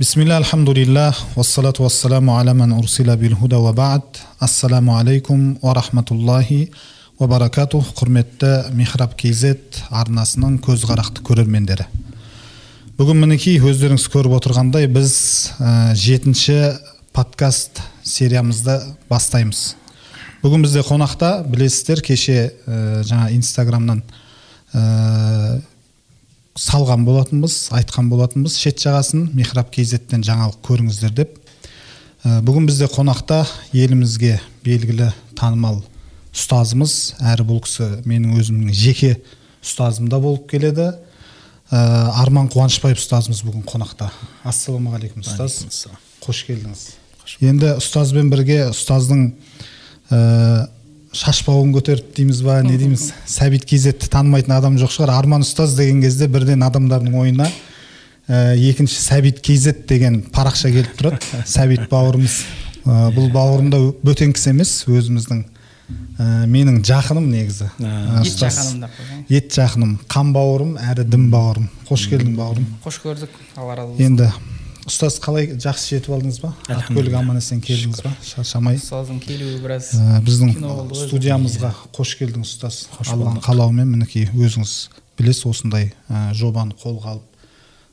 бисмилля альхамдулиллах уассалату ман урсила бил худа ассаламу алейкум ва рахматуллахи ва баракатух құрметті михраб kz арнасының көзқарақты көрермендері бүгін мінекей өздеріңіз көріп отырғандай біз ә, жетінші подкаст сериямызды бастаймыз бүгін бізде қонақта білесіздер кеше ә, жаңа инстаграмнан салған болатынбыз айтқан болатынбыз. Шет жағасын михраб kz-тен жаңалық көріңіздер деп. Ә, бүгін бізде қонақта елімізге белгілі танымал ұстазымыз әрі бұл кісі менің өзімнің жеке ұстазым да болып келеді. Ә, арман қуанышбаев ұстазымыз бүгін қонақта. Ассалаумағалейкум ұстаз. Қош келдіңіз. Енді ұстазбен бірге ұстаздың ә, шашбауын көтеріп дейміз ба не дейміз сәбит kz танымайтын адам жоқ шығар. Арман ұстаз деген кезде бірден адамдардың ойына ә, екінші сәбит kz деген парақша келіп тұрады. Сәбит бауырымыз ә, бұл бауырым да бөтен кісі емес өзіміздің ә, менің жақыным негізі. Ә, ет жақыным ет жақыным қан бауырым әрі дін бауырым. Қош келдің бауырым. Қош көрдік алла разы болсын. енді ұстаз қалай жақсы жетіп алдыңыз ба? Ат көлік аман есен келдіңіз ба? Шаршамай ұстаздың келуі біраз ә, біздің студиямызға қош келдіңіз ұстаз. Алланың қалауымен мінекей өзіңіз білесіз осындай ә, жобаны қолға алып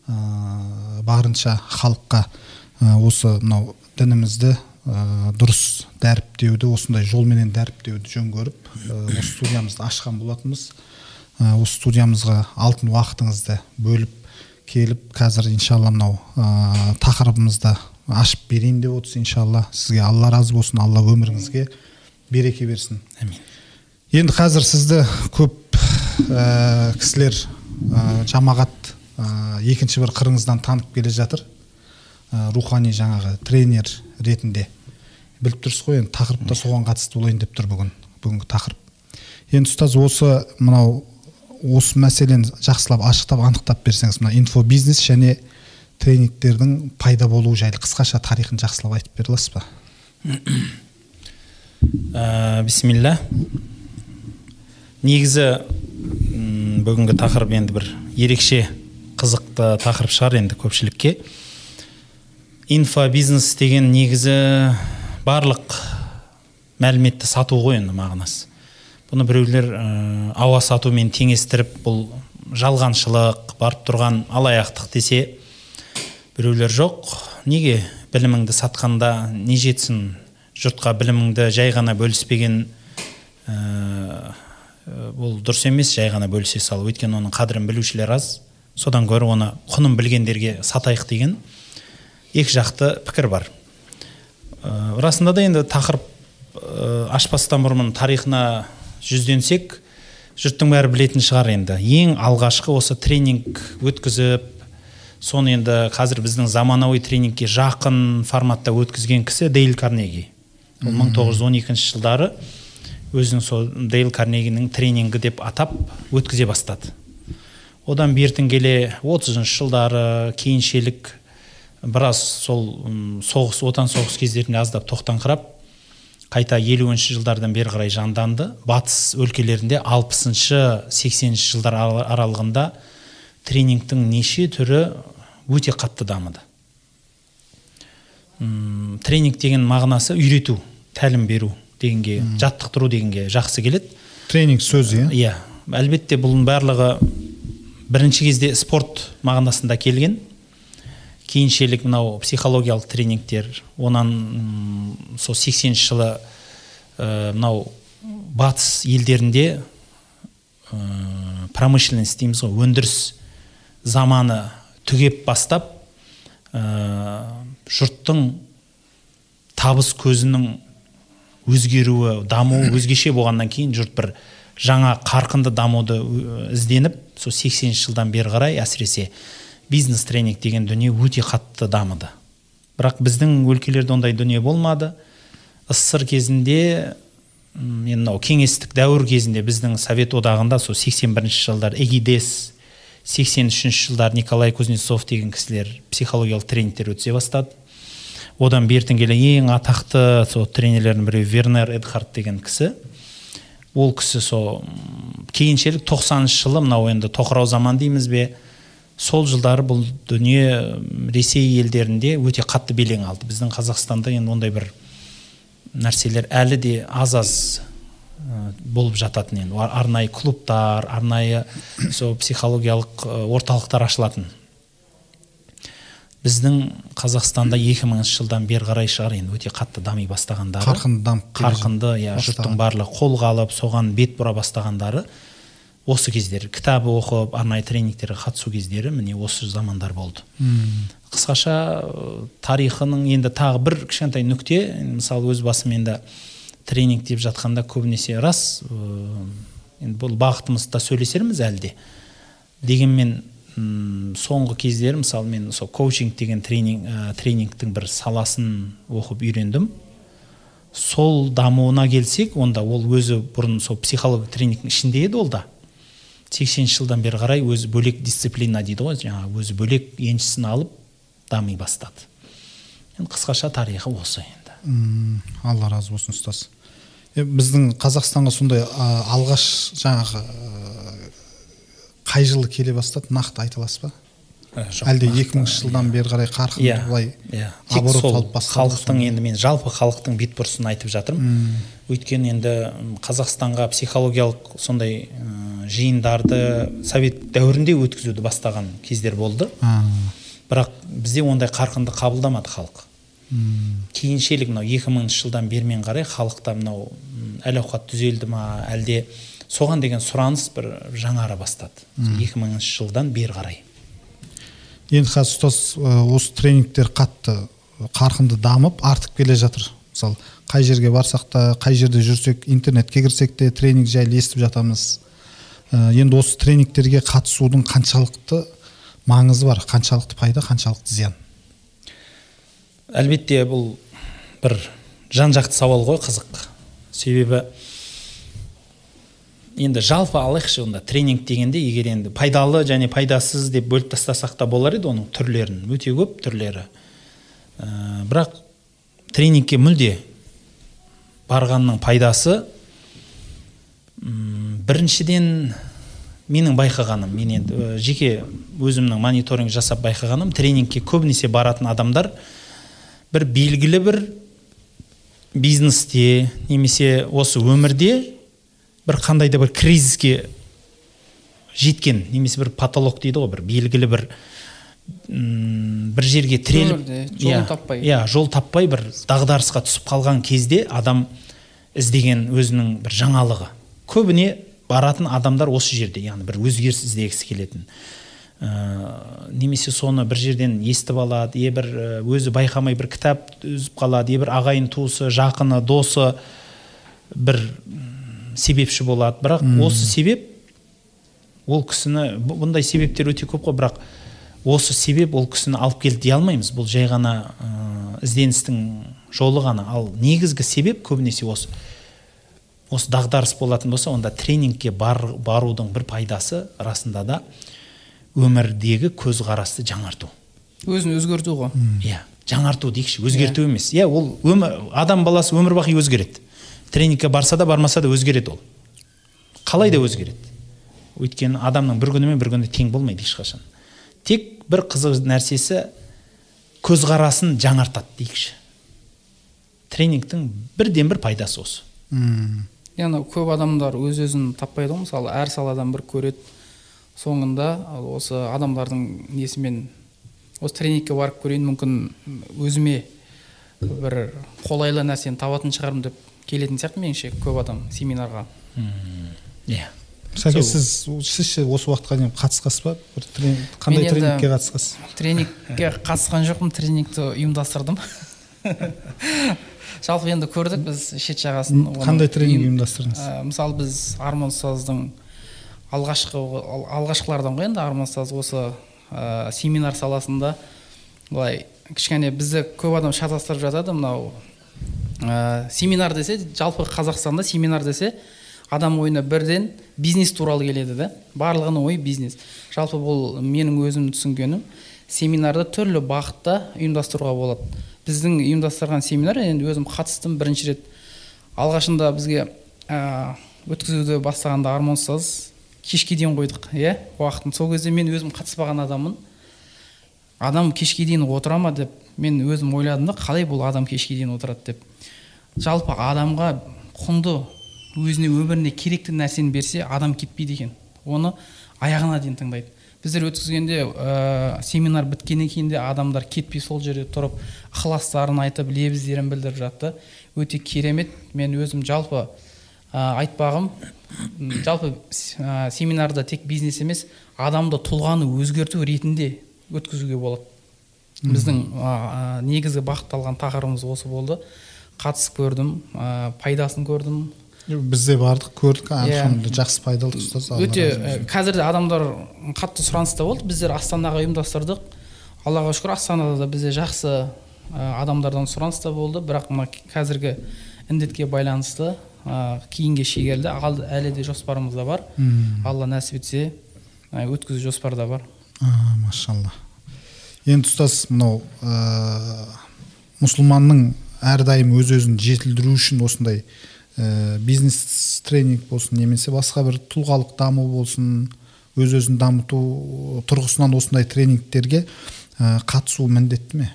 ә, барынша халыққа ә, осы мынау дінімізді ә, дұрыс дәріптеуді осындай жолменен дәріптеуді жөн көріп ә, осы студиямызды ашқан болатынбыз. Ә, осы студиямызға алтын уақытыңызды бөліп келіп қазір иншалла мынау ә, тақырыбымызды ашып берейін деп отырсыз иншалла. Сізге алла разы болсын алла өміріңізге береке берсін. Әмин. енді қазір сізді көп ә, кісілер ә, жамағат ә, екінші бір қырыңыздан танып келе жатыр. Ә, рухани жаңағы тренер ретінде. Біліп тұрсыз ғой енді тақырып та соған қатысты болайын деп тұр бүгін бүгінгі тақырып. Енді ұстаз осы мынау осы мәселені жақсылап ашықтап анықтап берсеңіз мына инфобизнес және тренингтердің пайда болуы жайлы қысқаша тарихын жақсылап айтып бере аласыз ба? Ә, бисмилля. Негізі бүгінгі тақырып енді бір ерекше қызықты тақырып шығар енді көпшілікке. Инфобизнес деген негізі барлық мәліметті сату ғой енді мағынасы. Бұны біреулер ә, ауа сатумен теңестіріп бұл жалғаншылық барып тұрған алаяқтық десе біреулер жоқ. Неге біліміңді сатқанда не жетсін? Жұртқа біліміңді жай ғана бөліспеген ә, бұл дұрыс емес жай ғана бөлісе салу өйткені оның қадірін білушілер аз. Содан гөрі оны құнын білгендерге сатайық деген екі жақты пікір бар. Ә, расында да енді тақырып ә, ашпастан бұрын тарихына жүзденсек жұрттың бәрі білетін шығар енді. Ең алғашқы осы тренинг өткізіп соны енді қазір біздің заманауи тренингке жақын форматта өткізген кісі дейл карнеги. Ол 1912 жылдары өзінің сол дейл карнегидің тренингі деп атап өткізе бастады. Одан бертін келе 30 жылдары кейіншелік біраз сол соғыс отан соғыс кездерінде аздап тоқтаңқырап қайта елуінші жылдардан бері қарай жанданды. Батыс өлкелерінде алпысыншы сексенінші жылдар ара- аралығында тренингтің неше түрі өте қатты дамыды. М, тренинг деген мағынасы үйрету тәлім беру дегенге жаттықтыру дегенге жақсы келеді. Тренинг сөзі иә? Иә. Әлбетте бұның барлығы бірінші кезде спорт мағынасында келген. Кейіншелік мынау психологиялық тренингтер онан м, сол 80 жылы ә, мынау батыс елдерінде ә, промышленность дейміз ғой өндіріс заманы түгеп бастап ә, жұрттың табыс көзінің өзгеруі дамуы өзгеше болғаннан кейін жұрт бір жаңа қарқынды дамуды ізденіп сол 80 жылдан бері қарай әсіресе бизнес тренинг деген дүние өте қатты дамыды. Бірақ біздің өлкелерде ондай дүние болмады. Ссср кезінде енді мынау кеңестік дәуір кезінде біздің совет одағында сол 81 жылдар эгидес 83 жылдар николай кузнецов деген кісілер психологиялық тренингтер өткізе бастады. Одан бертін келе ең атақты сол тренерлердің біреуі вернер эдхарт деген кісі. Ол кісі сол кейіншелік 90 жылы мынау енді тоқырау заман дейміз бе сол жылдары бұл дүние ресей елдерінде өте қатты белең алды. Біздің қазақстанда енді ондай бір нәрселер әлі де аз аз болып жататын енді. Ар- арнайы клубтар арнайы сол психологиялық орталықтар ашылатын. Біздің қазақстанда 2000 жылдан бері қарай шығар енді. Өте қатты дами бастағандары. Қарқынды дамып қарқынды иә жұрттың барлығы қолға алып соған бет бұра бастағандары осы кездер кітап оқып арнайы тренингтерге қатысу кездері міне осы замандар болды. М, қысқаша тарихының енді тағы бір кішкентай нүкте мысалы өз басым енді тренинг деп жатқанда көбінесе рас енді бұл бағытымызда сөйлесерміз әлі де дегенмен соңғы кездері мысалы мен сол коучинг деген тренинг ә, тренингтің бір саласын оқып үйрендім. Сол дамуына келсек онда ол өзі бұрын сол психология тренингтің ішінде еді ол да. Сексенінші жылдан бері қарай өзі бөлек дисциплина дейді ғой жаңағы өзі бөлек еншісін алып дами бастады. Енді қысқаша тарихы осы енді. Алла разы болсын ұстаз. Е, біздің қазақстанға сондай а, алғаш жаңағы ә, қай жылы келе бастады? Нақты айта аласыз ба? Ә, жоқ, әлде нақты, 2000 жылдан бері қарай қарқынды иә былай иә. тек оборот алып бастады халықтың енді мен жалпы халықтың бетбұрысын айтып жатырмын. Өйткені енді қазақстанға психологиялық сондай жиындарды совет дәуірінде өткізуді бастаған кездер болды. А, бірақ бізде ондай қарқынды қабылдамады халық. Кейіншелік мынау екі мыңыншы жылдан бермен қарай халықта мынау әл ауқат түзелді ма әлде соған деген сұраныс бір жаңара бастады. Екі мыңыншы жылдан бері қарай. Енді қазір ұстаз осы тренингтер қатты қарқынды дамып артып келе жатыр. Мысалы қай жерге барсақ та қай жерде жүрсек интернетке кірсек те тренинг жайлы естіп жатамыз. Енді осы тренингтерге қатысудың қаншалықты маңызы бар қаншалықты пайда қаншалықты зиян? Әлбетте бұл бір жан жақты сауал ғой қызық. Себебі енді жалпы алайықшы онда тренинг дегенде егер енді пайдалы және пайдасыз деп бөліп тастасақ та болар еді оның түрлерін. Өте көп түрлері. Ә, бірақ тренингке мүлде барғанның пайдасы м, біріншіден менің байқағаным мен енді ә, жеке өзімнің мониторинг жасап байқағаным тренингке көбінесе баратын адамдар бір белгілі бір бизнесте немесе осы өмірде бір қандай да бір кризиске жеткен немесе бір потолок дейді ғой бір белгілі бір м, бір жерге тіреліп Иә, таппай. иә жол таппай бір дағдарысқа түсіп қалған кезде адам іздеген өзінің бір жаңалығы көбіне баратын адамдар осы жерде яғни бір өзгеріс іздегісі келетін. Ә, немесе соны бір жерден естіп алады е бір ә, өзі байқамай бір кітап үзіп қалады е бір ағайын туысы жақыны досы бір себепші болады. Бірақ осы себеп ол кісіні бұ- бұндай себептер өте көп қой бірақ осы себеп ол кісіні алып келді дей алмаймыз. Бұл жай ғана ә, ізденістің жолы ғана. Ал негізгі себеп көбінесе осы. Осы дағдарыс болатын болса онда тренингке бар, барудың бір пайдасы расында да өмірдегі көзқарасты жаңарту. Өзін өзгерту ғой. Иә жаңарту дейікші өзгерту емес. Иә ол өмір адам баласы өмір бақи өзгереді. Тренингке барса да бармаса да өзгереді ол. Қалай да өзгереді. Өйткені адамның бір күні мен бір күні тең болмайды ешқашан. Тек бір қызық нәрсесі көзқарасын жаңартады дейікші тренингтің бірден бір пайдасы осы. Яғни көп адамдар өз өзін таппайды ғой мысалы әр саладан бір көреді. Соңында ал осы адамдардың несімен осы тренингке барып көрейін мүмкін өзіме бір қолайлы нәрсені табатын шығармын деп келетін сияқты меніңше көп адам семинарға. Иә. Сәке сіз сіз ше осы уақытқа дейін қатысқансыз ба? Бір тренинг қандай енді- тренингке қатысқансыз? тренингке қатысқан жоқпын тренингті ұйымдастырдым. жалпы енді көрдік біз шет жағасын қандай тренинг ұйым- ұйымдастырдыңыз Ә, мысалы біз арман ұстаздың алғашқы ал- алғашқылардан ғой енді арман ұстаз осы ә, семинар саласында. Былай кішкене бізді көп адам шатастырып жатады мынау ә, семинар десе жалпы қазақстанда семинар десе адам ойына бірден бизнес туралы келеді да барлығының ойы бизнес. Жалпы бұл менің өзім түсінгенім семинарды түрлі бағытта ұйымдастыруға болады. Біздің ұйымдастырған семинар енді өзім қатыстым бірінші рет. Алғашында бізге ә, өткізуді бастағанда арман ұстаз кешке дейін қойдық иә уақытын. Сол кезде мен өзім қатыспаған адаммын. Адам кешке дейін отыра ма деп мен өзім ойладым да қалай бұл адам кешке дейін отырады деп. Жалпы адамға құнды өзіне өміріне керекті нәрсені берсе адам кетпейді екен. Оны аяғына дейін тыңдайды. Біздер өткізгенде ә, семинар біткеннен кейін де адамдар кетпей сол жерде тұрып ықыластарын айтып лебіздерін білдіріп жатты. Өте керемет. Мен өзім жалпы ә, айтпағым жалпы ә, семинарда тек бизнес емес адамды тұлғаны өзгерту ретінде өткізуге болады. Біздің ә, негізгі бағытталған тақырыбымыз осы болды. Қатысып көрдім ә, пайдасын көрдім. Біз де бардық көрдік алхамдулилля жақсы пайдалы ұстаз Алла өте ә, қазір де адамдар қатты сұраныста болды. Біздер астанаға ұйымдастырдық. Аллаға шүкір астанада да бізде жақсы ә, адамдардан сұраныс та болды. Бірақ мына қазіргі індетке байланысты ә, кейінге шегерілді. Әлі де жоспарымызда бар. Алла нәсіп етсе өткізу жоспарда бар. А, машалла. Енді ұстаз мынау ә, мұсылманның әрдайым өз өзін жетілдіру үшін осындай ә, бизнес тренинг болсын немесе басқа бір тұлғалық даму болсын өз өзін дамыту тұрғысынан осындай тренингтерге ә, қатысу міндетті ме?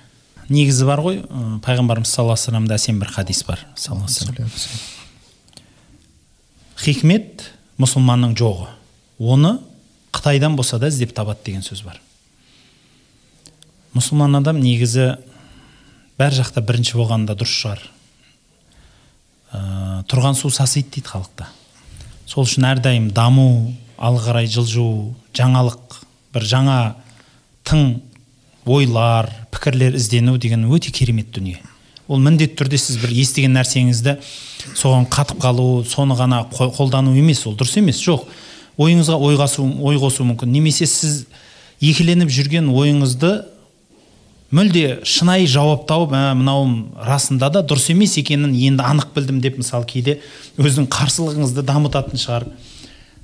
Негізі бар ғой. Ы, пайғамбарымыз саллаллаху алейхи вассаламда әсем бір хадис бар. Саллаллаху хикмет мұсылманның жоғы. Оны қытайдан болса да іздеп табады деген сөз бар. Мұсылман адам негізі бәр жақта бірінші болғанда дұрыс шығар. Ә, тұрған су сасиды дейді халықта сол үшін әрдайым даму алға қарай жылжу жаңалық бір жаңа тың ойлар пікірлер іздену деген өте керемет дүние. Ол міндетті түрде сіз бір естіген нәрсеңізді соған қатып қалу соны ғана қо- қолдану емес ол дұрыс емес жоқ. Ойыңызға ой қосу мүмкін. Немесе сіз екіленіп жүрген ойыңызды мүлде шынайы жауап тауып ә, мынауым расында да дұрыс емес екенін енді анық білдім деп мысалы кейде өзінің қарсылығыңызды дамытатын шығар.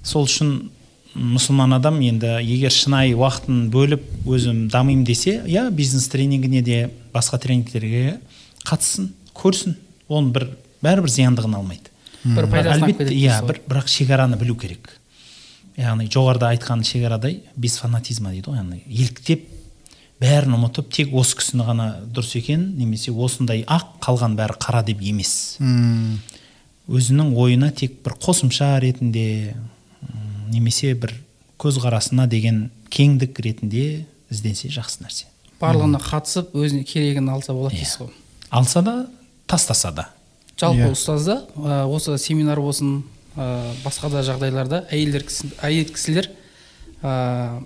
Сол үшін мұсылман адам енді егер шынайы уақытын бөліп өзім дамимын десе иә бизнес тренингіне де басқа тренингтерге қатыссын көрсін. Оның бір бәрібір зияндығын алмайды. Бір әлбетте иә бір бірақ шекараны білу керек. Яғни жоғарыда айтқан шекарадай без фанатизма дейді ғой яғни еліктеп бәрін ұмытып тек осы кісіні ғана дұрыс екен немесе осындай ақ қалған бәрі қара деп емес Мм. өзінің ойына тек бір қосымша ретінде немесе бір көзқарасына деген кеңдік ретінде ізденсе жақсы нәрсе барлығына қатысып өзіне керегін алса болады Иә. дейсіз ғой алса да тастаса да жалпы Иә. ұстазда ә, осы семинар болсын ә, басқа да жағдайларда әйелдер әйел кісілер ә,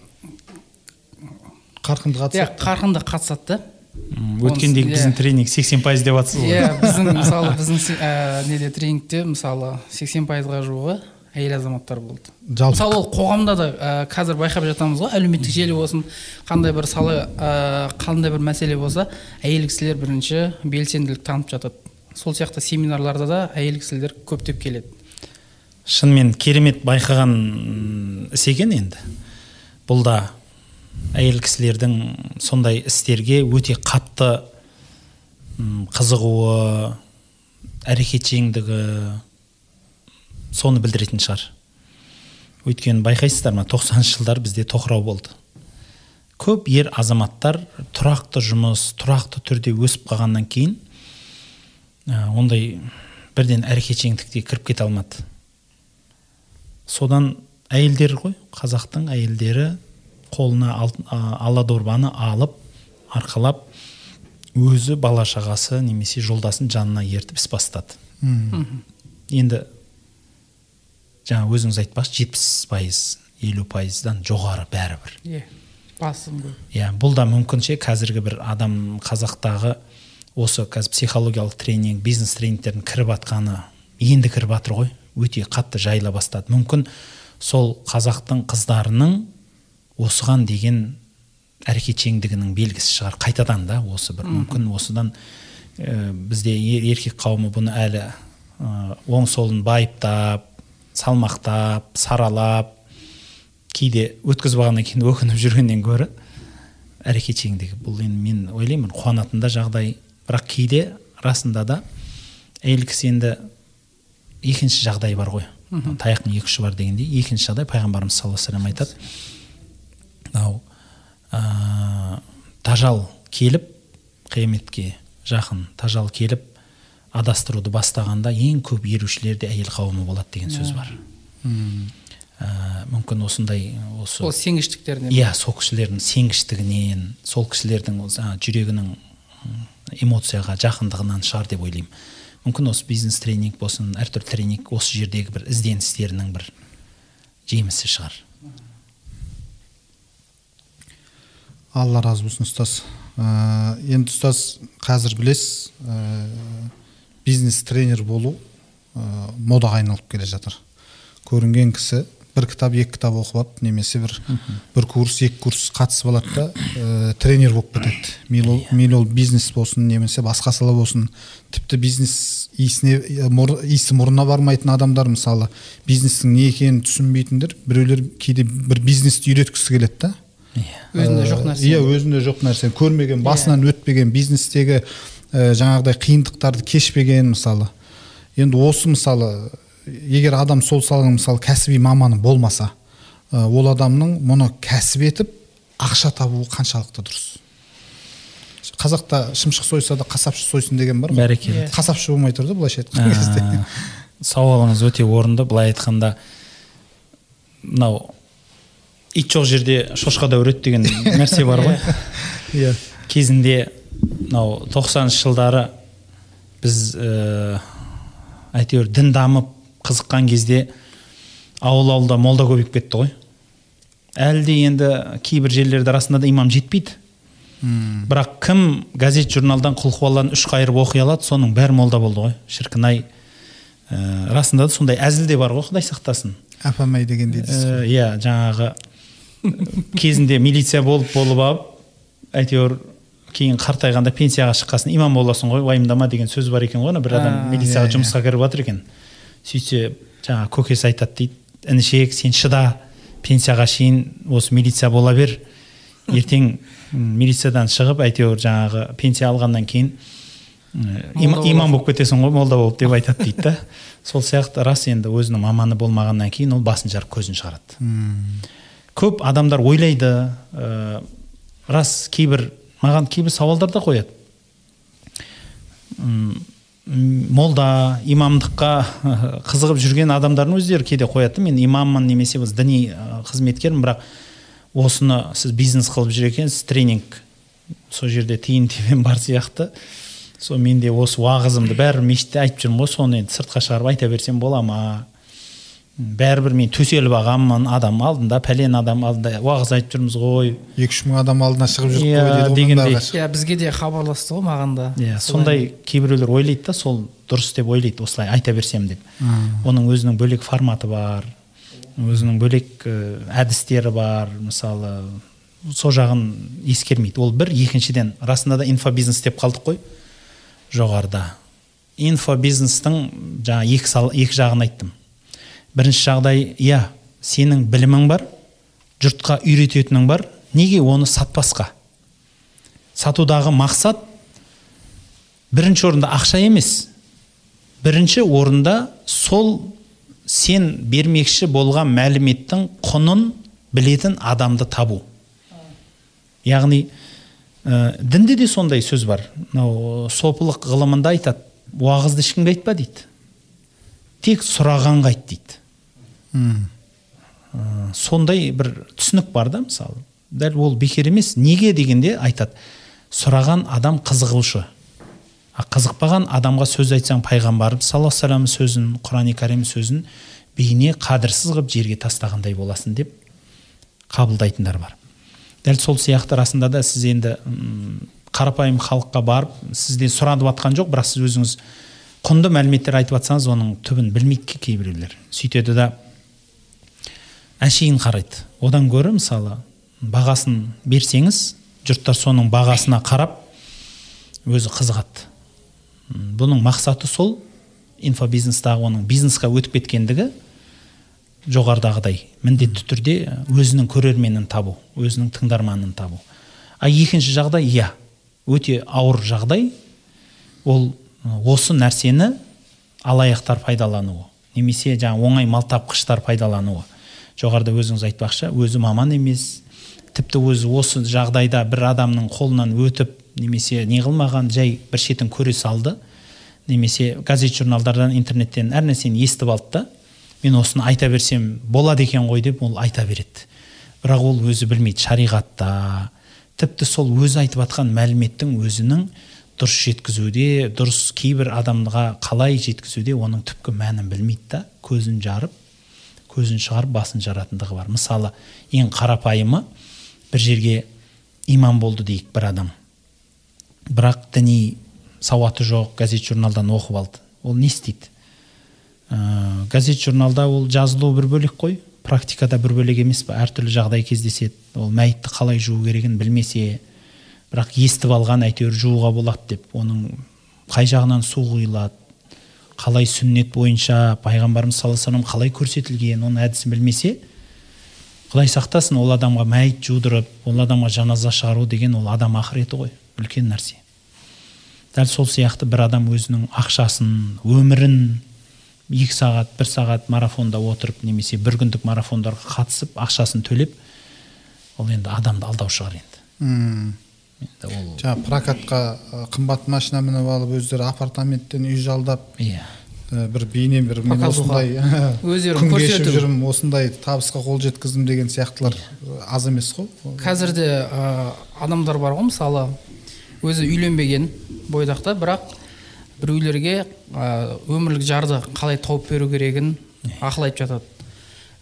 қарқынды иә қатысады қарқынды қатысады да. Өткендегі Иә. біздің тренинг 80 пайыз деп жатсыз ғой. Иә біздің мысалы біздің ә, неде тренингте мысалы сексен пайызға жуығы әйел азаматтар болды. Жалпы мысалы ол қоғамда да ә, қазір байқап жатамыз ғой әлеуметтік желі болсын қандай бір салы ә, қандай бір мәселе болса әйел кісілер бірінші белсенділік танытып жатады. Сол сияқты семинарларда да әйел кісілер көптеп келеді. Шынымен керемет байқаған іс екен енді. Бұл да әйел кісілердің сондай істерге өте қатты қызығуы әрекетшеңдігі соны білдіретін шығар. Өйткені байқайсыздар ма тоқсаныншы жылдар бізде тоқырау болды. Көп ер азаматтар тұрақты жұмыс тұрақты түрде өсіп қалғаннан кейін ә, ондай бірден әрекетшеңдікке кіріп кете алмады. Содан әйелдер ғой қазақтың әйелдері қолына ал, ала дорбаны алып арқалап өзі бала шағасы немесе жолдасын жанына ертіп іс бастады. Енді жаңа өзіңіз айтпақшы жетпіс пайыз елу пайыздан жоғары бәрібір. Иә басым көп. Иә бұл да мүмкінше қазіргі бір адам қазақтағы осы қазір психологиялық тренинг бизнес тренингтердің кіріп жатқаны енді кіріп жатыр ғой. Өте қатты жайыла бастады. Мүмкін сол қазақтың қыздарының осыған деген әрекетшеңдігінің белгісі шығар. Қайтадан да осы бір мүмкін. осыдан ә, бізде ер- еркек қауымы бұны әлі ә, оң солын байыптап салмақтап саралап кейде өткізіп алғаннан кейін өкініп жүргеннен гөрі әрекетшеңдігі бұл енді мен ойлаймын қуанатын да жағдай. Бірақ кейде расында да әйел кісі енді екінші жағдай бар ғой. Таяқтың екі ұшы бар дегендей. Екінші жағдай пайғамбарымыз саллаллаху алейхи айтады. Мынау ә, тажал келіп қияметке жақын тажал келіп адастыруды бастағанда ең көп ерушілер де әйел қауымы болады деген сөз бар. Ә, мүмкін осындай осы ол сенгіштіктерінен иә сол кісілердің сенгіштігінен сол кісілердің жаңағы жүрегінің эмоцияға жақындығынан шығар деп ойлаймын. Мүмкін осы бизнес тренинг болсын әртүрлі тренинг осы жердегі бір ізденістерінің бір жемісі шығар. Алла разы болсын ұстаз ә, енді ұстаз қазір білесіз ә, бизнес тренер болу ә, модаға айналып келе жатыр көрінген кісі бір кітап екі кітап оқып алып немесе бір бір курс екі курс қатысып алады да ә, тренер болып кетеді мейлі ол, мейлі ол бизнес болсын немесе басқа сала болсын тіпті бизнес иісіне мұр- иісі мұрнына бармайтын адамдар мысалы бизнестің не екенін түсінбейтіндер біреулер кейде бір бизнесті үйреткісі келеді да өзінде жоқ нәрсе. иә өзінде жоқ нәрсе. Көрмеген басынан өтпеген бизнестегі ә, жаңағыдай қиындықтарды кешпеген мысалы. Енді осы мысалы егер адам сол саланың мысалы кәсіби маманы болмаса ә, ол адамның мұны кәсіп етіп ақша табуы қаншалықты дұрыс? Қазақта шымшық сойса да қасапшы сойсын деген бар ғой. Бәрекелді. Қасапшы болмай тұр да былайша айтқан кезде. Сауалыңыз өте орынды. Былай айтқанда мынау ит жоқ жерде шошқа да үреді деген нәрсе бар ғой. Иә. Кезінде мынау тоқсаныншы жылдары біз ә, әйтеуір дін дамып қызыққан кезде ауыл ауылда молда көбейіп кетті ғой. Әлі де енді кейбір жерлерде расында да имам жетпейді. Бірақ кім газет журналдан құлқуалланы үш қайырып оқи алады соның бәрі молда болды ғой. Шіркін ай ә, расында да сондай әзіл де бар ғой құдай сақтасын. Апам ай дегендей дейсіз Ә, иә жаңағы кезінде милиция болып болып алып әйтеуір кейін қартайғанда пенсияға шыққасын. Имам боласың ғой уайымдама деген сөз бар екен ғой ана бір адам милицияға иә, жұмысқа кіріп жатыр екен. Сөйтсе жаңағы көкесі айтады дейді інішек сен шыда пенсияға шейін осы милиция бола бер ертең милициядан шығып әйтеуір жаңағы пенсия алғаннан кейін има- имам болып кетесің ғой молда болып деп айтады дейді да. Сол сияқты рас енді өзінің маманы болмағаннан кейін ол басын жарып көзін шығарады. Көп адамдар ойлайды ә, рас кейбір маған кейбір сауалдар да қояды. Молда имамдыққа қызығып жүрген адамдардың өздері кейде қояды мен имаммын немесе біз діни ә, қызметкермін бірақ осыны сіз бизнес қылып жүр екенсіз тренинг сол жерде тиын тебен бар сияқты. Сол мен де осы уағызымды бәрібір мешітте айтып жүрмін ғой соны енді сыртқа шығарып айта берсем бола ма? Бәрібір мен төселіп алғанмын адам алдында пәлен адам алдында уағыз айтып жүрміз ғой. екі үш мың адам алдына шығып жүріп Иә, қой ғой дегендей. иә бізге де хабарласты ғой маған да. Иә сондай кейбіреулер ойлайды да сол дұрыс деп ойлайды осылай айта берсем деп. Оның өзінің бөлек форматы бар өзінің бөлек ә, әдістері бар мысалы сол жағын ескермейді. Ол бір екіншіден расында да инфобизнес деп қалдық қой. Жоғарыда. Инфобизнестің жаңа екі, сал, екі жағын айттым. Бірінші жағдай иә сенің білімің бар жұртқа үйрететінің бар. Неге оны сатпасқа? Сатудағы мақсат бірінші орында ақша емес. Бірінші орында сол сен бермекші болған мәліметтің құнын білетін адамды табу. Яғни ә, дінде де сондай сөз бар. Мынау сопылық ғылымында айтады уағызды ешкімге айтпа дейді. Тек сұрағанға айт дейді. Ә, сондай бір түсінік бар да мысалы. Дәл ол бекер емес неге дегенде айтады. Сұраған адам қызығушы. А қызықпаған адамға сөз айтсаң пайғамбарымыз саллаллаху алейхи сөзін құрани кәрим сөзін бейне қадірсіз қылып жерге тастағандай боласың деп қабылдайтындар бар. Дәл сол сияқты расында да сіз енді қарапайым халыққа барып сізден сұранып жатқан жоқ бірақ сіз өзіңіз құнды мәліметтер айтып жатсаңыз оның түбін білмейді кейбіреулер. Сөйтеді да әшейін қарайды. Одан гөрі мысалы бағасын берсеңіз жұрттар соның бағасына қарап өзі қызығады. Бұның мақсаты сол инфобизнестағы оның бизнесқа өтіп кеткендігі жоғарыдағыдай міндетті түрде өзінің көрерменін табу өзінің тыңдарманын табу. А екінші жағдай иә өте ауыр жағдай. Ол осы нәрсені алаяқтар пайдалануы немесе жаңа оңай мал тапқыштар пайдалануы. Жоғарыда өзіңіз айтпақшы өзі маман емес тіпті өзі осы жағдайда бір адамның қолынан өтіп немесе не қылмаған жай бір шетін көре салды немесе газет журналдардан интернеттен әр нәрсені естіп алды да мен осыны айта берсем болады екен ғой деп ол айта береді. Бірақ ол өзі білмейді шариғатта. Тіпті сол өзі айтып жатқан мәліметтің өзінің дұрыс жеткізуде дұрыс кейбір адамға қалай жеткізуде оның түпкі мәнін білмейді да көзін жарып көзін шығарып басын жаратындығы бар. Мысалы ең қарапайымы бір жерге имам болды дейік бір адам. Бірақ діни сауаты жоқ газет журналдан оқып алды. Ол не істейді? Ә, газет журналда ол жазылу бір бөлек қой практикада бір бөлек емес па әртүрлі жағдай кездеседі. Ол мәйітті қалай жуу керегін білмесе бірақ естіп алған әйтеуір жууға болады деп. Оның қай жағынан су құйылады қалай сүннет бойынша пайғамбарымыз саллаллаху алейhi қалай көрсетілген оның әдісін білмесе құдай сақтасын ол адамға мәйіт жудырып ол адамға жаназа шығару деген ол адам ақыреті ғой үлкен нәрсе. Дәл сол сияқты бір адам өзінің ақшасын өмірін екі сағат бір сағат марафонда отырып немесе бір күндік марафондарға қатысып ақшасын төлеп ол енді адамды алдау шығар енді. Енді ол жаңағы прокатқа қымбат машина мініп алып өздері апартаменттен үй жалдап иә. бір бейне бір мен осындай Өздерін күн кешіп жүрмін осындай табысқа қол жеткіздім деген сияқтылар аз емес қой. Қазірде ә, адамдар бар ғой мысалы өзі үйленбеген бойдақта бірақ біреулерге ә, өмірлік жарды қалай тауып беру керегін ақыл айтып жатады.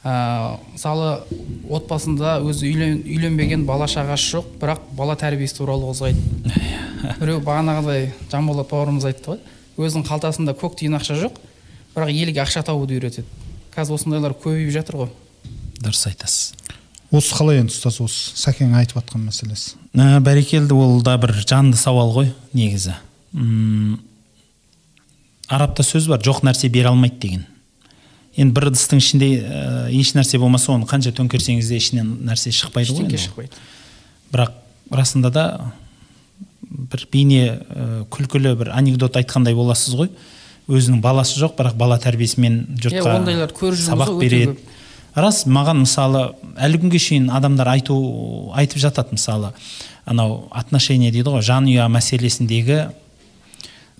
Ә, мысалы отбасында өзі үйлен, үйленбеген бала шағасы жоқ бірақ бала тәрбиесі туралы қозғайды. Біреу бағанағыдай жанболат бауырымыз айтты ғой. Өзінің қалтасында көк тиын ақша жоқ бірақ елге ақша табуды үйретеді. Қазір осындайлар көбейіп жатыр ғой. Дұрыс айтасыз. Осы қалай енді ұстаз осы сәкең айтып жатқан мәселесі? Ә, бәрекелді ол да бір жанды сауал ғой негізі. М, арабта сөз бар жоқ нәрсе бере алмайды деген. Енді бір ыдыстың ішінде ә, еш нәрсе болмаса оны қанша төңкерсеңіз де ішінен нәрсе шықпайды ғой шықпайды. Бірақ расында да бір бейне ә, күлкілі бір анекдот айтқандай боласыз ғой. Өзінің баласы жоқ бірақ бала тәрбиесімен жұртқа Иә, ондайлар көріп жүрміз сабақ береді. рас маған мысалы әлі күнге шейін адамдар айту айтып жатады мысалы. Анау отношения дейді ғой жанұя мәселесіндегі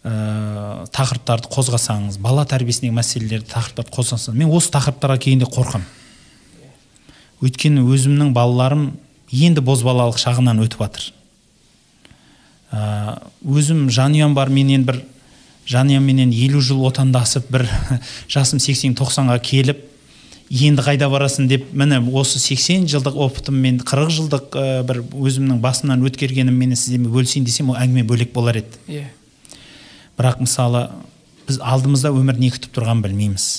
ә, тақырыптарды қозғасаңыз бала тәрбиесіндегі мәселелерді тақырыптарды қозғасаңыз мен осы тақырыптарға келгенде қорқамын өйткені өзімнің балаларым енді бозбалалық шағынан өтіп жатыр. Ә, өзім жанұям бар мен енді бір жанұямменен елу жыл отандасып бір жасым 80-90-ға келіп енді қайда барасың деп міне осы 80 жылдық опытыммен 40 жылдық ә, бір өзімнің басымнан өткергеніммен сіздермен бөлісейін десем ол әңгіме бөлек болар еді. Иә. Бірақ мысалы біз алдымызда өмір не күтіп тұрғанын білмейміз.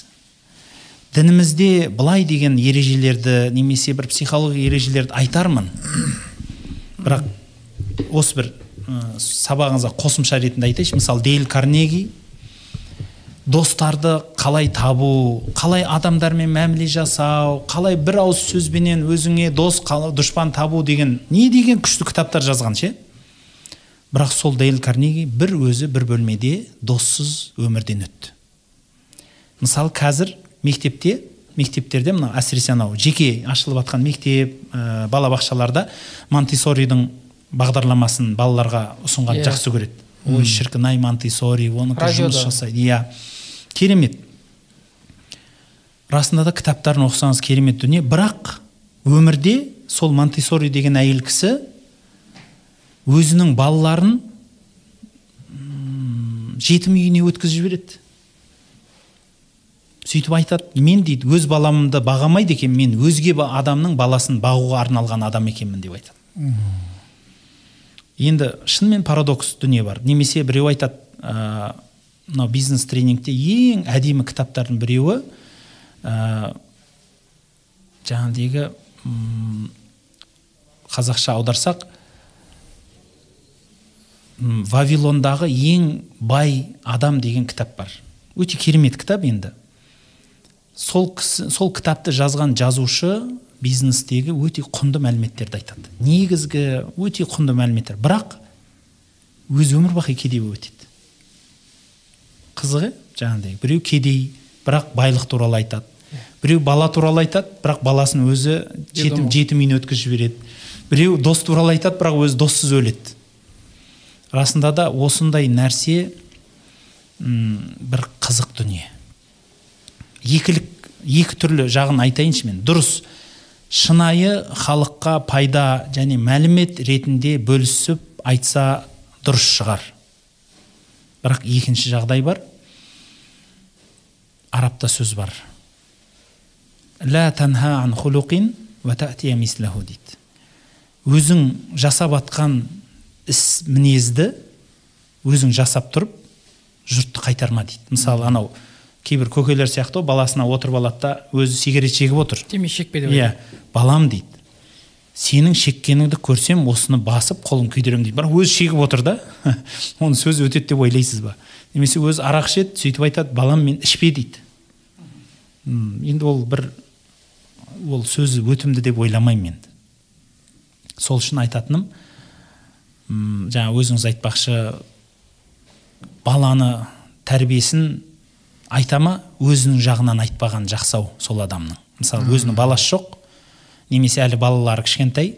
Дінімізде былай деген ережелерді немесе бір психология ережелерді айтармын. Бірақ осы бір ә, сабағыңызға қосымша ретінде айтайыншы. Мысалы дейл карнеги достарды қалай табу қалай адамдармен мәміле жасау қалай бір ауыз сөзбенен өзіңе дос қала- дұшпан табу деген не деген күшті кітаптар жазған ше? Бірақ сол дейл карнеги бір өзі бір бөлмеде доссыз өмірден өтті. Мысалы қазір мектепте мектептерде мына әсіресе анау жеке ашылып жатқан мектеп ә, балабақшаларда монтисоридің бағдарламасын балаларға ұсынған Иә. жақсы көреді. Ой шіркін ай монтисори оныкі Радиода. жұмыс жасайды. Иә. Керемет. Расында да кітаптарын оқысаңыз керемет дүние. Бірақ өмірде сол монтисори деген әйел кісі өзінің балаларын жетім үйіне өткізіп жібереді. Сөйтіп айтады мен дейді өз баламды бағамайды екенмін мен өзге адамның баласын бағуға арналған адам екенмін деп айтады. Енді шынымен парадокс дүние бар. Немесе біреу айтады ә, мынау бизнес тренингте ең әдемі кітаптардың біреуі ә, жаңағыдегі қазақша аударсақ вавилондағы ең бай адам деген кітап бар. Өте керемет кітап енді. Сол кісі, сол кітапты жазған жазушы бизнестегі өте құнды мәліметтерді айтады. Негізгі өте құнды мәліметтер. Бірақ өз өмір бақи кедей болып өтеді. Қызық иә жаңағыдай. Біреу кедей бірақ байлық туралы айтады. Біреу бала туралы айтады бірақ баласын өзі жетім Жетім. жетім үйіне өткізіп жібереді. Біреу дос туралы айтады бірақ өзі доссыз өледі. Расында да осындай нәрсе м, бір қызық дүние. Екілік екі түрлі жағын айтайыншы мен. Дұрыс. Шынайы халыққа пайда және мәлімет ретінде бөлісіп айтса дұрыс шығар. Бірақ екінші жағдай бар. Арабта сөз бар. Өзің жасап атқан іс мінезді өзің жасап тұрып жұртты қайтарма дейді. Мысалы анау кейбір көкелер сияқты ғой, баласына отырып алады да өзі сигарет шегіп отыр. Темекі шекпе деп иә балам дейді. Сенің шеккеніңді көрсем осыны басып қолын күйдіремін дейді. Бірақ өзі шегіп отыр да. Оның сөзі өтеді деп ойлайсыз ба? Немесе өзі арақ ішеді сөйтіп айтады балам мен ішпе дейді. М, енді ол бір ол сөзі өтімді деп ойламаймын енді. Сол үшін айтатыным жаңа өзіңіз айтпақшы баланы тәрбиесін айта ма өзінің жағынан айтпаған жақсау сол адамның? Мысалы өзінің баласы жоқ немесе әлі балалары кішкентай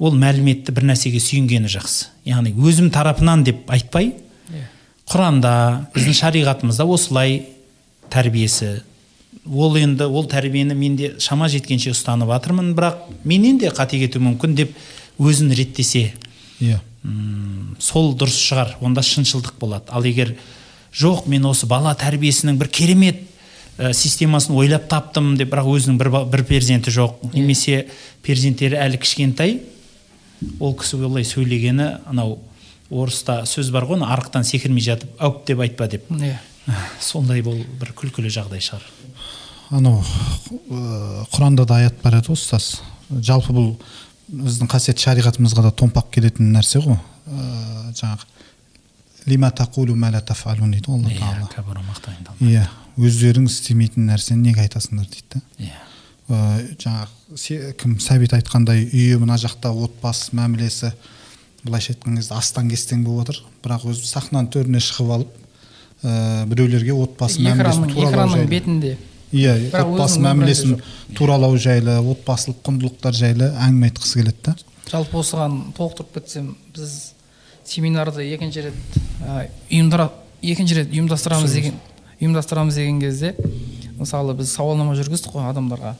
ол мәліметті бір нәрсеге сүйенгені жақсы. Яғни өзім тарапынан деп айтпай Иә. құранда біздің шариғатымызда осылай тәрбиесі. Ол енді ол тәрбиені мен де шама жеткенше ұстанып жатырмын бірақ менен де қате кетуі мүмкін деп өзін реттесе иә. Сол дұрыс шығар онда шыншылдық болады. Ал егер жоқ мен осы бала тәрбиесінің бір керемет ә, системасын ойлап таптым деп бірақ өзінің бір, бір перзенті жоқ немесе перзенттері әлі кішкентай ол кісі олай сөйлегені анау орыста сөз бар ғой ана арықтан секірмей жатып әуп! деп айтпа деп. Иә. Сондай бұл бір күлкілі жағдай шығар. Анау ә, құранда да аят бар еді ғой ұстаз. Жалпы бұл біздің қасиетті шариғатымызға да томпақ келетін нәрсе ғой. Ә, жаңағы лима тақулу ма ла тафалун дейді ғой алла иә тағала иә өздерің істемейтін нәрсені неге айтасыңдар дейді да. Иә. Ә, жаңағы кім сәбит айтқандай үйі мына жақта отбасы мәмілесі былайша айтқан кезде астан кестең болып отыр. Бірақ өзі сахнаның төріне шығып алып ә, біреулерге отбасы мәмілесін экранның бетінде. Иә отбасы мәмілесін туралау жайлы отбасылық құндылықтар жайлы әңгіме айтқысы келеді да. Жалпы осыған толықтырып кетсем біз семинарды екінші рет ұйымдара екінші рет ұйымдастырамыз деген ұйымдастырамыз деген кезде мысалы біз сауалнама жүргіздік қой адамдарға.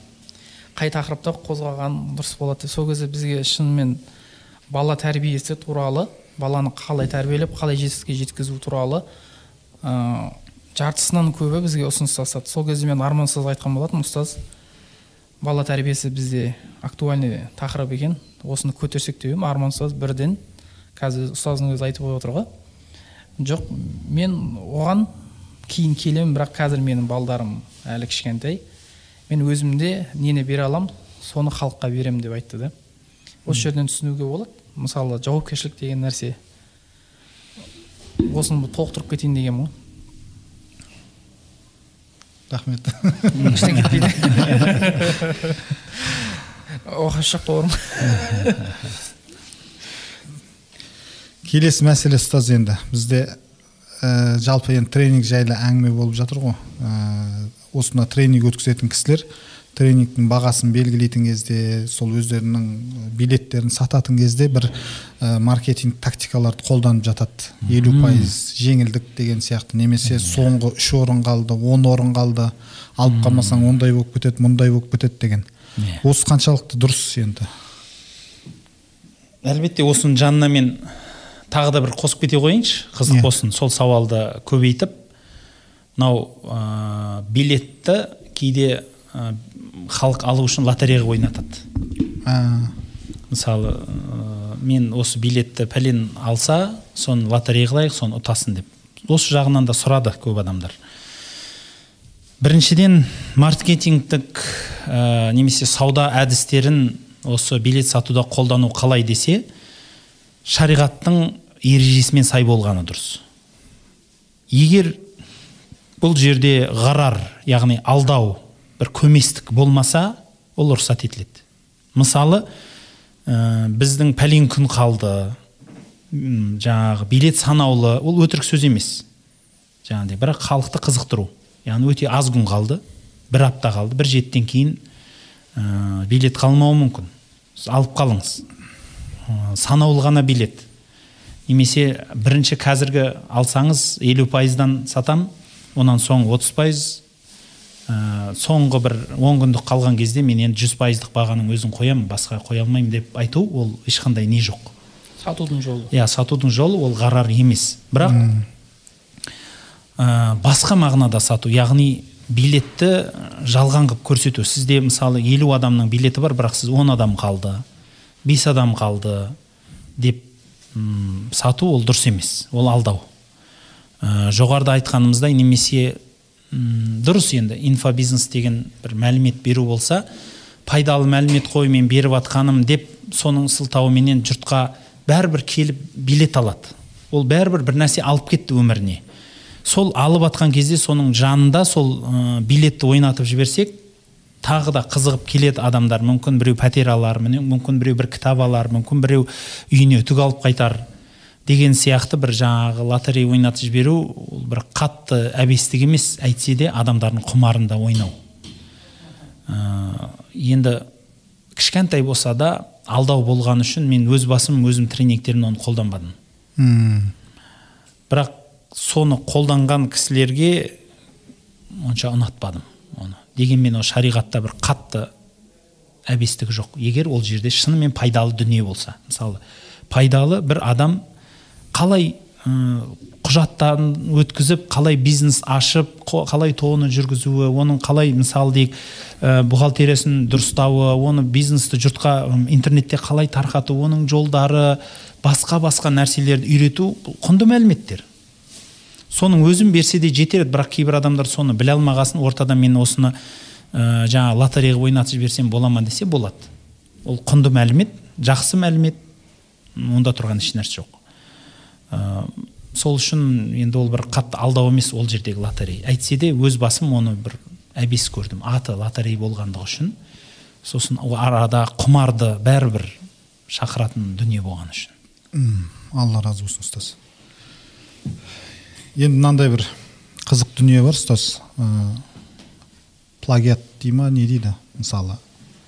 Қай тақырыпта қозғаған дұрыс болады деп. Сол кезде бізге шынымен бала тәрбиесі туралы баланы қалай тәрбиелеп қалай жетістікке жеткізу туралы ә, жартысынан көбі бізге ұсыныс тастады. Сол кезде мен арман ұстазға айтқан болатынмын ұстаз бала тәрбиесі бізде актуальный тақырып екен. Осыны көтерсек деп едім арман ұстаз бірден қазір ұстаздың өзі айтып отыр ғой. Жоқ мен оған кейін келемін бірақ қазір менің балдарым әлі кішкентай. Мен өзімде нені бере аламын соны халыққа беремін деп айтты да. Осы жерден түсінуге болады. Мысалы жауапкершілік деген нәрсе. Осыны толықтырып кетейін дегенмін ғой. Рахмет іштен кетпейді оқасы жоқ бауырым келесі мәселе ұстаз енді бізде ә, жалпы енді тренинг жайлы әңгіме болып жатыр ғой ә, осында тренинг өткізетін кісілер тренингтің бағасын белгілейтін кезде сол өздерінің билеттерін сататын кезде бір ә, маркетинг тактикаларды қолданып жатады. Елу пайыз жеңілдік деген сияқты. Немесе соңғы үш орын қалды он орын қалды. Алып қалмасаң ондай болып кетеді мұндай болып кетеді деген. Иә. осы қаншалықты дұрыс енді? Әлбетте осының жанына мен тағы да бір қосып кете қояйыншы қызық Иә. болсын. Сол сауалды көбейтіп мынау ә, билетті кейде ә, халық алу үшін лотереяға ойнатады. Мысалы ә, мен осы билетті пәлен алса соны лотерея қылайық соны ұтасын деп. Осы жағынан да сұрады көп адамдар. Біріншіден маркетингтік ә, немесе сауда әдістерін осы билет сатуда қолдану қалай десе шариғаттың ережесімен сай болғаны дұрыс. Егер бұл жерде ғарар яғни алдау бір көместік болмаса ол рұқсат етіледі мысалы ә, біздің пәлен күн қалды жаңағы билет санаулы ол өтірік сөз емес жаңағыдай бірақ халықты қызықтыру яғни өте аз күн қалды бір апта қалды бір жетіден кейін ә, билет қалмауы мүмкін алып қалыңыз ә, санаулы ғана билет немесе бірінші қазіргі алсаңыз елу пайыздан сатам онан соң 30 пайыз ә, соңғы бір он күндік қалған кезде мен енді жүз пайыздық бағаның өзін қоямын басқа қоя алмаймын деп айту ол ешқандай не жоқ. Сатудың жолы. Иә сатудың жолы ол ғарар емес. Бірақ ә, басқа мағынада сату яғни билетті жалған қылып көрсету. Сізде мысалы елу адамның билеті бар бірақ сіз он адам қалды бес адам қалды деп м, сату ол дұрыс емес ол алдау. Ә, жоғарыда айтқанымыздай немесе дұрыс енді. Инфобизнес деген бір мәлімет беру болса пайдалы мәлімет қой мен беріп жатқаным деп соның сылтауыменен жұртқа бәрібір келіп билет алады. Ол бәрібір бір нәрсе алып кетті өміріне. Сол алып жатқан кезде соның жанында сол ә, билетті ойнатып жіберсек тағы да қызығып келеді адамдар. Мүмкін біреу пәтер алар мүмкін біреу бір кітап алар мүмкін біреу үйіне түк алып қайтар. Деген сияқты бір жаңағы лотерея ойнатып жіберу ол бір қатты әбестік емес әйтсе де адамдардың құмарында ойнау. Ә, енді кішкентай болса да алдау болған үшін мен өз басым өзім тренингтерімде оны қолданбадым. М, бірақ соны қолданған кісілерге онша ұнатпадым оны. Дегенмен ол шариғатта бір қатты әбестігі жоқ. Егер ол жерде шынымен пайдалы дүние болса мысалы пайдалы бір адам қалай құжаттарын өткізіп қалай бизнес ашып қалай тоны жүргізуі оның қалай мысалы дейік бухгалтериясын дұрыстауы оны бизнесті жұртқа интернетте қалай тарқату оның жолдары басқа басқа нәрселерді үйрету құнды мәліметтер. Соның өзін берсе де жетер еді бірақ кейбір адамдар соны біле алмағасын ортада мен осыны ә, жаңа лотерея ойнатып жіберсем бола ма десе болады. Ол құнды мәлімет жақсы мәлімет онда тұрған еш нәрсе жоқ. Ә, сол үшін енді ол бір қатты алдау емес ол жердегі лотерея әйтсе де өз басым оны бір әбес көрдім. Аты лотерея болғандығы үшін сосын ол арада құмарды бәрібір шақыратын дүние болған үшін. М, алла разы болсын ұстаз. Енді мынандай бір қызық дүние бар ұстаз. Ә, плагиат дей ма не дейді? Мысалы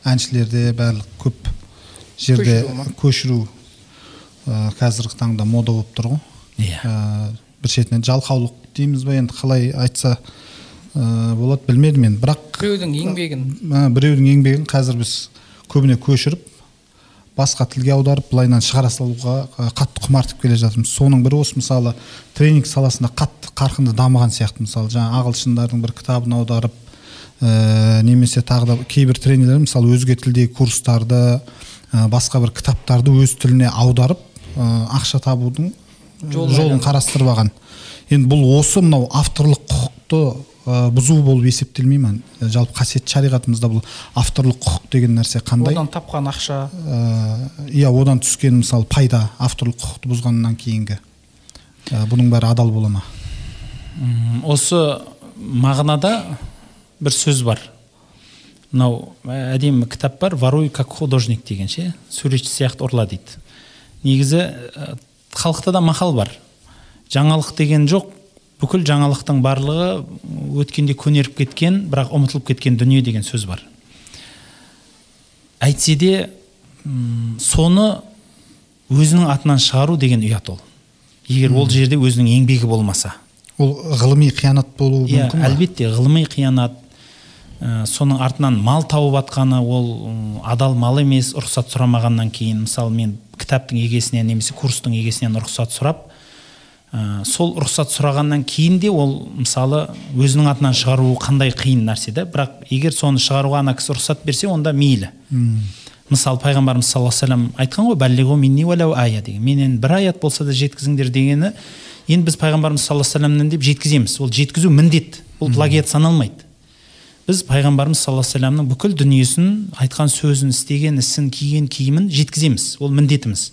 әншілерде барлық көп жерде Көшіру қазіргі таңда мода болып тұр ғой. Иә. Ә, бір шетінен жалқаулық дейміз ба енді қалай айтса ә, болады білмедім енді бірақ біреудің еңбегін. Ә, біреудің еңбегін қазір біз көбіне көшіріп басқа тілге аударып былайынан шығара салуға ә, қатты құмартып келе жатырмыз. Соның бірі осы мысалы тренинг саласында қатты қарқынды дамыған сияқты мысалы жаңа ағылшындардың бір кітабын аударып ә, немесе тағы да кейбір тренерлер мысалы өзге тілдегі курстарды ә, басқа бір кітаптарды өз тіліне аударып ә, ақша табудың Жолын жолынайланып. қарастырып алған. Енді бұл осы мынау авторлық құқықты ә, бұзу болып есептелмей ма жалпы қасиетті шариғатымызда бұл авторлық құқық деген нәрсе қандай? Одан тапқан ақша. Ә, иә одан түскен мысалы пайда авторлық құқықты бұзғаннан кейінгі. Ә, бұның бәрі адал бола ма? Осы мағынада бір сөз бар. Мынау ә, әдемі кітап бар. Воруй как художник деген ше. Суретші сияқты ұрла дейді. Негізі ә, халықта да мақал бар. Жаңалық деген жоқ. Бүкіл жаңалықтың барлығы өткенде көнеріп кеткен бірақ ұмытылып кеткен дүние деген сөз бар. Әйтсе де соны өзінің атынан шығару деген ұят ол. Егер ол жерде өзінің еңбегі болмаса. Ол ғылыми қиянат болуы иә мүмкін ба? әлбетте ғылыми қиянат ә, соның артынан мал тауып жатқаны ол адал мал емес рұқсат сұрамағаннан кейін мысалы мен кітаптың егесінен немесе курстың егесінен рұқсат сұрап ә, сол рұқсат сұрағаннан кейін де ол мысалы өзінің атынан шығаруы қандай қиын нәрсе да бірақ егер соны шығаруға ана кісі рұқсат берсе онда мейлі. Мысалы пайғамбарымыз саллаллаху алейхи айтқан ғой «Баллиғу минни уәләу ая деген. Менен бір аят болса да жеткізіңдер дегені енді біз пайғамбарымыз саллаллаху алейхи деп жеткіземіз. Ол жеткізу міндет. Ол плагиат саналмайды. Біз пайғамбарымыз саллаллаху алейхи вассаламның бүкіл дүниесін айтқан сөзін істеген ісін киген киімін жеткіземіз ол міндетіміз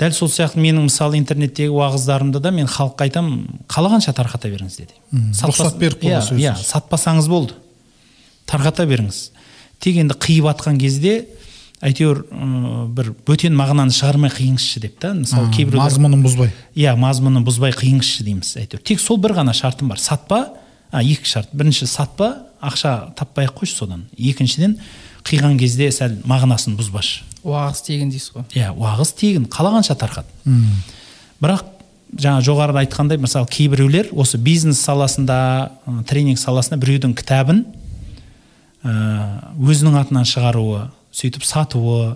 дәл сол сияқты менің мысалы интернеттегі уағыздарымда да мен халыққа айтамын қалағанша тарқата беріңіз деді рұқсат беріп қойған иә, иә сатпасаңыз болды тарқата беріңіз тек енді қиып жатқан кезде әйтеуір бір бөтен мағынаны шығармай қиыңызшы деп та мысалы кейбіреулер мазмұнын бұзбай иә мазмұнын бұзбай қиыңызшы дейміз әйтеуір тек сол бір ғана шартым бар сатпа а екі шарт. Бірінші сатпа ақша таппай ақ қойшы содан. Екіншіден қиған кезде сәл мағынасын бұзбашы. Уағыз тегін дейсіз ғой. Иә уағыз тегін қалағанша тарқат. Бірақ жаңа жоғарыда айтқандай мысалы кейбіреулер осы бизнес саласында тренинг саласында біреудің кітабын ә, өзінің атынан шығаруы сөйтіп сатуы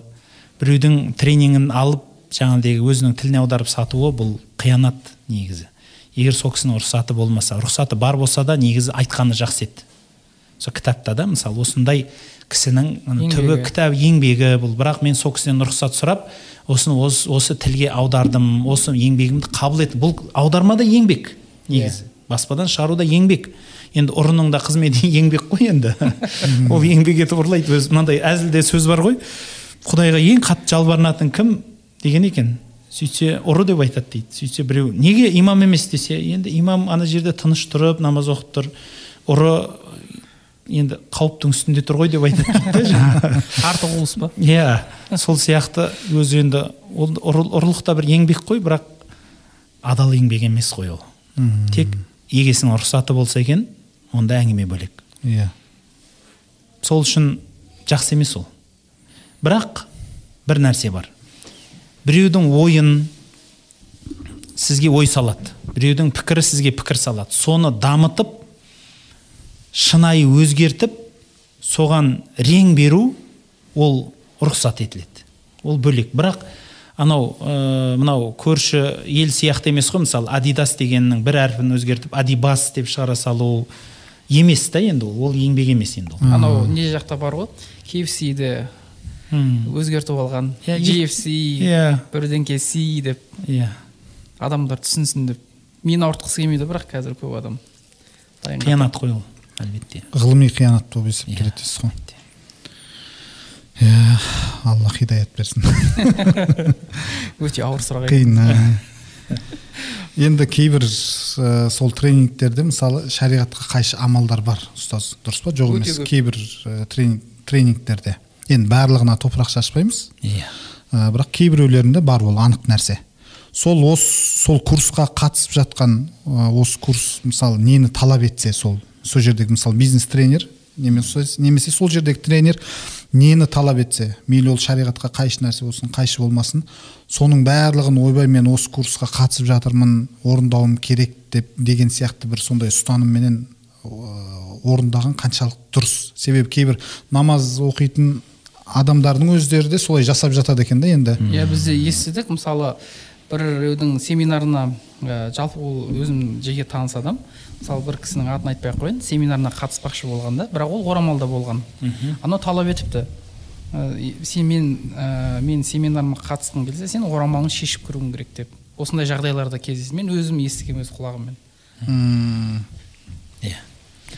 біреудің тренингін алып жаңағыдегі өзінің тіліне аударып сатуы бұл қиянат негізі. Егер сол кісінің рұқсаты болмаса рұқсаты бар болса да негізі айтқаны жақсы еді. Сол кітапта да мысалы осындай кісінің түбі кітап еңбегі бұл. Бірақ мен сол кісіден рұқсат сұрап осыны осы, осы тілге аудардым осы еңбегімді қабыл ет. Бұл аударма да еңбек негізі. Баспадан шығару да еңбек. Енді ұрының да қызметі еңбек қой енді. Ол еңбек етіп ұрлайды өзі. Мынандай әзілде сөз бар ғой. Құдайға ең қатты жалбарынатын кім деген екен? Сөйтсе ұры деп айтады дейді. Сөйтсе біреу неге имам емес? десе енді имам ана жерде тыныш тұрып намаз оқып тұр. Ұры енді қауіптің үстінде тұр ғой деп айтады. Дейді да жаңағы арты құбылыс па? Иә сол сияқты өзі енді ол ұрлық та бір еңбек қой бірақ адал еңбек емес қой ол. Тек егесінің рұқсаты болса екен онда әңгіме бөлек. Иә. Сол үшін жақсы емес ол. Бірақ бір нәрсе бар. Біреудің ойын сізге ой салады. Біреудің пікірі сізге пікір салады. Соны дамытып шынайы өзгертіп соған рең беру ол рұқсат етіледі. Ол бөлек. Бірақ анау ә, мынау көрші ел сияқты емес қой мысалы адидас дегеннің бір әрпін өзгертіп адибас деп шығара салу емес та енді ол. Ол еңбек емес енді ол. Анау не жақта бар ғой? Мм. Өзгертіп алған GFC Иә. бірдеңке C деп иә адамдар түсінсін деп. Мені ауыртқысы келмейді бірақ қазір көп адам қиянат қой ол әлбетте. Ғылыми қиянат болып есептеледі дейсіз ғой иә алла хидаят берсін. Өте ауыр сұрақ қиын ә. енді кейбір ә, сол тренингтерде мысалы шариғатқа қайшы амалдар бар ұстаз. Дұрыс па? Жоқ емес. кейбір ә, тренинг, тренингтерде. Енді барлығына топырақ шашпаймыз. Иә. Ә, бірақ кейбіреулерінде бар ол анық нәрсе. Сол осы сол курсқа қатысып жатқан ә, осы курс мысалы нені талап етсе сол сол жердегі мысалы бизнес тренер немесе, немесе сол жердегі тренер нені талап етсе мейлі ол шариғатқа қайшы нәрсе болсын қайшы болмасын соның барлығын ойбай мен осы курсқа қатысып жатырмын орындауым керек деп деген сияқты бір сондай ұстанымменен ә, орындаған қаншалық дұрыс. Себебі кейбір намаз оқитын адамдардың өздері де солай жасап жатады екен да енді. Иә бізде естідік. Мысалы біреудің семинарына ә, жалпы ол өзім жеке таныс адам. Мысалы бір кісінің атын айтпай ақ қояйын. Семинарына қатыспақшы болған да бірақ ол орамалда болған. Анау талап етіпті. Ә, сен мен ә, мен семинарыма қатысқың келсе сен орамалыңды шешіп кіруің керек деп. Осындай жағдайларда кездесті мен өзім естігемін өз құлағыммен. М, иә.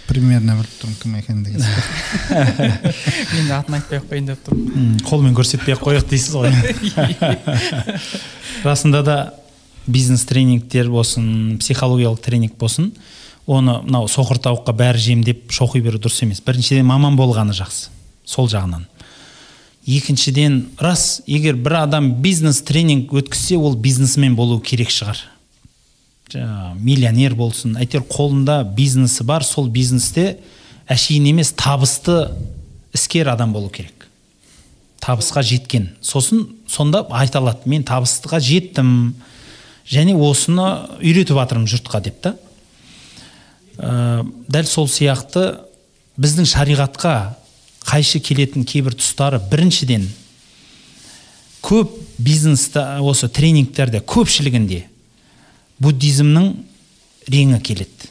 Примерно біліп тұрмын кім екенін деген сияқты. мен атын айтпай ақ қояйын деп тұрмын қолмен көрсетпей ақ қояйық дейсіз ғой расында да бизнес тренингтер болсын психологиялық тренинг болсын оны мынау соқыр тауыққа бәрі жемдеп шоқи беру дұрыс емес біріншіден маман болғаны жақсы сол жағынан екіншіден рас егер бір адам бизнес тренинг өткізсе ол бизнесмен болу керек шығар жаңағы миллионер болсын. Әйтеуір қолында бизнесі бар сол бизнесте әшейін емес табысты іскер адам болу керек. Табысқа жеткен. Сосын сонда айта алады мен табысқа жеттім және осыны үйретіп жатырмын жұртқа деп та. Ә, дәл сол сияқты біздің шариғатқа қайшы келетін кейбір тұстары біріншіден көп бизнесте осы тренингтерде көпшілігінде буддизмнің реңі келеді.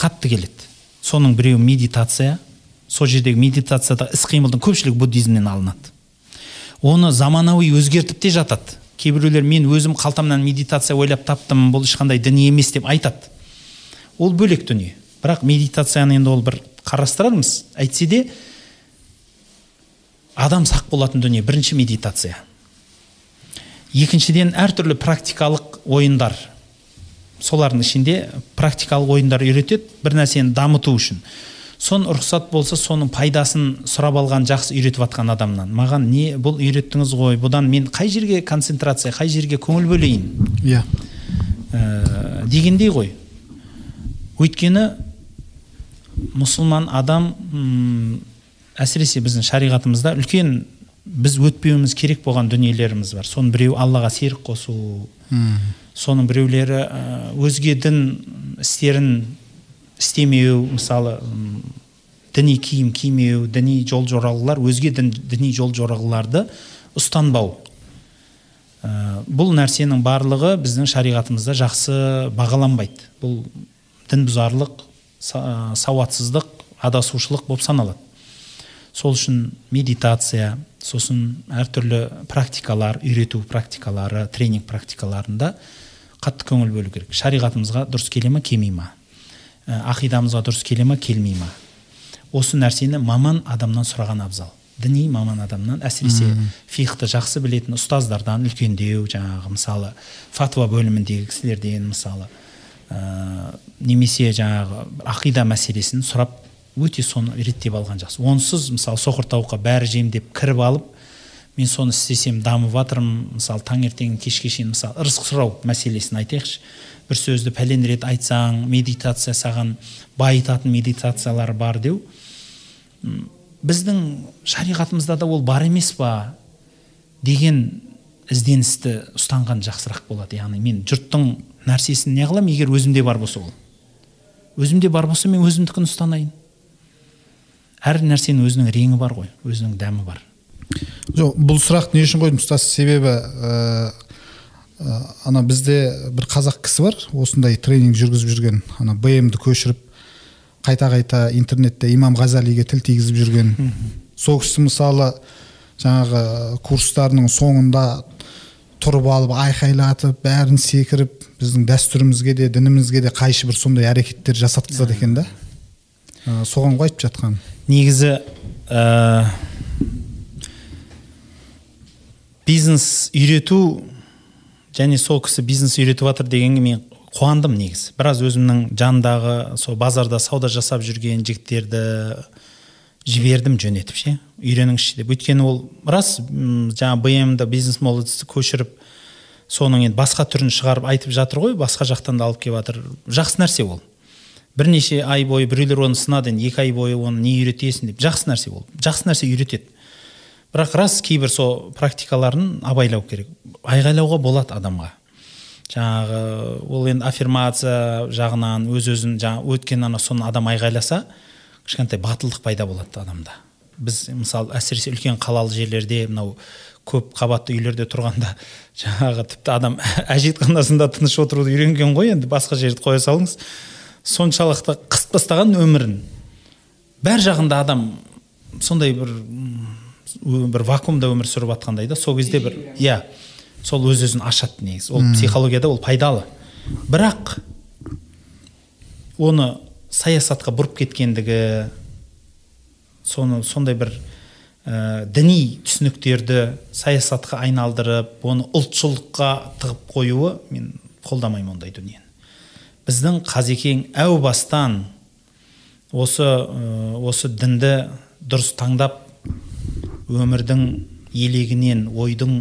Қатты келеді. Соның біреуі медитация сол жердегі медитацияда іс қимылдың көпшілігі буддизмнен алынады. Оны заманауи өзгертіп те жатады. Кейбіреулер мен өзім қалтамнан медитация ойлап таптым бұл ешқандай діни емес деп айтады. Ол бөлек дүние. Бірақ медитацияны енді ол бір қарастырармыз әйтсе де адам сақ болатын дүние бірінші медитация. Екіншіден әртүрлі практикалық ойындар. Солардың ішінде практикалық ойындар үйретеді бір нәрсені дамыту үшін. Сон рұқсат болса соның пайдасын сұрап алған жақсы үйретіп жатқан адамнан. Маған не бұл үйреттіңіз ғой бұдан мен қай жерге концентрация қай жерге көңіл бөлейін? Иә. Ә, дегендей ғой. Өйткені мұсылман адам әсіресе біздің шариғатымызда үлкен біз өтпеуіміз керек болған дүниелеріміз бар. Соның біреуі аллаға серік қосу соның біреулері өзге дін істерін істемеу мысалы діни киім кимеу діни жол жоралғылар өзге дін, діни жол жоралғыларды ұстанбау. Ә, бұл нәрсенің барлығы біздің шариғатымызда жақсы бағаланбайды. Бұл дін бұзарлық са- сауатсыздық адасушылық болып саналады. Сол үшін медитация сосын әртүрлі практикалар үйрету практикалары тренинг практикаларында қатты көңіл бөлу керек. Шариғатымызға дұрыс келе ма келмей ма? Ә, ақидамызға дұрыс келе ма келмей ма? Осы нәрсені маман адамнан сұраған абзал. Діни маман адамнан әсіресе фихты жақсы білетін ұстаздардан үлкендеу жаңағы мысалы фатуа бөліміндегі кісілерден мысалы ә, немесе жаңағы ақида мәселесін сұрап өте соны реттеп алған жақсы. Онсыз мысалы соқыр тауыққа бәрі жемдеп кіріп алып мен соны істесем дамып жатырмын. Мысалы таңертең кешке шейін мысалы ырзық сұрау мәселесін айтайықшы. бір сөзді пәлен рет айтсаң медитация саған байытатын медитациялар бар деу. Біздің шариғатымызда да ол бар емес па деген ізденісті ұстанған жақсырақ болады. Яғни мен жұрттың нәрсесін не қыламын егер өзімде бар болса ол. Өзімде бар болса мен өзімдікін ұстанайын. Әр нәрсенің өзінің реңі бар ғой өзінің дәмі бар. Жоқ бұл сұрақты не үшін қойдым? Ұстаз себебі ә, ә, ана бізде бір қазақ кісі бар. Осындай тренинг жүргізіп жүрген ана бмді көшіріп қайта қайта интернетте имам ғазалиге тіл тигізіп жүрген. Сол кісі мысалы жаңағы курстарының соңында тұрып алып айқайлатып бәрін секіріп біздің дәстүрімізге де дінімізге де қайшы бір сондай әрекеттер жасатқызады екен да. Ә, соған ғой айтып жатқан. Негізі ә, бизнес үйрету және сол кісі бизнес үйретіп жатыр дегенге мен қуандым негізі. Біраз өзімнің жандағы сол базарда сауда жасап жүрген жігіттерді жібердім жөнетіп ше үйреніңізші деп. Өйткені ол рас жаңа бмді бизнес молодецті көшіріп соның енді басқа түрін шығарып айтып жатыр ғой басқа жақтан да алып келіп жатыр жақсы нәрсе ол. Бірнеше ай бойы біреулер оны сынады енді екі ай бойы оны не үйретесің деп. Жақсы нәрсе ол. Жақсы нәрсе үйретеді. Бірақ рас кейбір сол практикаларын абайлау керек. Айғайлауға болады адамға. Жаңағы ол енді аффирмация жағынан өз өзін жаңа өткен ана соны адам айғайласа кішкентай батылдық пайда болады адамда. Біз мысалы әсіресе үлкен қалалы жерлерде мынау көп қабатты үйлерде тұрғанда жаңағы тіпті адам әжетханасында тыныш отыруды үйренген ғой енді басқа жерді қоя салыңыз. Соншалықты қысып тастаған өмірін. Бәр жағында адам сондай бір бір вакуумда өмір сүріп жатқандай да сол кезде бір иә. сол өз өзін ашады негізі. Ол психологияда ол пайдалы. Бірақ оны саясатқа бұрып кеткендігі соны сондай бір ә, діни түсініктерді саясатқа айналдырып оны ұлтшылдыққа тығып қоюы мен қолдамаймын ондай дүниені. Біздің қазекең әу бастан осы осы дінді дұрыс таңдап өмірдің елегінен ойдың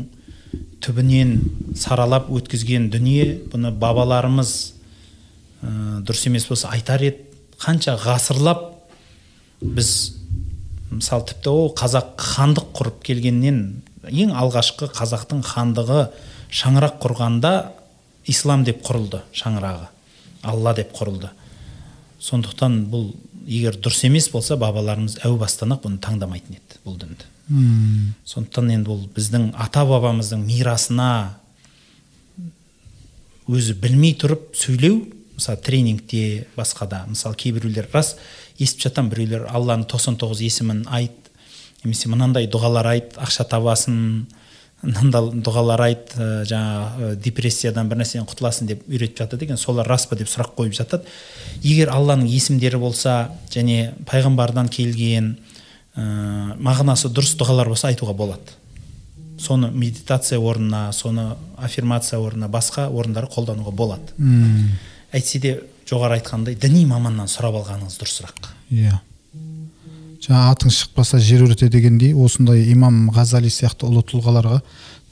түбінен саралап өткізген дүние бұны бабаларымыз ә, дұрыс емес болса айтар еді. Қанша ғасырлап біз мысалы тіпті ол қазақ хандық құрып келгеннен ең алғашқы қазақтың хандығы шаңырақ құрғанда ислам деп құрылды шаңырағы. Алла деп құрылды. Сондықтан бұл егер дұрыс емес болса бабаларымыз әу бастан ақ бұны таңдамайтын еді бұл дінді. Сондықтан енді бұл біздің ата бабамыздың мирасына өзі білмей тұрып сөйлеу мысалы тренингте басқада мысалы кейбіреулер рас естіп жатамын біреулер алланың тоқсан тоғыз есімін айт немесе мынандай дұғалар айт ақша мынандай дұғалар айт ә, жаңағы депрессиядан бір нәрседен құтыласың деп үйретіп жатады екен. Солар рас па деп сұрақ қойып жатады. Егер алланың есімдері болса және пайғамбардан келген ә, мағынасы дұрыс дұғалар болса айтуға болады. Соны медитация орнына соны аффирмация орнына басқа орындары қолдануға болады. Әйтсе де жоғары айтқандай діни маманнан сұрап алғаныңыз дұрысырақ. Иә. Жаңа атың шықпаса жер өрте дегендей осындай имам ғазали сияқты ұлы тұлғаларға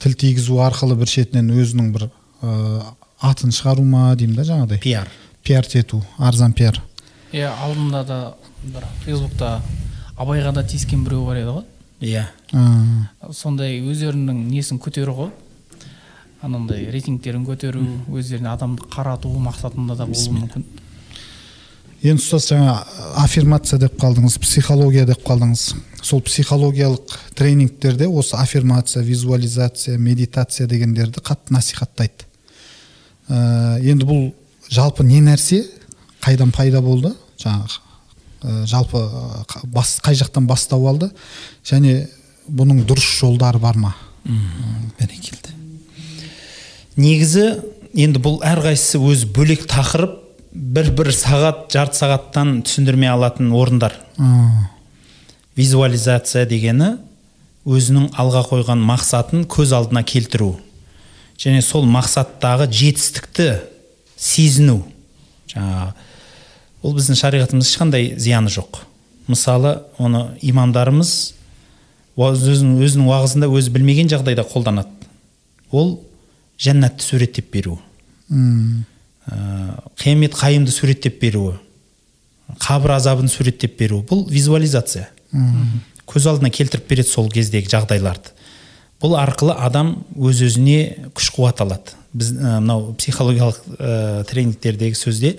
тіл тигізу арқылы бір шетінен өзінің бір ә, атын шығару ма деймін да жаңағыдай? Пиар. Пиар ету арзан пиар. Иә алдында да бір фейсбукта абайға да тиіскен біреу бар еді ғой. Иә. Сондай өздерінің несін көтеру ғой. Анандай рейтингтерін көтеру өздеріне адамды қарату мақсатында да болуы мүмкін. Енді ұстаз жаңа аффирмация деп қалдыңыз психология деп қалдыңыз. Сол психологиялық тренингтерде осы аффирмация визуализация медитация дегендерді қатты насихаттайды. Ә, енді бұл жалпы не нәрсе? Қайдан пайда болды? Жаңағы ә, жалпы қа- бас, қай жақтан бастау алды? Және бұның дұрыс жолдары бар ма? Бәрекелді. Негізі енді бұл әрқайсысы өз бөлек тақырып. Бір бір сағат жарты сағаттан түсіндірмей алатын орындар. А, визуализация дегені өзінің алға қойған мақсатын көз алдына келтіру. Және сол мақсаттағы жетістікті сезіну. Жаңағы ол біздің шариғатымызда ешқандай зияны жоқ. Мысалы оны имамдарымыз өзінің, өзінің уағызында өзі білмеген жағдайда қолданады. Ол жәннатты суреттеп беру. Қиямет қайымды суреттеп беруі қабір азабын суреттеп беру бұл визуализация. Көз алдына келтіріп береді сол кездегі жағдайларды. Бұл арқылы адам өз өзіне күш қуат алады. Біз ә, мынау психологиялық ә, тренингтердегі сөзде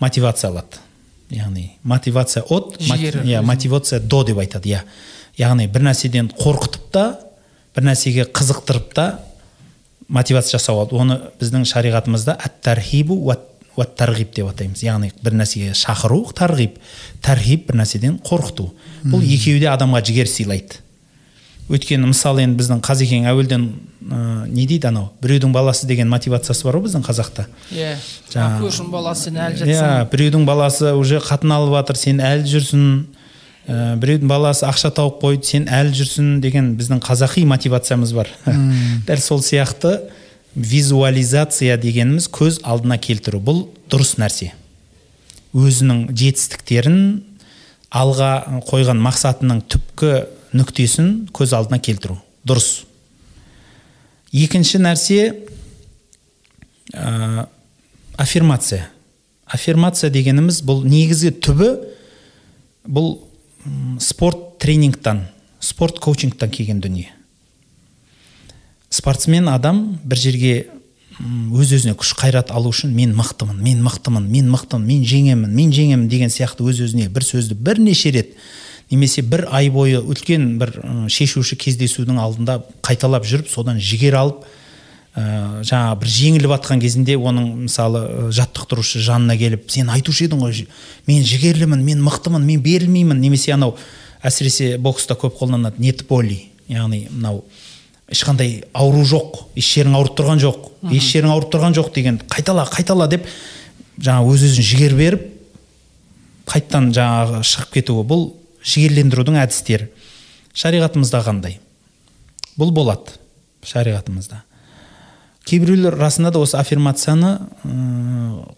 мотивация алады. Яғни мотивация от иә мотивация до деп айтады иә. Яғни бір нәрседен қорқытып та бір нәрсеге қызықтырып та мотивация жасау алады оны біздің шариғатымызда әт тархибу уат тарғиб деп атаймыз. Яғни бір нәрсеге шақыру тарғиб. Тархиб бір нәрседен қорқыту. Бұл екеуі де адамға жігер сыйлайды. Өйткені мысалы енді біздің қазекең әуелден ә, не дейді анау? Біреудің баласы деген мотивациясы бар ғой біздің қазақта. Иә. Жаңағы- көршінің баласы сен әлі иә жатсың біреудің баласы уже қатын алып жатыр сен әлі жүрсің. Ә, біреудің баласы ақша тауып қойды сен әлі жүрсің деген біздің қазақи мотивациямыз бар. Дәл сол сияқты визуализация дегеніміз көз алдына келтіру. Бұл дұрыс нәрсе. Өзінің жетістіктерін алға қойған мақсатының түпкі нүктесін көз алдына келтіру. Дұрыс. Екінші нәрсе ә, аффирмация. Аффирмация дегеніміз бұл негізгі түбі бұл спорт тренингтан спорт коучингтан келген дүние. Спортсмен адам бір жерге өз өзіне күш қайрат алу үшін мен мықтымын мен мықтымын мен мықтымын мен жеңемін мен жеңемін деген сияқты өз өзіне бір сөзді бірнеше рет немесе бір ай бойы үлкен бір шешуші кездесудің алдында қайталап жүріп содан жігер алып ә, жаңағы бір жеңіліп жатқан кезінде оның мысалы жаттықтырушы жанына келіп сен айтушы едің ғой мен жігерлімін мен мықтымын мен берілмеймін немесе анау әсіресе бокста көп қолданады нет боли яғни мынау ешқандай ауру жоқ еш жерің ауырып тұрған жоқ еш жерің ауырып тұрған жоқ деген қайтала қайтала деп жаңағы өз өзін жігер беріп қайттан жаңағы шығып кетуі бұл жігерлендірудің әдістері. Шариғатымызда қандай? Бұл болады шариғатымызда. Кейбіреулер расында да осы аффирмацияны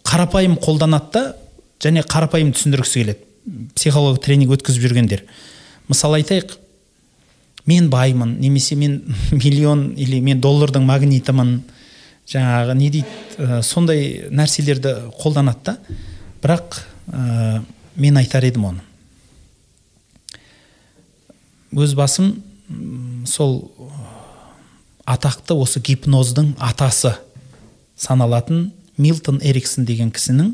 қарапайым қолданады да және қарапайым түсіндіргісі келеді. Психологиялық тренинг өткізіп жүргендер. Мысалы айтайық мен баймын немесе мен миллион или мен доллардың магнитімін жаңағы не дейді ә, сондай нәрселерді қолданады да. Бірақ ә, мен айтар едім оны. Өз басым сол атақты осы гипноздың атасы саналатын милтон эриксон деген кісінің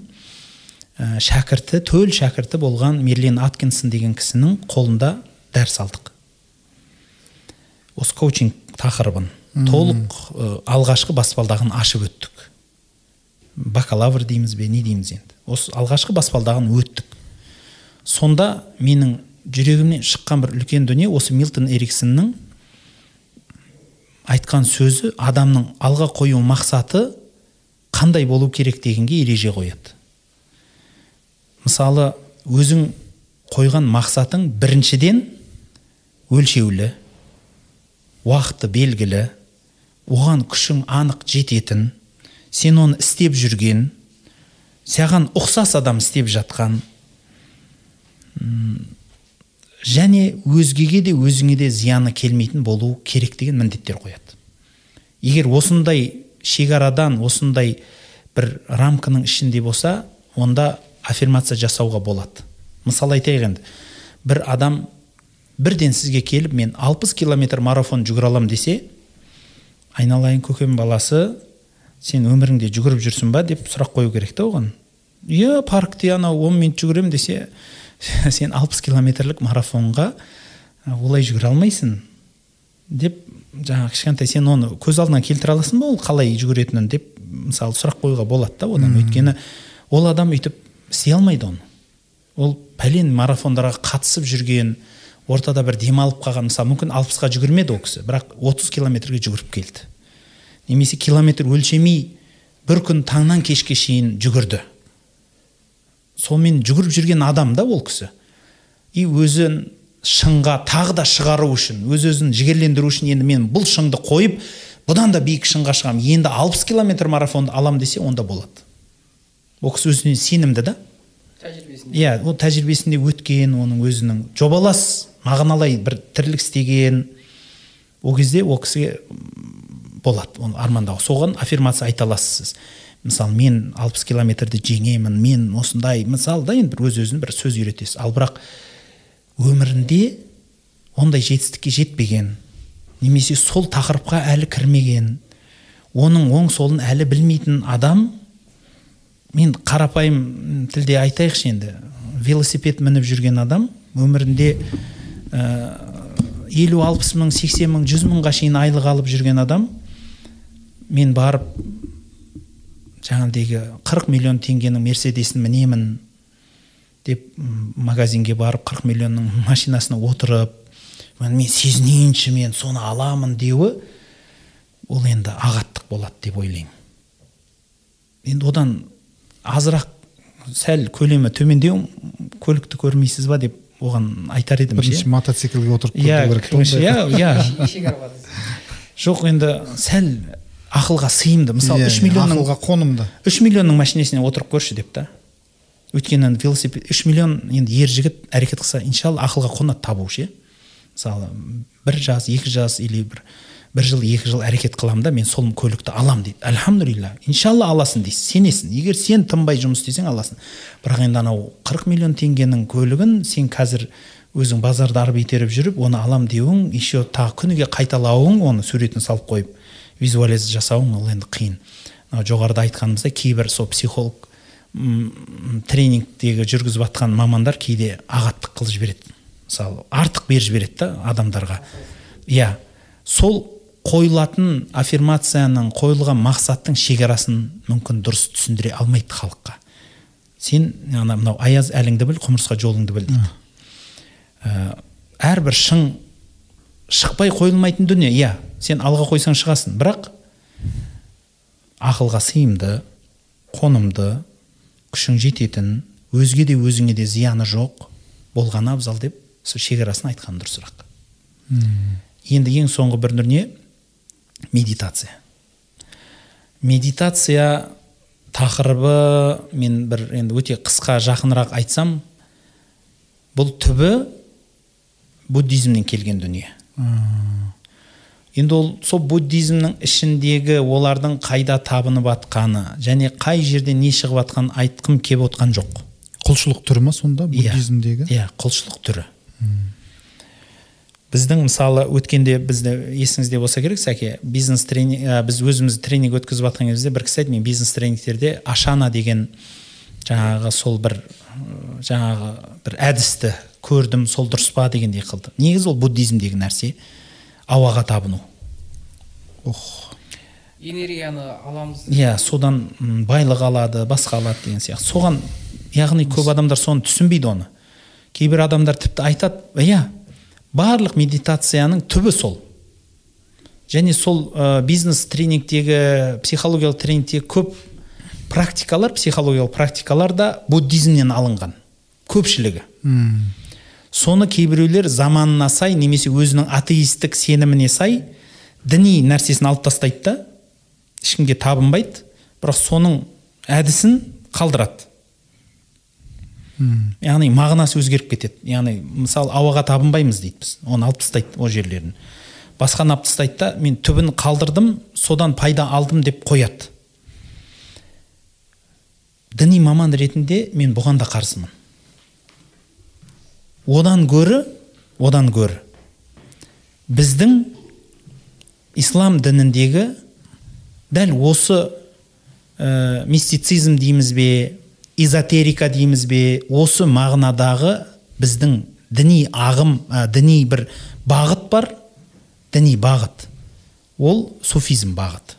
ә, шәкірті төл шәкірті болған мерлин аткинсон деген кісінің қолында дәріс алдық. Осы коучинг тақырыбын толық ә, алғашқы баспалдағын ашып өттік. Бакалавр дейміз бе не дейміз енді? Осы алғашқы баспалдағын өттік. Сонда менің жүрегімнен шыққан бір үлкен дүние осы милтон эриксонның айтқан сөзі адамның алға қою мақсаты қандай болу керек дегенге ереже қояды. Мысалы өзің қойған мақсатың біріншіден өлшеулі уақыты белгілі оған күшің анық жететін сен оны істеп жүрген саған ұқсас адам істеп жатқан және өзгеге де өзіңе де зияны келмейтін болу керек деген міндеттер қояды. Егер осындай шекарадан осындай бір рамканың ішінде болса онда аффирмация жасауға болады. Мысал айтайық енді. Бір адам бірден сізге келіп мен 60 километр марафон жүгіре аламын десе айналайын көкем баласы сен өміріңде жүгіріп жүрсің ба? деп сұрақ қою керек та оған. Иә паркте анау он минут жүгіремін десе сен 60 километрлік марафонға олай жүгіре алмайсың деп жаңағы кішкентай сен оны көз алдына келтіре аласың ба ол қалай жүгіретінін деп мысалы сұрақ қоюға болады да одан. Өйткені ол адам өйтіп істей алмайды оны. Ол пәлен марафондарға қатысып жүрген ортада бір демалып қалған мысалы мүмкін алпысқа жүгірмеді ол кісі бірақ 30 километрге жүгіріп келді. Немесе километр өлшемей бір күн таңнан кешке шейін жүгірді. Сонымен жүгіріп жүрген адам да ол кісі. И өзін шыңға тағы да шығару үшін өз өзін жігерлендіру үшін енді мен бұл шыңды қойып бұдан да биік шыңға шығамын енді 60 километр марафонды алам десе онда болады. Ол кісі өзіне сенімді да. Тәжірибесінде. Иә ол тәжірибесінде өткен оның өзінің жобалас мағыналай бір тірлік істеген. Ол кезде ол кісіге болады оны армандау. Соған аффирмация айта аласыз сіз. Мысалы мен 60 километрді жеңемін мен осындай. Мысалы да енді бір өз өзіне бір сөз үйретесіз. Ал бірақ өмірінде ондай жетістікке жетпеген немесе сол тақырыпқа әлі кірмеген оның оң солын әлі білмейтін адам мен қарапайым тілде айтайықшы енді велосипед мініп жүрген адам өмірінде елу алпыс мың сексен мың жүз мыңға шейін айлық алып жүрген адам мен барып жаңағыдегі 40 миллион теңгенің мерседесін мінемін деп магазинге барып 40 миллионның машинасына отырып мен сезінейінші мен соны аламын деуі ол енді ағаттық болады деп ойлаймын. Енді одан азырақ сәл көлемі төмендеу көлікті көрмейсіз ба деп оған айтар едім бірінші мотоциклге отырып иә иә иә. Бар жоқ енді сәл ақылға сыйымды. Мысалы Иә, үш иә, миллионның ақылға қонымды. үш миллионның машинасына отырып көрші деп та. Өйткені велосипед үш миллион енді ер жігіт әрекет қылса иншалла ақылға қонады табу ше мысалы бір жас екі жас или бір бір жыл екі жыл әрекет қыламын да мен сол көлікті алам дейді. Альхамдулилля иншалла аласың дейсің сенесің. Егер сен тынбай жұмыс істесең аласың. Бірақ енді анау 40 миллион теңгенің көлігін сен қазір өзің базарда арбитеріп жүріп оны алам деуің еще тағы күніге қайталауың оны суретін салып қойып визуализ жасауың ол енді қиын. Мынау жоғарыда айтқанымыздай кейбір сол психолог тренингтегі жүргізіп жатқан мамандар кейде ағаттық қылып жібереді. Мысалы артық беріп жібереді да адамдарға. Иә сол қойылатын аффирмацияның қойылған мақсаттың шекарасын мүмкін дұрыс түсіндіре алмайды халыққа. Сен ана мынау аяз әліңді біл құмырсқа жолыңды біл дейді. Ә, әрбір шың шықпай қойылмайтын дүние. Иә сен алға қойсаң шығасың. Бірақ ақылға сыйымды қонымды күшің жететін өзге де өзіңе де зияны жоқ болғаны абзал деп сол шекарасын айтқан дұрысырақ енді ең соңғы бір дүние медитация. Медитация тақырыбы мен бір енді өте қысқа жақынырақ айтсам бұл түбі буддизмнен келген дүние. Енді ол сол буддизмнің ішіндегі олардың қайда табынып жатқаны және қай жерде не шығып жатқанын айтқым келіп отқан жоқ. Құлшылық түрі ма сонда Иә. буддизмдегі? Иә құлшылық түрі. Біздің мысалы өткенде бізді есіңізде болса керек сәке бизнес тренинг ә, біз өзіміз тренинг өткізіп жатқан кезде бір кісі айтты мен бизнес тренингтерде ашана деген жаңағы сол бір жаңағы бір әдісті көрдім сол дұрыс па дегендей қылды. Негізі ол буддизмдегі нәрсе ауаға табыну. Ох. Энергияны аламыз. Иә содан байлық алады басқа алады деген сияқты. Соған яғни көп адамдар соны түсінбейді оны. Кейбір адамдар тіпті айтады иә барлық медитацияның түбі сол және сол ә, бизнес тренингтегі психологиялық тренингтегі көп практикалар психологиялық практикалар да буддизмнен алынған. Көпшілігі. Соны кейбіреулер заманына сай немесе өзінің атеистік сеніміне сай діни нәрсесін алып тастайды да ешкімге табынбайды. Бірақ соның әдісін қалдырады. М, яғни мағынасы өзгеріп кетеді. Яғни мысалы ауаға табынбаймыз дейді біз. Оны алып тастайды ол жерлерін. Басқаны алып тастайды да мен түбін қалдырдым содан пайда алдым деп қояды. Діни маман ретінде мен бұған да қарсымын. Одан гөрі одан гөрі. Біздің ислам дініндегі дәл осы ә, мистицизм дейміз бе эзотерика дейміз бе осы мағынадағы біздің діни ағым ә, діни бір бағыт бар діни бағыт. Ол суфизм бағыт.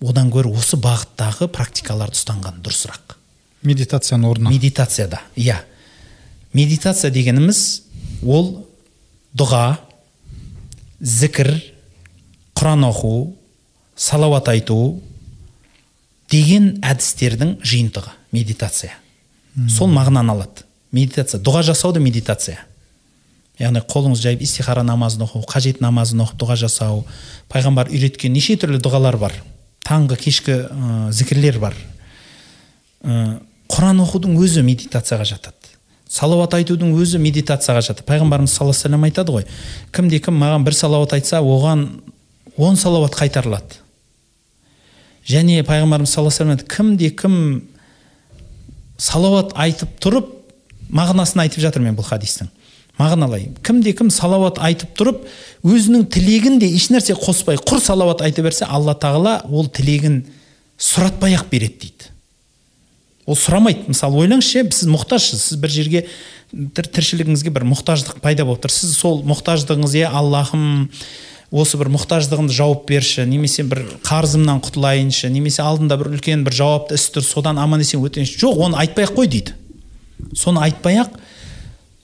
Одан гөрі осы бағыттағы практикаларды ұстанған дұрысырақ. Медитацияның орнына медитацияда иә. Медитация дегеніміз ол дұға зікір құран оқу салауат айту деген әдістердің жиынтығы медитация. Сол мағынаны алады. Медитация дұға жасау да медитация. Яғни қолыңыз жайып истихара намазын оқу қажет намазын оқып дұға жасау пайғамбар үйреткен неше түрлі дұғалар бар. Таңғы кешкі ә, зікірлер бар. Ә, құран оқудың өзі медитацияға жатады. Салауат айтудың өзі медитацияға жатады пайғамбарымыз саллаллаху вассалам айтады ғой кімде кім маған бір салауат айтса оған он салауат қайтарылады және пайғамбарымыз саллаллаху алейhi вассалам кімде кім салауат айтып тұрып мағынасын айтып жатыр мен бұл хадистің мағыналай кімде кім салауат айтып тұрып өзінің тілегін де ешнәрсе қоспай құр салауат айта берсе алла тағала ол тілегін сұратпай ақ береді дейді. Ол сұрамайды. Мысалы ойлаңызшы сіз мұқтажсыз сіз бір жерге тіршілігіңізге бір мұқтаждық пайда болып тұр. Сіз сол мұқтаждығыңыз иә аллахым осы бір мұқтаждығымды жауып берші немесе бір қарызымнан құтылайыншы немесе алдында бір үлкен бір жауапты іс тұр содан аман есен өтейінші жоқ оны айтпай ақ қой дейді. Соны айтпай ақ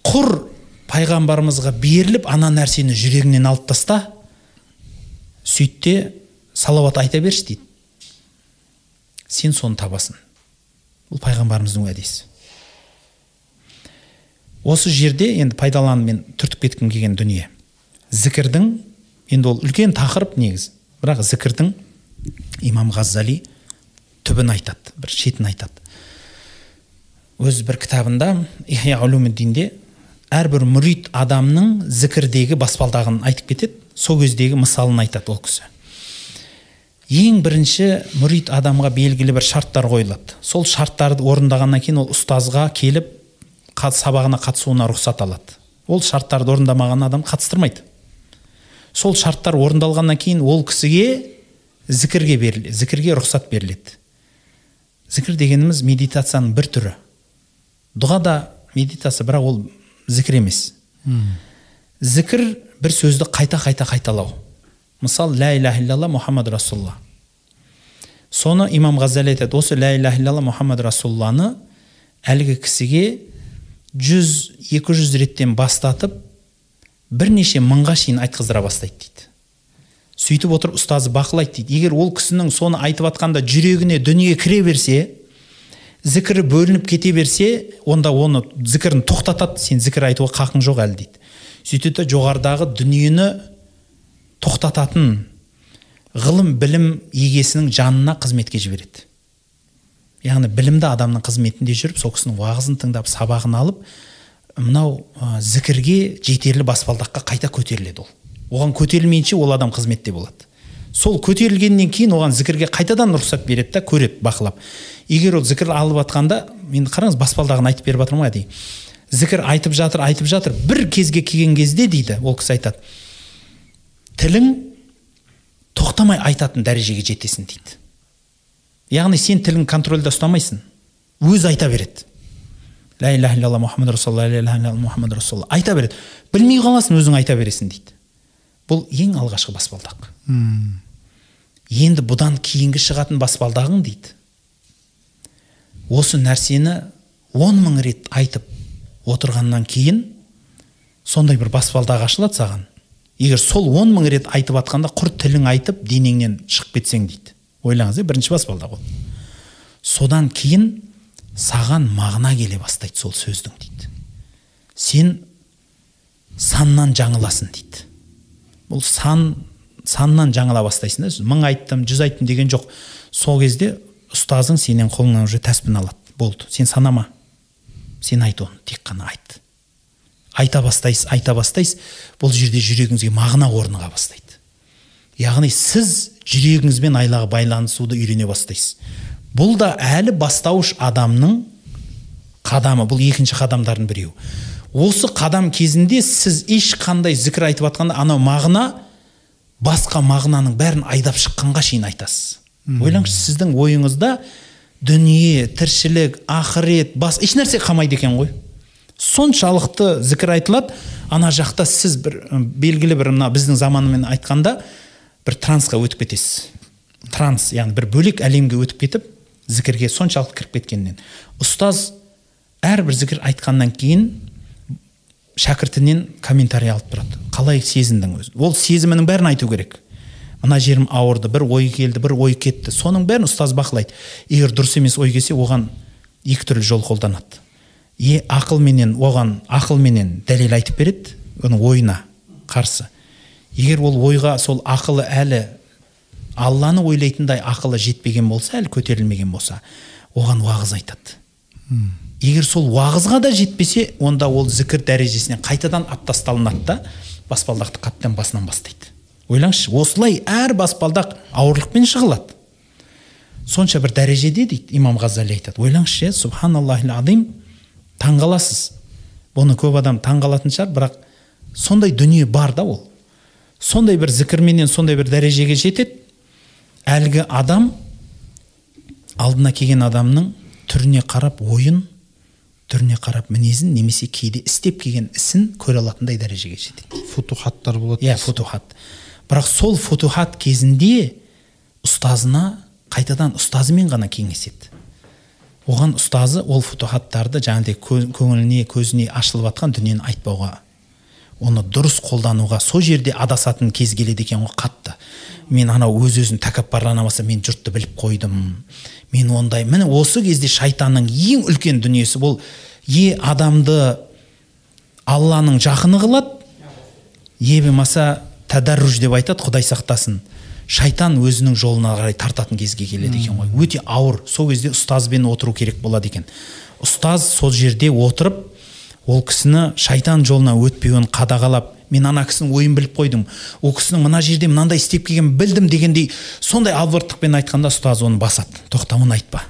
құр пайғамбарымызға беріліп ана нәрсені жүрегіңнен алып таста сөйтте салауат айта берші дейді. Сен соны табасың. Бұл пайғамбарымыздың уәдесі. Осы жерде енді пайдаланып мен түртіп кеткім келген дүние. Зікірдің енді ол үлкен тақырып негізі. Бірақ зікірдің имам ғаззали түбін айтады бір шетін айтады. Өз бір кітабында ихя әрбір мүрит адамның зікірдегі баспалдағын айтып кетеді сол кездегі мысалын айтады ол кісі ең бірінші мүрит адамға белгілі бір шарттар қойылады. Сол шарттарды орындағаннан кейін ол ұстазға келіп сабағына қатысуына рұқсат алады. Ол шарттарды орындамаған адам қатыстырмайды. Сол шарттар орындалғаннан кейін ол кісіге зікірге беріледі зікірге рұқсат беріледі. Зікір дегеніміз медитацияның бір түрі. Дұға да медитация бірақ ол зікір емес. Зікір бір сөзді қайта қайта қайталау. Мысалы ля иляха иллалла мұхаммад расулалла соны имам ғазали айтады осы ля иляха иллалла мұхаммад расулалланы әлгі кісіге жүз екі жүз реттен бастатып бірнеше мыңға шейін айтқыздыра бастайды дейді сөйтіп отырып ұстазы бақылайды дейді егер ол кісінің соны айтып жатқанда жүрегіне дүние кіре берсе зікірі бөлініп кете берсе онда оны зікірін тоқтатады сен зікір айтуға қақың жоқ әлі дейді сөйтеді жоғарыдағы дүниені тоқтататын ғылым білім егесінің жанына қызметке жібереді. Яғни білімді адамның қызметінде жүріп сол кісінің уағызын тыңдап сабағын алып мынау ә, зікірге жетерлі баспалдаққа қайта көтеріледі ол. Оған көтерілмейінше ол адам қызметте болады. Сол көтерілгеннен кейін оған зікірге қайтадан рұқсат береді да көреді бақылап. Егер ол зікір алып жатқанда енді қараңыз баспалдағын айтып беріп жатырмын ғой әдейі. Зікір айтып жатыр айтып жатыр бір кезге келген кезде дейді ол кісі айтады. Тілің тоқтамай айтатын дәрежеге жетесің дейді. Яғни сен тілің контрольда ұстамайсың өзі айта береді. Ля иляха илlalла мұхаммад расулалла ля иляха мұхаммад расулалла. Айта береді. Білмей қаласың өзің айта бересің дейді. Бұл ең алғашқы баспалдақ. Енді бұдан кейінгі шығатын баспалдағың дейді. Осы нәрсені он мың рет айтып отырғаннан кейін сондай бір баспалдағы ашылады саған. Егер сол он мың рет айтып жатқанда құр тілің айтып денеңнен шығып кетсең дейді. Ойлаңыз иә бірінші баспалдақ ол содан кейін саған мағына келе бастайды сол сөздің дейді. Сен саннан жаңыласың дейді. Бұл сан саннан жаңыла бастайсың да мың айттым жүз айттым деген жоқ. Сол кезде ұстазың сенен қолыңнан уже тәспін алады. Болды. Сен санама. Сен айт оны тек қана айт. Айта бастайсыз айта бастайсыз бұл жерде жүрегіңізге мағына орныға бастайды. Яғни сіз жүрегіңізбен айлаға байланысуды үйрене бастайсыз. Бұл да әлі бастауыш адамның қадамы бұл екінші қадамдардың біреуі. Осы қадам кезінде сіз ешқандай зікір айтып жатқанда анау мағына басқа мағынаның бәрін айдап шыққанға шейін айтасыз. Ойлаңызшы сіздің ойыңызда дүние тіршілік ақырет бас ешнәрсе қалмайды екен ғой. Соншалықты зікір айтылады. Ана жақта сіз бір белгілі бір мына біздің заманмен айтқанда бір трансқа өтіп кетесіз. Транс яғни бір бөлек әлемге өтіп кетіп зікірге соншалықты кіріп кеткеннен. Ұстаз әрбір зікір айтқаннан кейін шәкіртінен комментарий алып тұрады. Қалай сезіндің өзі ол сезімінің бәрін айту керек. Мына жерім ауырды бір ой келді бір ой кетті. Соның бәрін ұстаз бақылайды. Егер дұрыс емес ой келсе оған екі түрлі жол қолданады. Е ақылменен оған ақылменен дәлел айтып береді оның ойына қарсы. Егер ол ойға сол ақылы әлі алланы ойлайтындай ақылы жетпеген болса әлі көтерілмеген болса оған уағыз айтады. Егер сол уағызға да жетпесе онда ол зікір дәрежесінен қайтадан алып тасталынады да баспалдақты қаттан басынан бастайды. Ойлаңызшы осылай әр баспалдақ ауырлықпен жығылады сонша бір дәрежеде дейді имам ғазали айтады. Ойлаңызшы иә субханаллахил таңғаласыз. Бұны көп адам таңғалатын шығар бірақ сондай дүние бар да ол. Сондай бір зікірменен сондай бір дәрежеге жетеді. Әлгі адам алдына келген адамның түріне қарап ойын түріне қарап мінезін немесе кейде істеп келген ісін көре алатындай дәрежеге жетеді. Футухаттар болады. Иә футухат. Бірақ сол футухат кезінде ұстазына қайтадан ұстазымен ғана кеңеседі. Оған ұстазы ол футухаттарды жаңағыдай көңіліне көзіне ашылып жатқан дүниені айтпауға оны дұрыс қолдануға сол жерде адасатын кез келеді екен ғой қатты. Мен анау өз өзін тәкаппарлана бастаса мен жұртты біліп қойдым. Мен ондай міне осы кезде шайтанның ең үлкен дүниесі бұл. Е адамды алланың жақыны қылады е болмаса тәдарруж деп айтады құдай сақтасын. Шайтан өзінің жолына қарай тартатын кезге келеді екен ғой. Өте ауыр. Сол кезде ұстазбен отыру керек болады екен. Ұстаз сол жерде отырып ол кісіні шайтан жолына өтпеуін қадағалап мен ана кісінің ойын біліп қойдым. Ол кісінің мына жерде мынандай істеп келгенін білдім дегендей сондай албырттықпен айтқанда ұстаз оны басады. Тоқта оны айтпа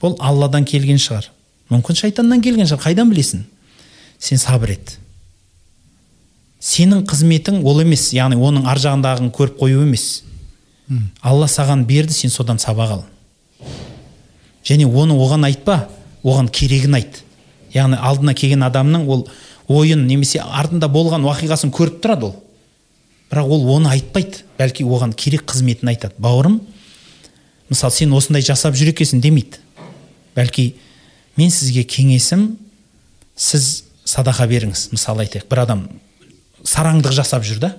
бұл алладан келген шығар. Мүмкін шайтаннан келген шығар. Қайдан білесің? Сен сабыр ет сенің қызметің ол емес. Яғни оның ар жағындағын көріп қою емес. Алла саған берді сен содан сабақ ал. Және оны оған айтпа оған керегін айт. Яғни алдына келген адамның ол ойын немесе артында болған уақиғасын көріп тұрады ол. Бірақ ол оны айтпайды бәлки оған керек қызметін айтады. Бауырым мысалы сен осындай жасап жүр екенсің демейді. Бәлки мен сізге кеңесім сіз садақа беріңіз. Мысалы айтайық. Бір адам сараңдық жасап жүр да.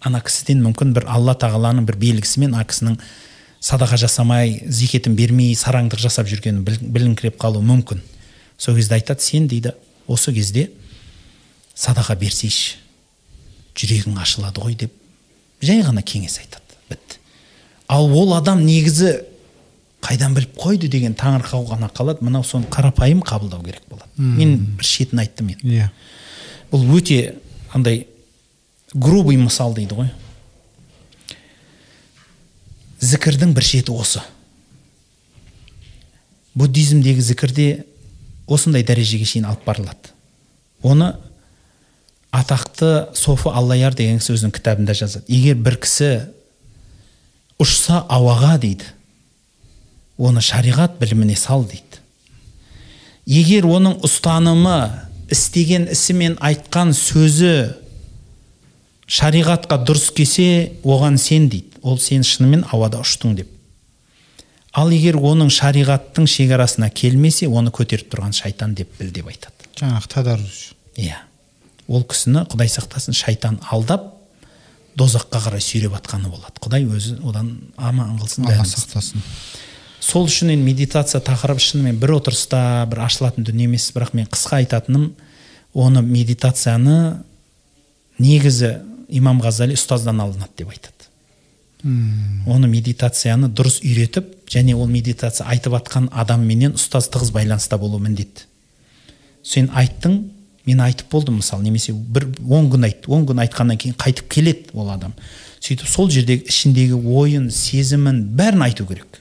Ана кісіден мүмкін бір алла тағаланың бір белгісімен ана кісінің садақа жасамай зекетін бермей сараңдық жасап жүргені біліңкіреп қалуы мүмкін. Сол кезде айтады сен дейді осы кезде садақа берсейші. Жүрегің ашылады ғой деп жай ғана кеңес айтады. Бітті. Ал ол адам негізі қайдан біліп қойды? деген таңырқау ғана қалады. Мынау соны қарапайым қабылдау керек болады. Мен бір шетін айттым мен. Иә. Бұл өте андай грубый мысал дейді ғой. Зікірдің бір шеті осы. Буддизмдегі зікірде осындай дәрежеге шейін алып барылады. Оны атақты софы аллаяр деген кісі өзінің кітабында жазады. Егер бір кісі ұшса ауаға дейді оны шариғат біліміне сал дейді. Егер оның ұстанымы істеген ісі мен айтқан сөзі шариғатқа дұрыс келсе оған сен дейді. Ол сен шынымен ауада ұштың деп. Ал егер оның шариғаттың шекарасына келмесе оны көтеріп тұрған шайтан деп біл деп айтады. Жаңағы тадарруж иә. Ол кісіні құдай сақтасын шайтан алдап дозаққа қарай сүйреп жатқаны болады. Құдай өзі одан аман қылсын алла сақтасын. Сол үшін енді медитация тақырыбы шынымен бір отырыста бір ашылатын дүние емес бірақ мен қысқа айтатыным оны медитацияны негізі имам ғазали ұстаздан алынады деп айтады. Оны медитацияны дұрыс үйретіп және ол медитация айтып жатқан адамменен ұстаз тығыз байланыста болу міндет. Сен айттың мен айтып болдым мысалы немесе бір он күн айт он күн айтқаннан кейін қайтып келеді ол адам. Сөйтіп сол жердегі ішіндегі ойын сезімін бәрін айту керек.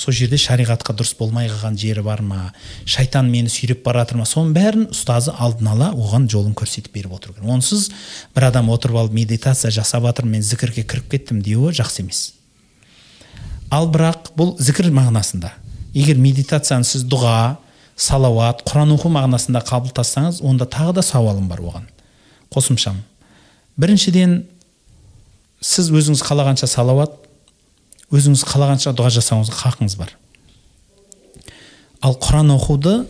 Сол жерде шариғатқа дұрыс болмай қалған жері бар ма? Шайтан мені сүйреп бара жатыр ма? Соның бәрін ұстазы алдын ала оған жолын көрсетіп беріп отыру керек. Онсыз бір адам отырып алып медитация жасап жатыр мен зікірге кіріп кеттім деуі жақсы емес. Ал бірақ бұл зікір мағынасында егер медитацияны сіз дұға салауат құран оқу мағынасында қабылдасаңыз онда тағы да сауалым бар оған. Қосымшам. Біріншіден сіз өзіңіз қалағанша салауат өзіңіз қалағанша дұға жасауыңызға хақыңыз бар. Ал құран оқуды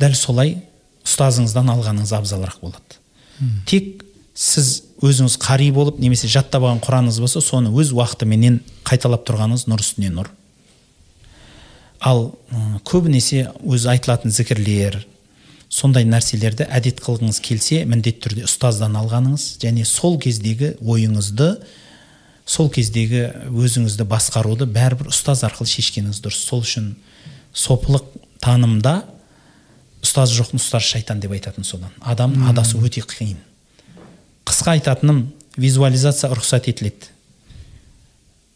дәл солай ұстазыңыздан алғаныңыз абзалырақ болады. Тек сіз өзіңіз қари болып немесе жаттап алған құраныңыз болса соны өз уақытыменен қайталап тұрғаныңыз нұр үстіне нұр. Ал көбінесе өзі айтылатын зікірлер сондай нәрселерді әдет қылғыңыз келсе міндетті түрде ұстаздан алғаныңыз және сол кездегі ойыңызды сол кездегі өзіңізді басқаруды бәрібір ұстаз арқылы шешкеніңіз дұрыс. Сол үшін сопылық танымда ұстаз жоқтың ұстаз шайтан деп айтатын содан. Адам адасу өте қиын. Қысқа айтатыным визуализация рұқсат етіледі.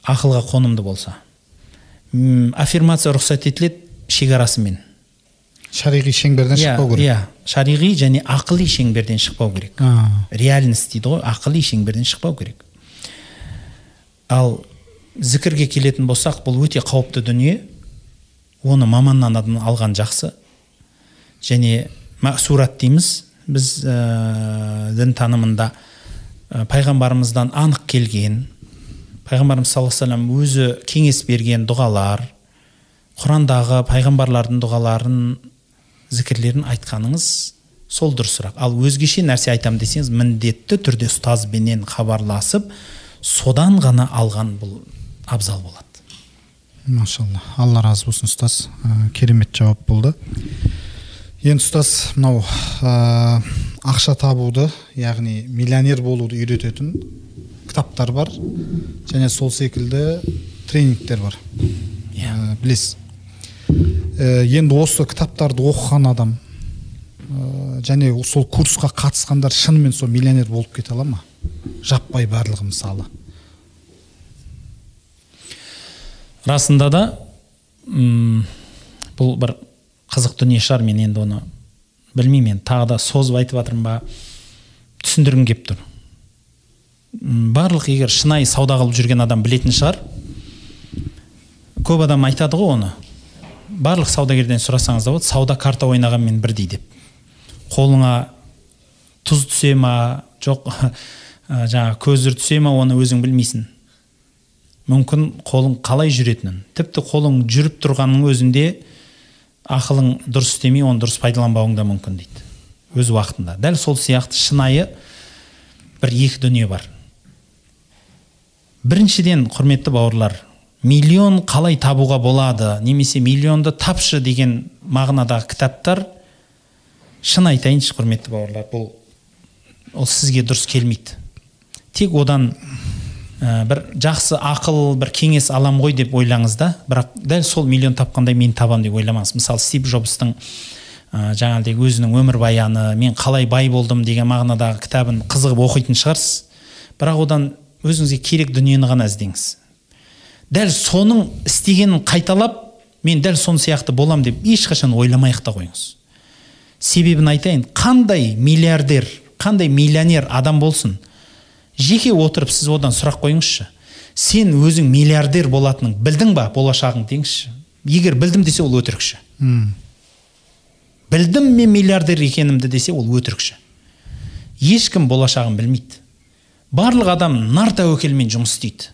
Ақылға қонымды болса. Аффирмация рұқсат етіледі шекарасымен. Шариғи шеңберден иә шықпау керек. иә. Шариғи және ақыли шеңберден шықпау керек. Реальность дейді ғой ақыли шеңберден шықпау керек. Ал зікірге келетін болсақ бұл өте қауіпті дүние. Оны маманнан алған жақсы. Және мәсурат дейміз. Біз ә, дін танымында ә, пайғамбарымыздан анық келген пайғамбарымыз саллаллаху вассалам өзі кеңес берген дұғалар құрандағы пайғамбарлардың дұғаларын зікірлерін айтқаныңыз сол дұрысырақ ал өзгеше нәрсе айтамын десеңіз міндетті түрде ұстазбенен хабарласып содан ғана алған бұл абзал болады. Машалла. Алла разы болсын ұстаз. Ә, керемет жауап болды. Енді ұстаз мынау ә, ақша табуды яғни миллионер болуды үйрететін кітаптар бар және сол секілді тренингтер бар. Ә, білесіз. Ә, енді осы кітаптарды оқыған адам ә, және сол курсқа қатысқандар шынымен сол миллионер болып кете ала ма? Жаппай барлығы мысалы. Расында да м, бұл бір қызық дүние шығар мен енді оны білмеймін. Енді тағы да созып айтып жатырмын ба түсіндіргім келіп тұр. Барлық егер шынайы сауда қылып жүрген адам білетін шығар. Көп адам айтады ғой оны. Барлық саудагерден сұрасаңыз да болады сауда карта ойнағанмен бірдей деп. Қолыңа тұз түсе ма жоқ ә, жаңағы көзір түсе ма оны өзің білмейсің. Мүмкін қолың қалай жүретінін. Тіпті қолың жүріп тұрғанның өзінде ақылың дұрыс істемей оны дұрыс пайдаланбауың да мүмкін дейді. Өз уақытында. Дәл сол сияқты шынайы бір екі дүние бар. Біріншіден құрметті бауырлар миллион қалай табуға болады немесе миллионды тапшы деген мағынадағы кітаптар шын айтайыншы құрметті бауырлар бұл ол сізге дұрыс келмейді. Тек одан ә, бір жақсы ақыл бір кеңес алам ғой деп ойлаңыз да. Бірақ дәл сол миллион тапқандай мен табамын деп ойламаңыз. Мысалы стив джобстың ә, жаңағыдай өзінің өмірбаяны мен қалай бай болдым деген мағынадағы кітабын қызығып оқитын шығарсыз. Бірақ одан өзіңізге керек дүниені ғана іздеңіз. Дәл соның істегенін қайталап мен дәл соны сияқты болам деп ешқашан ойламай та қойыңыз. Себебін айтайын қандай миллиардер қандай миллионер адам болсын жеке отырып сіз одан сұрақ қойыңызшы. Сен өзің миллиардер болатының білдің ба болашағың деңізші? Егер білдім десе ол өтірікші. М, білдім мен миллиардер екенімді десе ол өтірікші. Ешкім болашағын білмейді. Барлық адам нар тәуекелмен жұмыс істейді.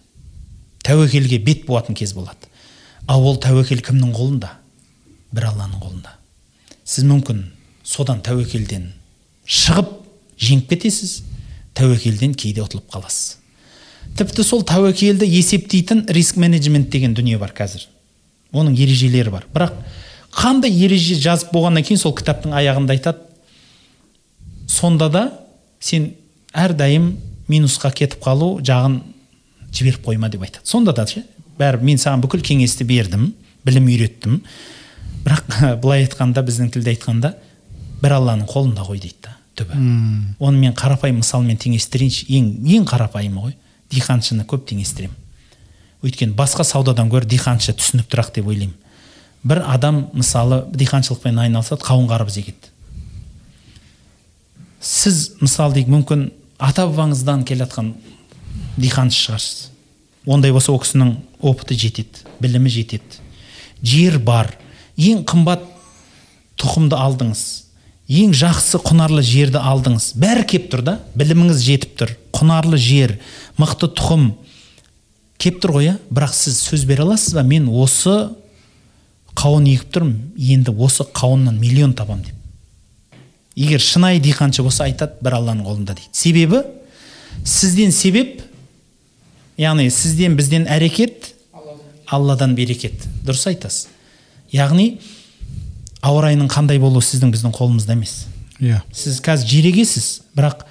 Тәуекелге бет буатын кез болады. Ал ол тәуекел кімнің қолында? Бір алланың қолында. Сіз мүмкін содан тәуекелден шығып жеңіп кетесіз? Тәуекелден кейде ұтылып қаласыз. Тіпті сол тәуекелді есептейтін риск менеджмент деген дүние бар қазір. Оның ережелері бар. Бірақ қандай ереже жазып болғаннан кейін сол кітаптың аяғында айтады. Сонда да сен әрдайым минусқа кетіп қалу жағын жіберіп қойма деп айтады. Сонда да ше бәрі мен саған бүкіл кеңесті бердім білім үйреттім. Бірақ былай айтқанда біздің тілде айтқанда бір алланың қолында ғой дейді да. Түбі. Оны мен қарапайым мысалмен теңестірейінші ең ең қарапайымы ғой. Диқаншыны көп теңестіремін. Өйткені басқа саудадан гөрі диқаншы түсініктірақ деп ойлаймын. Бір адам мысалы диқаншылықпен айналысады қауын қарбыз егеді сіз мысалы дейік мүмкін ата бабаңыздан келе жатқан диқаншы шығарсыз. Ондай болса ол кісінің опыты жетеді білімі жетеді. Жер бар. Ең қымбат тұқымды алдыңыз. Ең жақсы құнарлы жерді алдыңыз. Бәрі кеп тұр да біліміңіз жетіп тұр. Құнарлы жер мықты тұқым кеп тұр ғой бірақ сіз сөз бере аласыз ба? Мен осы қауын егіп тұрмын. Енді осы қауыннан миллион табамын деп. Егер шынайы диқаншы болса айтады бір алланың қолында дейді. Себебі сізден себеп яғни сізден бізден әрекет алладан берекет. Дұрыс айтасыз. Яғни ауа райының қандай болуы сіздің біздің қолымызда емес. Иә. Сіз қазір жерегесіз бірақ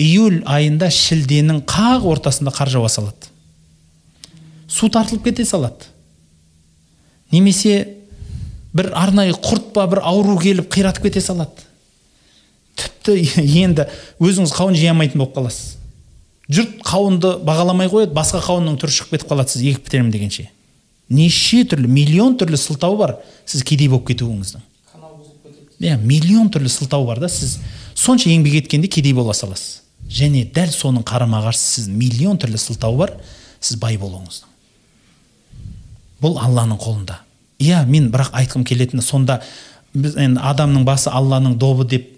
июль айында шілденің қақ ортасында қар жауа салады. Су тартылып кете салады. Немесе бір арнайы құрт па бір ауру келіп қиратып кете салады. Тіпті енді өзіңіз қауын жей алмайтын болып қаласыз. Жұрт қауынды бағаламай қояды басқа қауынның түрі шығып кетіп қалады сіз егіп бітіремін дегенше. Неше түрлі миллион түрлі сылтау бар сіз кедей болып кетуіңіздің. Иә миллион түрлі сылтау бар да сіз сонша еңбек еткенде кедей бола саласыз. Және дәл соның қарама қарсы сіз миллион түрлі сылтау бар сіз бай болуыңыздың бұл алланың қолында. Иә мен бірақ айтқым келетіні сонда біз енді адамның басы алланың добы деп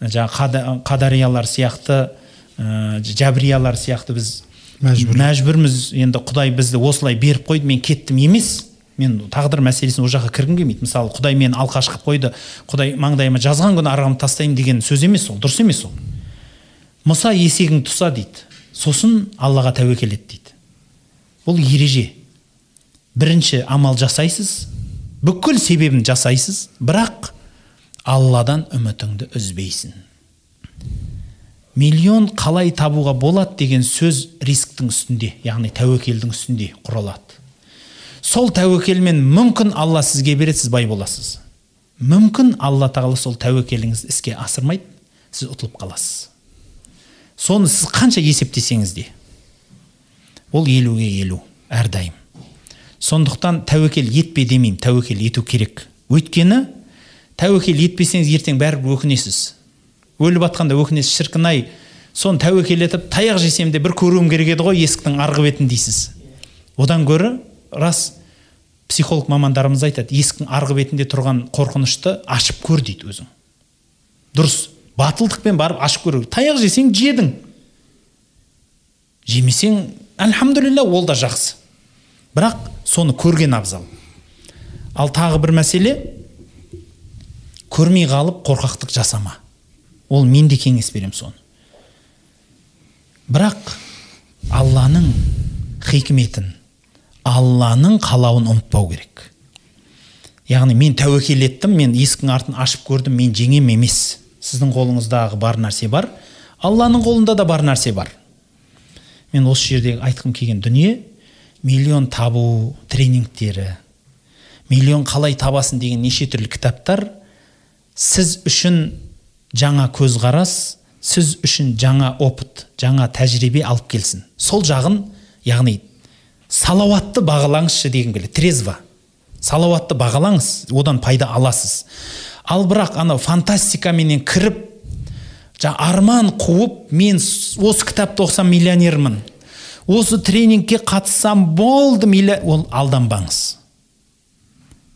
жаңағы қадариялар сияқты ә, жәбриялар сияқты біз Мәжбүр. мәжбүрміз. Енді құдай бізді осылай беріп қойды мен кеттім емес. Мен тағдыр мәселесіне ол жаққа кіргім келмейді. Мысалы құдай мені алқаш қылып қойды құдай маңдайыма жазған күні арғамды тастаймын деген сөз емес ол дұрыс емес ол. Мұса есегің тұса дейді. Сосын аллаға тәуекел ет дейді. Бұл ереже. Бірінші амал жасайсыз бүкіл себебін жасайсыз бірақ алладан үмітіңді үзбейсің. Миллион қалай табуға болады деген сөз рисктің үстінде яғни тәуекелдің үстінде құралады. Сол тәуекелмен мүмкін алла сізге береді сіз бай боласыз. Мүмкін алла тағала сол тәуекеліңізді іске асырмайды сіз ұтылып қаласыз. Соны сіз қанша есептесеңіз де ол елуге елу әрдайым. Сондықтан тәуекел етпе демеймін тәуекел ету керек. Өйткені тәуекел етпесеңіз ертең бәрібір өкінесіз. Өліп жатқанда өкінесіз шіркін ай соны тәуекел етіп таяқ жесем де бір көруім керек еді ғой есіктің арғы бетін дейсіз. Одан гөрі рас психолог мамандарымыз айтады есіктің арғы бетінде тұрған қорқынышты ашып көр дейді өзің. Дұрыс батылдықпен барып ашып көру таяқ жесең жедің. Жемесең альхамдулилля ол да жақсы. Бірақ соны көрген абзал. Ал тағы бір мәселе көрмей қалып қорқақтық жасама. Ол мен де кеңес беремін соны. Бірақ алланың хикметін алланың қалауын ұмытпау керек. Яғни мен тәуекел еттім мен есіктің артын ашып көрдім мен жеңем емес. Сіздің қолыңыздағы бар нәрсе бар алланың қолында да бар нәрсе бар. Мен осы жерде айтқым келген дүние миллион табу тренингтері миллион қалай табасын деген неше түрлі кітаптар. Сіз үшін жаңа көзқарас сіз үшін жаңа опыт жаңа тәжірибе алып келсін. Сол жағын яғни салауатты бағалаңызшы дегім келеді. Трезво. Салауатты бағалаңыз одан пайда аласыз. Ал бірақ анау фантастикаменен кіріп жаңа арман қуып мен осы кітапты оқысам миллионермін. Осы тренингке қатыссам болды ол алданбаңыз.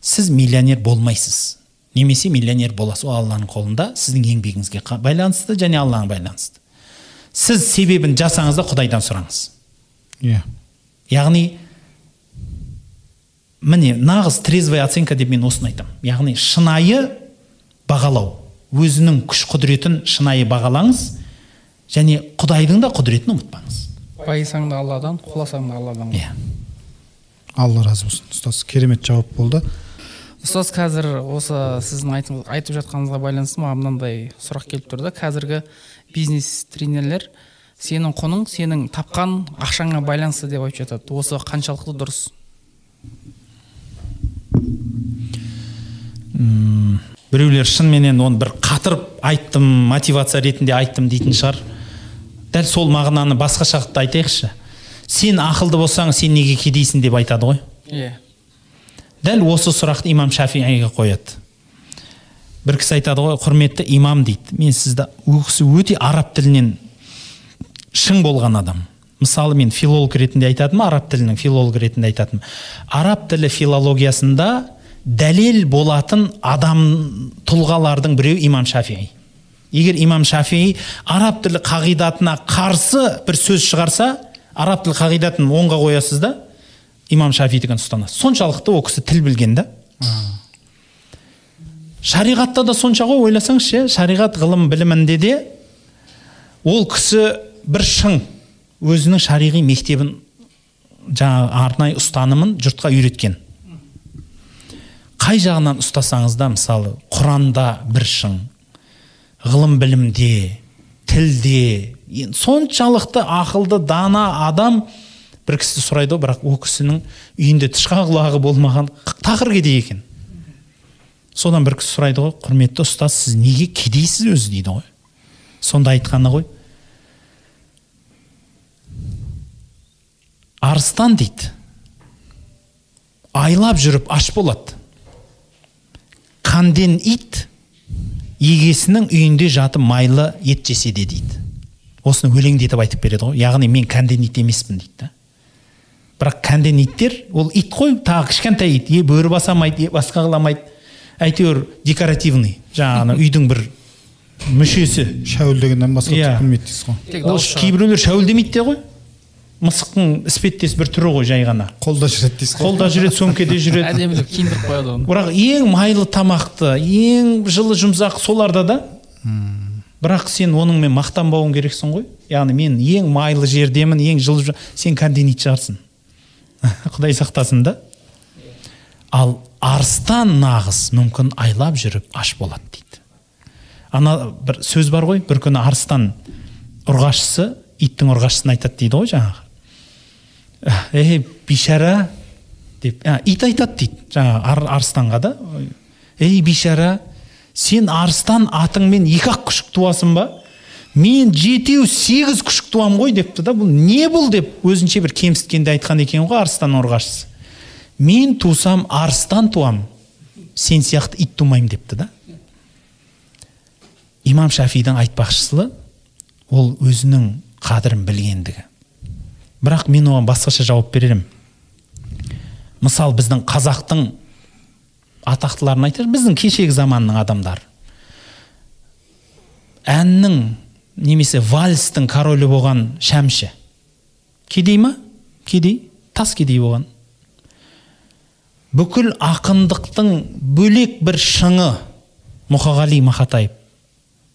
Сіз миллионер болмайсыз. Немесе миллионер боласыз. Ол алланың қолында сіздің еңбегіңізге байланысты және аллаға байланысты. Сіз себебін жасаңыз да құдайдан сұраңыз. Иә яғни міне нағыз трезвая оценка деп мен осыны айтамын яғни шынайы бағалау. Өзінің күш құдіретін шынайы бағалаңыз және құдайдың да құдіретін ұмытпаңыз. Байысаң да алладан құласаң да алладан. Иә. Алла разы болсын. Ұстаз керемет жауап болды. Ұстаз қазір осы сіздің айтып, айтып жатқаныңызға байланысты маған мынандай сұрақ келіп тұр да. Қазіргі бизнес тренерлер сенің құның сенің тапқан ақшаңа байланысты деп айтып жатады. Осы қаншалықты дұрыс? М біреулер шынымен оны бір қатырып айттым мотивация ретінде айттым дейтін шығар. Дәл сол мағынаны басқаша айтайықшы. Сен ақылды болсаң сен неге кедейсің деп айтады ғой. Иә. Дәл осы сұрақты имам шафииға қояды. Бір кісі айтады ғой құрметті имам дейді. Мен сізді ол кісі өте араб тілінен шың болған адам. Мысалы мен филолог ретінде айтатынмын араб тілінің филолог ретінде айтатынмын араб тілі филологиясында дәлел болатын адам тұлғалардың біреуі имам шафии. Егер имам шафии араб тілі қағидатына қарсы бір сөз шығарса араб тілі қағидатын оңға қоясыз да имам шафидікін ұстанасыз соншалықты ол кісі тіл білген да. Шариғатта да сонша ғой ойласаңызшы шариғат ғылым білімінде де ол кісі бір шың өзінің шариғи мектебін жаңағы арнайы ұстанымын жұртқа үйреткен. Қай жағынан ұстасаңыз да мысалы құранда бір шың ғылым білімде тілде соншалықты ақылды дана адам бір кісі сұрайды ғой бірақ ол кісінің үйінде тышқан құлағы болмаған тақыр кедей екен. Содан бір кісі сұрайды ғой құрметті ұстаз сіз неге кедейсіз өзі? дейді ғой. Сонда айтқаны ғой арыстан дейді. Айлап жүріп аш болады. Қанден ит егесінің үйінде жатып майлы ет жесе де дейді. Осыны өлеңдетіп айтып береді ғой. Яғни мен кәнден ит емеспін дейді да. Бірақ кәнден иттер ол ит қой тағы кішкентай ит. Е бөрі басамайды е басқа қыламайды. Әйтеуір декоративный. Жаңағы үйдің бір мүшесі. Шәуілдегеннен басқа түк білмейді дейсіз ғой. Кейбіреулер шәуілдемейді де ғой. Мысықтың іспеттес бір түрі ғой жай ғана. Қолда жүреді дейсіз ғой. Қолда жүреді сөмкеде жүреді. Әдемілеп киіндіріп қояды оны. Бірақ ең майлы тамақты ең жылы жұмсақ соларда да. Бірақ сен оныңмен мақтанбауың керексің ғой. Яғни мен ең майлы жердемін ең жылы сен кәнденит шығарсың. Құдай сақтасын да. Ал арыстан нағыз мүмкін айлап жүріп аш болады дейді. Ана бір сөз бар ғой бір күні арыстан ұрғашысы иттің ұрғашысын айтады дейді ғой жаңағы. Ей бейшара деп ит айтады дейді жаңағы ар, арыстанға да ей бейшара сен арыстан атыңмен екі ақ күшік туасың ба мен жетеу сегіз күшік туамын ғой депті да бұл не бұл деп өзінше бір кемсіткенде айтқан екен ғой арыстан ұрғашысы мен тусам арыстан туам. Сен сияқты ит тумаймын депті да. Имам шафидің айтпақшысы ол өзінің қадірін білгендігі. Бірақ мен оған басқаша жауап берер мысалы біздің қазақтың атақтыларын айтайық біздің кешегі заманның адамдары. Әннің немесе вальстің королі болған шәмші. Кедей ма? Кедей. Тас кедей болған. Бүкіл ақындықтың бөлек бір шыңы мұқағали мақатаев.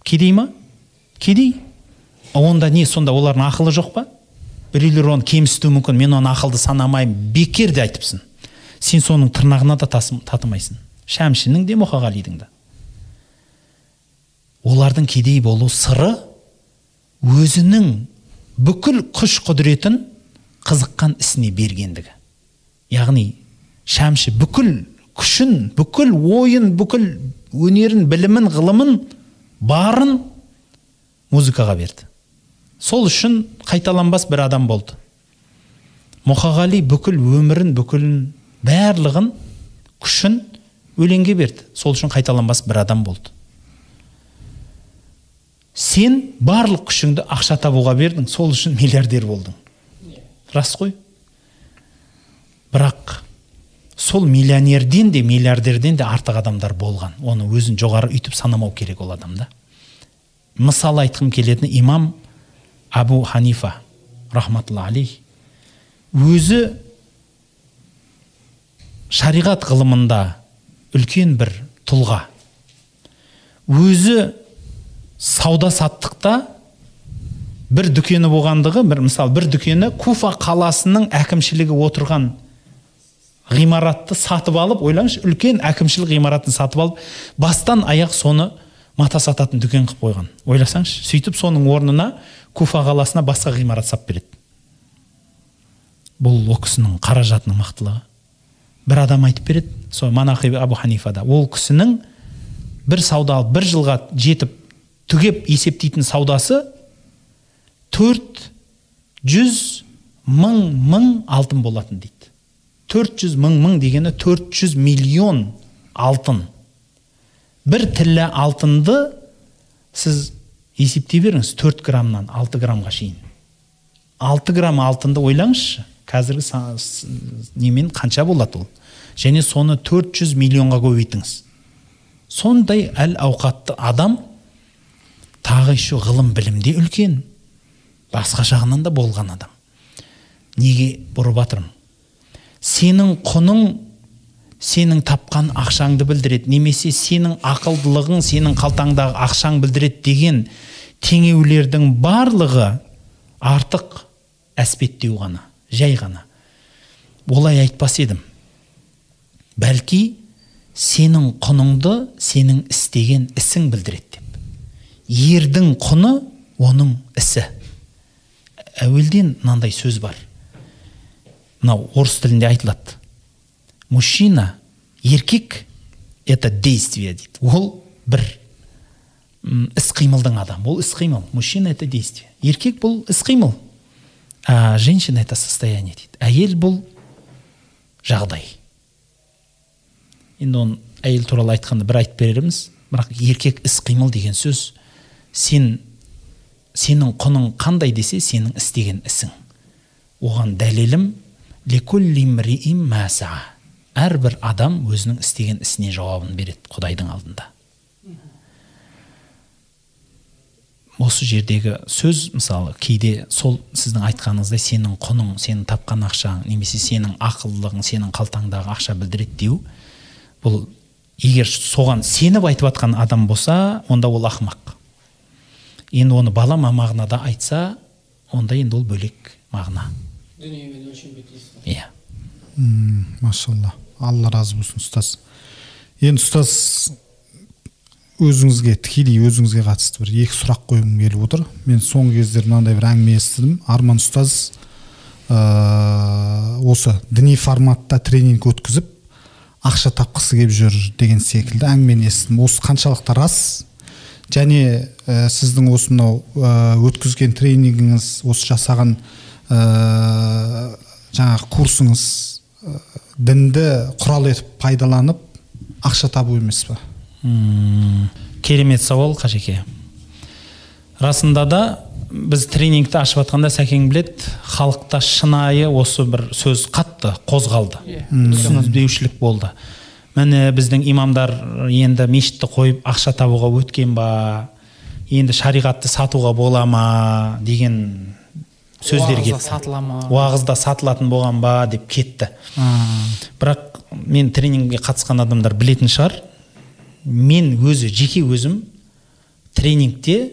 Кедей ма? Кедей. Онда не сонда олардың ақылы жоқ па? Біреулер оны кемсітуі мүмкін мен оны ақылды санамаймын. Бекер де айтыпсың. Сен соның тырнағына да татымайсың. Шәмшінің де мұқағалидың да. Олардың кедей болу сыры өзінің бүкіл күш құдіретін қызыққан ісіне бергендігі. Яғни шәмші бүкіл күшін бүкіл ойын бүкіл өнерін білімін ғылымын барын музыкаға берді. Сол үшін қайталанбас бір адам болды. Мұқағали бүкіл өмірін бүкілін барлығын күшін өлеңге берді. Сол үшін қайталанбас бір адам болды. Сен барлық күшіңді ақша табуға бердің сол үшін миллиардер болдың. Рас қой. Бірақ сол миллионерден де миллиардерден де артық адамдар болған. Оны өзін жоғары үйтіп санамау керек ол адамда. Мысал айтқым келетін имам абу ханифа рахматулла алейх өзі шариғат ғылымында үлкен бір тұлға өзі сауда саттықта бір дүкені болғандығы бір мысалы бір дүкені куфа қаласының әкімшілігі отырған ғимаратты сатып алып ойлаңызшы үлкен әкімшілік ғимаратын сатып алып бастан аяқ соны мата сататын дүкен қылып қойған ойласаңызшы сөйтіп соның орнына куфа қаласына басқа ғимарат салып береді. Бұл ол кісінің қаражатының мықтылығы бір адам айтып береді сол манахи абу ханифада ол кісінің бір сауда бір жылға жетіп түгеп есептейтін саудасы төрт жүз мың мың алтын болатын дейді. 400 мың мың дегені 400 миллион алтын. Бір тілі алтынды сіз есептей беріңіз 4 граммнан 6 граммға шейін. 6 грамм алтынды ойлаңызшы қазіргі немен қанша болады ол? Және соны 400 миллионға көбейтіңіз сондай әл ауқатты адам тағы еще ғылым білімде үлкен басқа жағынан да болған адам. Неге бұрып жатырмын сенің құның сенің тапқан ақшаңды білдіреді немесе сенің ақылдылығың сенің қалтаңдағы ақшаң білдіреді деген теңеулердің барлығы артық әспеттеу ғана жай ғана. Олай айтпас едім. Бәлки сенің құныңды сенің істеген ісің білдіреді деп. Ердің құны оның ісі. Әуелден мынандай сөз бар. Мынау орыс тілінде айтылады. Мужчина еркек это действие дейді. Ол бір іс қимылдың адамы. Ол іс қимыл мужчина это действие еркек бұл іс қимыл а женщина это состояние дейді. Әйел бұл жағдай. Енді оны әйел туралы айтқанда бір айтып берерміз бірақ еркек іс қимыл деген сөз сен сенің құның қандай десе сенің істеген ісің. Оған дәлелім әрбір адам өзінің істеген ісіне жауабын береді құдайдың алдында. Осы жердегі сөз мысалы кейде сол сіздің айтқаныңыздай сенің құның сенің тапқан ақшаң немесе сенің ақылдылығың сенің қалтаңдағы ақша білдіреді деу. Бұл егер соған сеніп айтып жатқан адам болса онда ол ақымақ. Енді оны балама мағынада айтса онда енді ол бөлек мағына. Дүниемен иә. Машалла. Алла разы болсын ұстаз. Енді ұстаз өзіңізге тікелей өзіңізге қатысты бір екі сұрақ қойғым келіп отыр. Мен соңғы кездері мынандай бір әңгіме естідім. Арман ұстаз ә, осы діни форматта тренинг өткізіп ақша тапқысы келіп жүр деген секілді әңгімені естідім. Осы қаншалықты рас? Және ә, сіздің осы мынау өткізген тренингіңіз осы жасаған ә, жаңағы курсыңыз дінді құрал етіп пайдаланып ақша табу емес па керемет сауал қажеке. Расында да біз тренингті ашып жатқанда сәкең білет халықта шынайы осы бір сөз қатты қозғалды. Иә. түсініспеушілік болды. Міне біздің имамдар енді мешітті қойып ақша табуға өткен ба енді шариғатты сатуға бола ма деген сөздер кетті. сатыла ма? Уағызда сатылатын болған ба деп кетті. Бірақ мен тренингке қатысқан адамдар білетін шығар. Мен өзі жеке өзім тренингте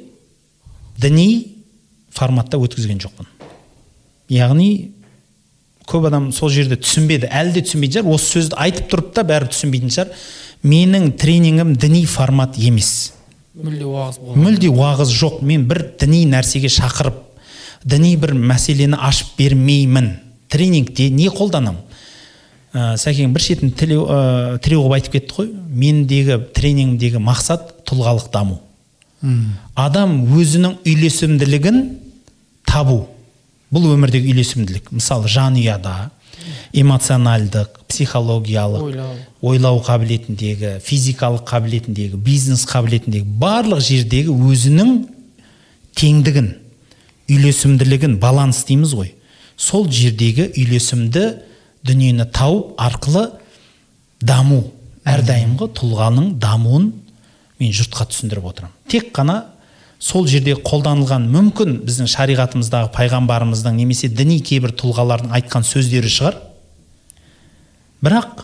діни форматта өткізген жоқпын. Яғни көп адам сол жерде түсінбеді әлі де түсінбейтін шығар. Осы сөзді айтып тұрып та бәрі түсінбейтін шығар. Менің тренингім діни формат емес. Мүлде уағыз мүлде уағыз жоқ. Мен бір діни нәрсеге шақырып діни бір мәселені ашып бермеймін. Тренингте не қолданамын ә, сәкең бір шетін тіреу ә, қылып айтып кетті ғой мендегі тренингімдегі мақсат тұлғалық даму. Адам өзінің үйлесімділігін табу. Бұл өмірдегі үйлесімділік. Мысалы жанұяда эмоциональдық психологиялық ойлау, ойлау қабілетіндегі физикалық қабілетіндегі бизнес қабілетіндегі барлық жердегі өзінің теңдігін үйлесімділігін баланс дейміз ғой. Сол жердегі үйлесімді дүниені тауып арқылы даму әрдайымғы тұлғаның дамуын мен жұртқа түсіндіріп отырамын тек қана сол жерде қолданылған мүмкін біздің шариғатымыздағы пайғамбарымыздың немесе діни кейбір тұлғалардың айтқан сөздері шығар. Бірақ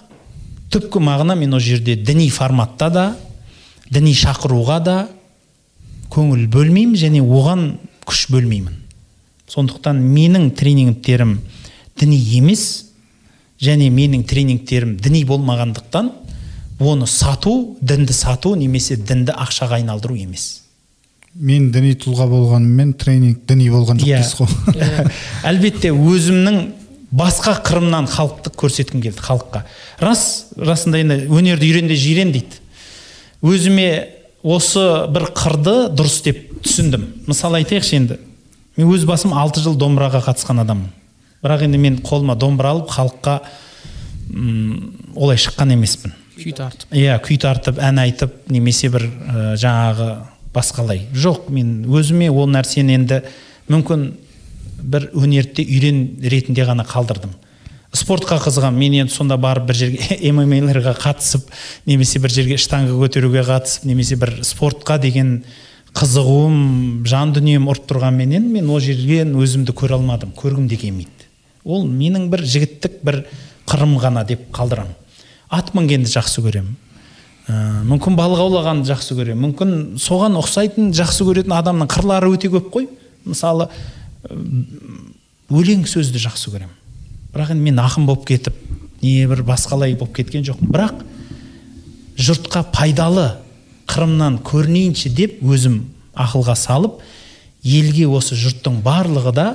түпкі мағына мен ол жерде діни форматта да діни шақыруға да көңіл бөлмеймін және оған күш бөлмеймін. Сондықтан менің тренингтерім діни емес және менің тренингтерім діни болмағандықтан оны сату дінді сату немесе дінді ақшаға айналдыру емес мен діни тұлға болғаныммен тренинг діни болған жоқ yeah. Иә. ғой иә. әлбетте өзімнің басқа қырымнан халықты көрсеткім келді халыққа рас расында енді өнерді үйрен де жирен дейді өзіме осы бір қырды дұрыс деп түсіндім мысалы айтайықшы енді мен өз басым алты жыл домбыраға қатысқан адаммын бірақ енді мен қолыма домбыра алып халыққа м, олай шыққан емеспін. Күй тартып. Иә күй тартып ән айтып немесе бір ә, жаңағы басқалай. Жоқ мен өзіме ол нәрсені енді мүмкін бір өнерді үйрен ретінде ғана қалдырдым. Спортқа қызығамын мен енді сонда барып бір жерге ммларға қатысып немесе бір жерге штанга көтеруге қатысып немесе бір спортқа деген қызығуым жан дүнием ұрып тұрғанменен мен ол жерден өзімді көре алмадым. Көргім де келмейді. Ол менің бір жігіттік бір қырым ғана деп қалдырамын ат мінгенді жақсы көремін ә, мүмкін балық аулағанды жақсы көремін мүмкін соған ұқсайтын жақсы көретін адамның қырлары өте көп қой. Мысалы өлең сөзді жақсы көремін бірақ енді мен ақын болып кетіп не бір басқалай болып кеткен жоқпын. Бірақ жұртқа пайдалы қырымнан көрінейінші деп өзім ақылға салып елге осы жұрттың барлығы да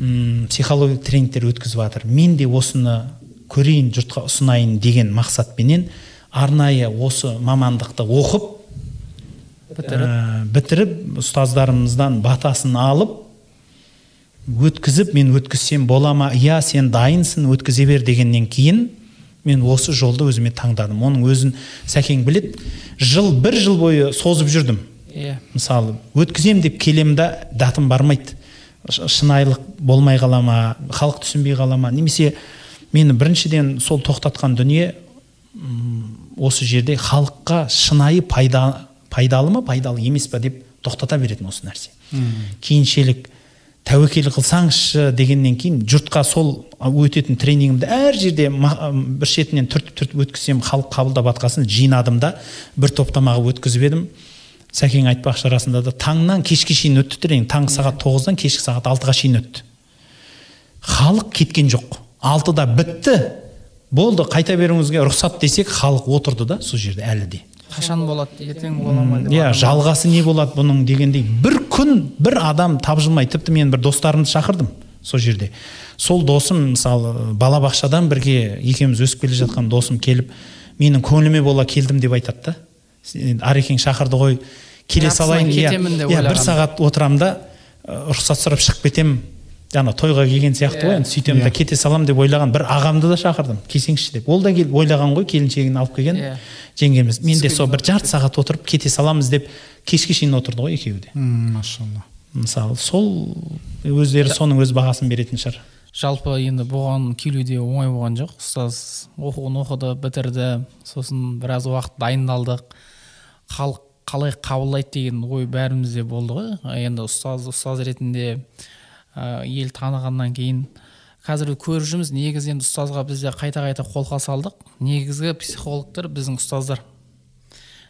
м психологиялық тренингтер өткізіп жатыр мен де осыны көрейін жұртқа ұсынайын деген мақсатпенен арнайы осы мамандықты оқып бітіріп? ә, бітіріп ұстаздарымыздан батасын алып өткізіп мен өткізсем бола ма? Иә сен дайынсың өткізе бер дегеннен кейін мен осы жолды өзіме таңдадым. Оның өзін сәкең білет жыл бір жыл бойы созып жүрдім. Иә. Мысалы өткізем деп келем да датым бармайды. Шынайылық болмай қала ма халық түсінбей қала ма? Немесе мені біріншіден сол тоқтатқан дүние осы жерде халыққа шынайы пайда, пайдалы ма пайдалы емес па деп тоқтата беретін осы нәрсе. Кейіншелік тәуекел қылсаңызшы дегеннен кейін жұртқа сол өтетін тренингімді әр жерде бір шетінен түртіп түртіп өткізсем халық қабылдап жатқасын жинадым да бір топтамаға өткізіп едім. Сәкең айтпақшы расында да таңнан кешке шейін өтті тренинг таңғы сағат тоғыздан кешкі сағат алтыға шейін өтті. Халық кеткен жоқ. Алтыда бітті. Болды қайта беруіңізге рұқсат десек халық отырды да сол жерде әлі де. Қашан болады ертең бола ма иә жалғасы не болады бұның дегендей. бір күн бір адам тапжылмай тіпті мен бір достарымды шақырдым сол жерде. Сол досым мысалы балабақшадан бірге екеуміз өсіп келе жатқан досым келіп менің көңіліме бола келдім деп айтады да. Арекең шақырды ғой келе салайын. Иә иә, бір сағат отырамын да рұқсат сұрап шығып кетемін жаңа тойға келген сияқты ғой Иә. енді сөйтемін да кете саламын деп ойлаған бір ағамды да шақырдым. Келсеңізші деп. Ол да келіп ойлаған ғой келіншегін алып келген Иә. жеңгеміз. Мен де сол бір жарты сағат отырып кете саламыз деп кешке шейін отырды ғой екеуі де. Машалла. Мысалы сол өздері соның өз бағасын беретін шығар. Жалпы енді бұған келу де оңай болған жоқ. Ұстаз оқуын оқыды бітірді. Сосын біраз уақыт дайындалдық. Халық қалай қабылдайды деген ой бәрімізде болды ғой. Енді ұстаз ұстаз ретінде ә, ел танығаннан кейін қазір көріп жүрміз негізі енді ұстазға біз де қайта қайта қолқа салдық. Негізгі психологтар біздің ұстаздар.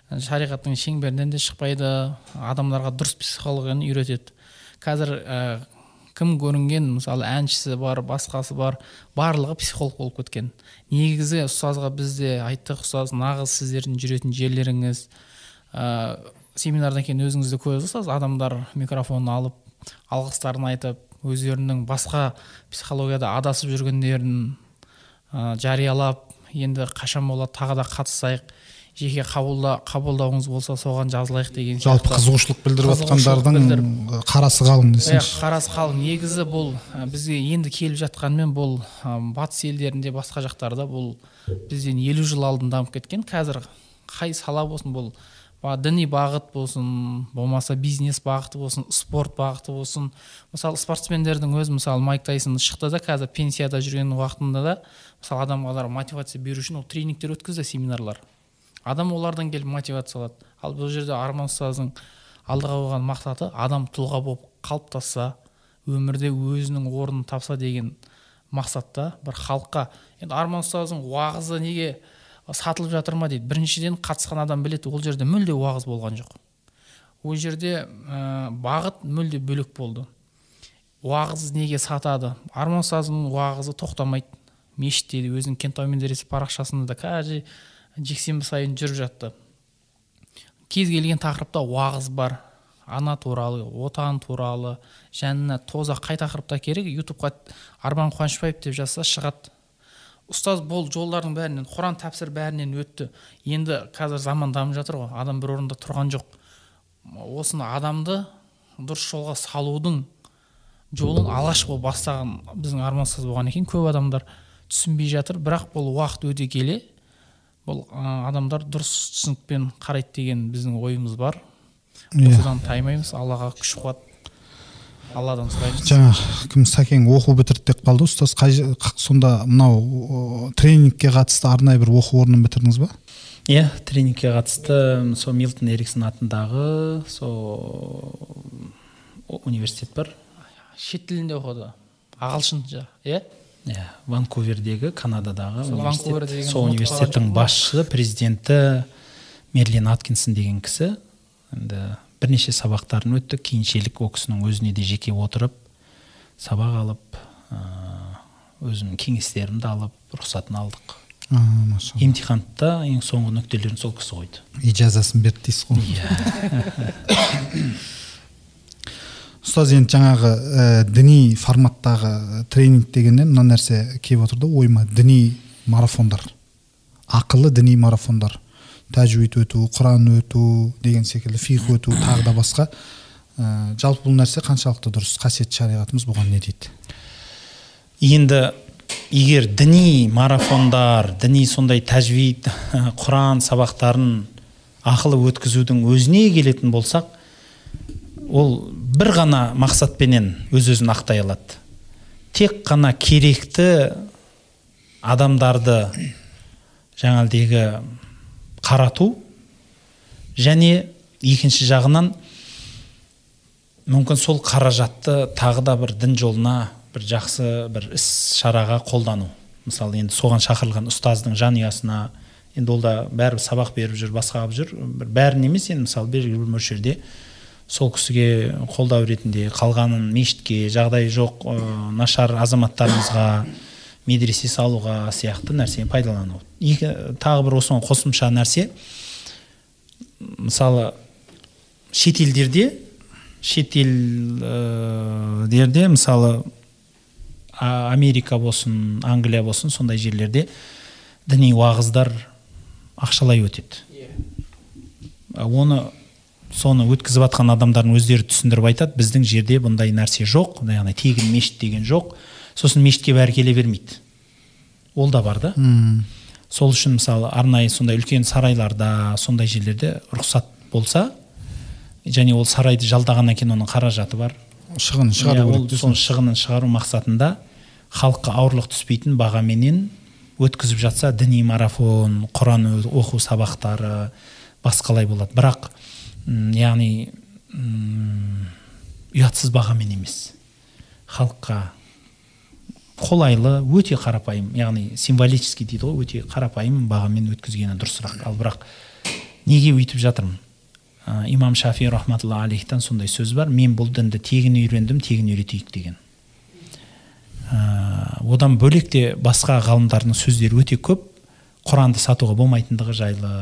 Шариғаттың шеңберінен де шықпайды адамдарға дұрыс психологияны үйретеді. Қазір ә, кім көрінген мысалы әншісі бар басқасы бар барлығы психолог болып кеткен. Негізі ұстазға біз де айттық ұстаз нағыз сіздердің жүретін жерлеріңіз ә, семинардан кейін өзіңіз де көрдіңіз ұстаз адамдар микрофон алып алғыстарын айтып өздерінің басқа психологияда адасып жүргендерін ә, жариялап енді қашан болады тағы да қатыссайық жеке қабылда қабылдауыңыз болса соған жазылайық деген жалпы қызығушылық білдіріп жатқандардың білдіріп. қарасы қалың иә десеңші қарасы қалың. Негізі бұл ә, бізге енді келіп жатқанымен бұл ә, батыс елдерінде басқа жақтарда бұл бізден елу жыл алдын дамып кеткен. Қазір қай сала болсын бұл діни бағыт болсын болмаса бизнес бағыты болсын спорт бағыты болсын. Мысалы спортсмендердің өзі мысалы майк тайсон шықты да қазір пенсияда жүрген уақытында да мысалы адамға мотивация беру үшін ол тренингтер өткізді семинарлар. Адам олардан келіп мотивация алады. Ал бұл жерде арман ұстаздың алдыға қойған мақсаты адам тұлға болып қалыптасса өмірде өзінің орнын тапса деген мақсатта бір халыққа. Енді арман ұстаздың уағызы неге сатылып жатыр ма дейді. Біріншіден қатысқан адам біледі ол жерде мүлде уағыз болған жоқ. Ол жерде ә, бағыт мүлде бөлек болды. Уағыз неге сатады? Арман уағызы тоқтамайды. Мешітте өзінің кентау медресе парақшасында да каждый жексенбі сайын жүріп жатты. Кез келген тақырыпта уағыз бар. Ана туралы отан туралы жәннат тозақ қай тақырыпта керек? Ютубқа арман қуанышбаев деп жазса шығады. Ұстаз бол жолдардың бәрінен құран тәпсір бәрінен өтті. Енді қазір заман дамып жатыр ғой адам бір орында тұрған жоқ. Осыны адамды дұрыс жолға салудың жолын алғашқы болып бастаған біздің армансыз болған екен көп адамдар. Түсінбей жатыр бірақ бұл уақыт өте келе. Бұл адамдар дұрыс түсінікпен қарайды деген біздің ойымыз бар. Иә. Осыдан таймаймыз. Аллаға күш қуат. Алладан сұраймыз. Жаңа кім сәкең оқу бітірді деп қалды ұстаз. Қай сонда мынау тренингке қатысты арнайы бір оқу орнын бітірдіңіз ба? Иә тренингке қатысты сол милтон эриксон атындағы сол университет бар. Шет тілінде оқыды. Ағылшынша иә? Иә ванкувердегі канададағы Сол университет. Сол университеттің басшысы президенті мерлин аткинсон деген кісі. Енді бірнеше сабақтарын өттік. Кейіншелік ол кісінің өзіне де жеке отырып сабақ алып өзімнің кеңестерімді алып рұқсатын алдық. А, машалла. Емтиханды да ең соңғы нүктелерін сол кісі қойды. Ижазасын берді дейсіз ғой. Иә. Ұстаз енді жаңағы ә, діни форматтағы тренинг дегеннен мына нәрсе келіп отыр да ойыма діни марафондар ақылы діни марафондар. Тәжуид өту құран өту деген секілді фих өту тағы да басқа. Ә, жалпы бұл нәрсе қаншалықты дұрыс қасиетті шариғатымыз бұған не дейді? Енді егер діни марафондар діни сондай тәжвид құран сабақтарын ақылы өткізудің өзіне келетін болсақ ол бір ғана мақсатпенен өз өзін ақтай алады. Тек қана керекті адамдарды жаңағыдегі қарату және екінші жағынан мүмкін сол қаражатты тағы да бір дін жолына бір жақсы бір іс шараға қолдану. Мысалы енді соған шақырылған ұстаздың жанұясына енді ол да бәрібір сабақ беріп жүр басқа қылып жүр. Бір бәрін емес енді мысалы белгілі бір мөлшерде сол кісіге қолдау ретінде қалғанын мешітке жағдайы жоқ нашар азаматтарымызға медресе салуға сияқты нәрсені пайдалану екі тағы бір осыған қосымша нәрсе. Мысалы шетелдерде шетелдерде мысалы америка болсын англия болсын сондай жерлерде діни уағыздар ақшалай өтеді. А оны соны өткізіп жатқан адамдардың өздері түсіндіріп айтады біздің жерде бұндай нәрсе жоқ яғни тегін мешіт деген жоқ. Сосын мешітке бәрі келе бермейді. Ол да бар да. М, сол үшін мысалы арнайы сондай үлкен сарайларда сондай жерлерде рұқсат болса және ол сарайды жалдағаннан кейін оның қаражаты бар. Шығын Иә, шығару ол керек дейсің. шығынын шығару мақсатында халыққа ауырлық түспейтін бағаменен өткізіп жатса діни марафон құран оқу сабақтары басқалай болады. Бірақ яғни ұятсыз бағамен емес. Халыққа қолайлы өте қарапайым яғни символический дейді ғой өте қарапайым бағамен өткізгені дұрысырақ ал бірақ неге өйтіп жатырмын? Ә, имам шафи рахматулла алейхтан сондай сөз бар. Мен бұл дінді тегін үйрендім тегін үйретейік деген. Ә, одан бөлек те басқа ғалымдардың сөздері өте көп. Құранды сатуға болмайтындығы жайлы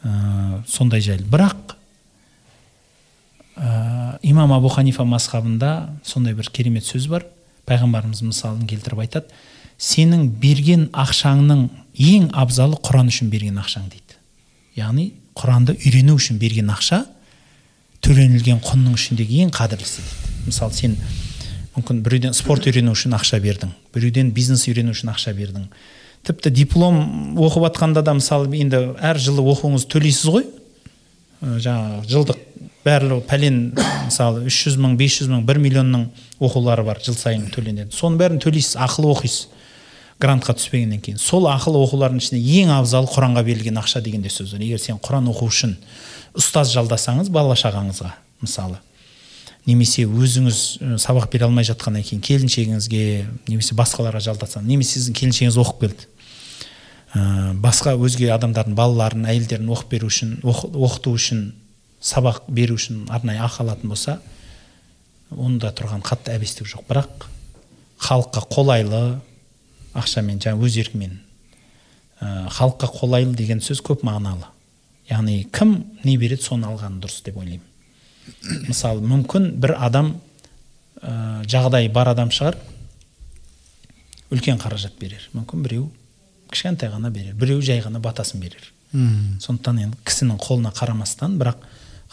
ә, сондай жайлы. Бірақ ә, имам абу ханифа мазхабында сондай бір керемет сөз бар. Пайғамбарымыз мысалын келтіріп айтады. Сенің берген ақшаңның ең абзалы құран үшін берген ақшаң дейді. Яғни құранды үйрену үшін берген ақша төленілген құнның ішіндегі ең қадірлісі дейді. Мысалы сен мүмкін біреуден спорт үйрену үшін ақша бердің біреуден бизнес үйрену үшін ақша бердің. Тіпті диплом оқып жатқанда да мысалы енді әр жылы оқуыңыз төлейсіз ғой. Жаңағы жылдық барлығы пәлен мысалы үш жүз мың бес жүз мың бір миллионның оқулары бар жыл сайын төленеді. Соның бәрін төлейсіз ақылы оқисыз грантқа түспегеннен кейін. Сол ақылы оқулардың ішінде ең абзалы құранға берілген ақша деген де сөз бар. Егер сен құран оқу үшін ұстаз жалдасаңыз бала шағаңызға мысалы. Немесе өзіңіз сабақ бере алмай жатқаннан кейін келіншегіңізге немесе басқаларға жалдасаңыз немесе сіздің келіншегіңіз оқып келді. Басқа өзге адамдардың балаларын әйелдерін оқып беру үшін оқ- оқыту үшін сабақ беру үшін арнайы ақы алатын болса онда тұрған қатты әбестік жоқ. Бірақ халыққа қолайлы ақшамен жаңағы өз еркімен ә, халыққа қолайлы деген сөз көп мағыналы. Яғни кім не береді соны алғаны дұрыс деп ойлаймын. Мысалы мүмкін бір адам ә, жағдайы бар адам шығар үлкен қаражат берер. Мүмкін біреу кішкентай ғана берер біреу жай ғана батасын берер. М, сондықтан енді кісінің қолына қарамастан бірақ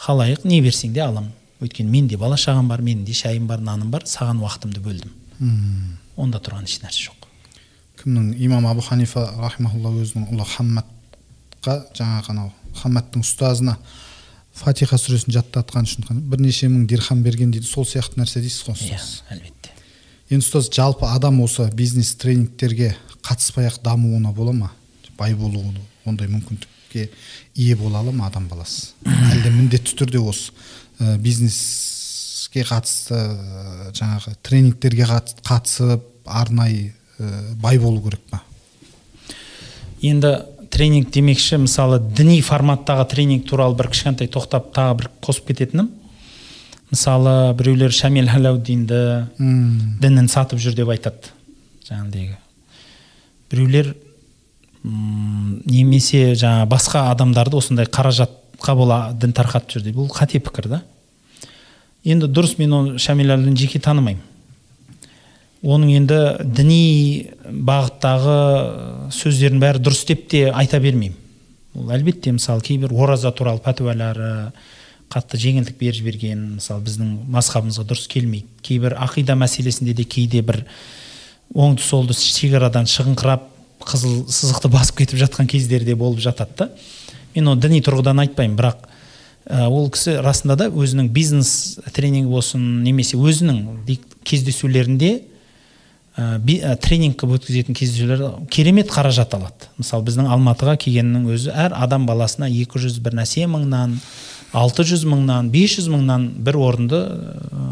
халайық не берсең де алам. Өйткені менде бала шағам бар менің де шайым бар наным бар саған уақытымды бөлдім. Онда тұрған еш нәрсе жоқ. Кімнің? Имам абу ханифа рахимахулла өзінің ұлы хаммадқа жаңағы анау хаммадтың ұстазына фатиха сүресін жаттатқан үшін бірнеше мың дирхам берген дейді. Сол сияқты нәрсе дейсіз ғой иә әлбетте. Енді ұстаз жалпы адам осы бизнес тренингтерге қатыспай ақ дамуына бола ма? Бай болу ондай мүмкіндікке ие бола ала ма адам баласы әлде міндетті түрде осы ә, бизнеске қатысты ә, жаңағы тренингтерге қат- қатысып арнайы ә, бай болу керек па? Енді тренинг демекші мысалы діни форматтағы тренинг туралы бір кішкентай тоқтап тағы бір қосып кететінім. Мысалы біреулер шамил халауддинді Мм. дінін сатып жүр деп айтады жаңағыдегі біреулер немесе жаңа басқа адамдарды осындай қаражатқа бола дін тарқатып жүр бұл қате пікір да. Енді дұрыс мен оны шамил әлін жеке танымаймын. Оның енді діни бағыттағы сөздердің бәрі дұрыс деп те айта бермеймін. Ол әлбетте мысалы кейбір ораза туралы пәтуалары қатты жеңілдік беріп жіберген мысалы біздің мазхабымызға дұрыс келмейді. Кейбір ақида мәселесінде де кейде бір оңды солды шекарадан шығыңқырап қызыл сызықты басып кетіп жатқан кездері де болып жатады да. Мен оны діни тұрғыдан айтпаймын бірақ ә, ол кісі расында да өзінің бизнес тренингі болсын немесе өзінің кездесулерінде ә, би- ә, тренинг қылып өткізетін кездесулер керемет қаражат алады. Мысалы біздің алматыға келгеннің өзі әр адам баласына 200 бір нәрсе мыңнан 600 мыңнан 500 мыңнан бір орынды ә,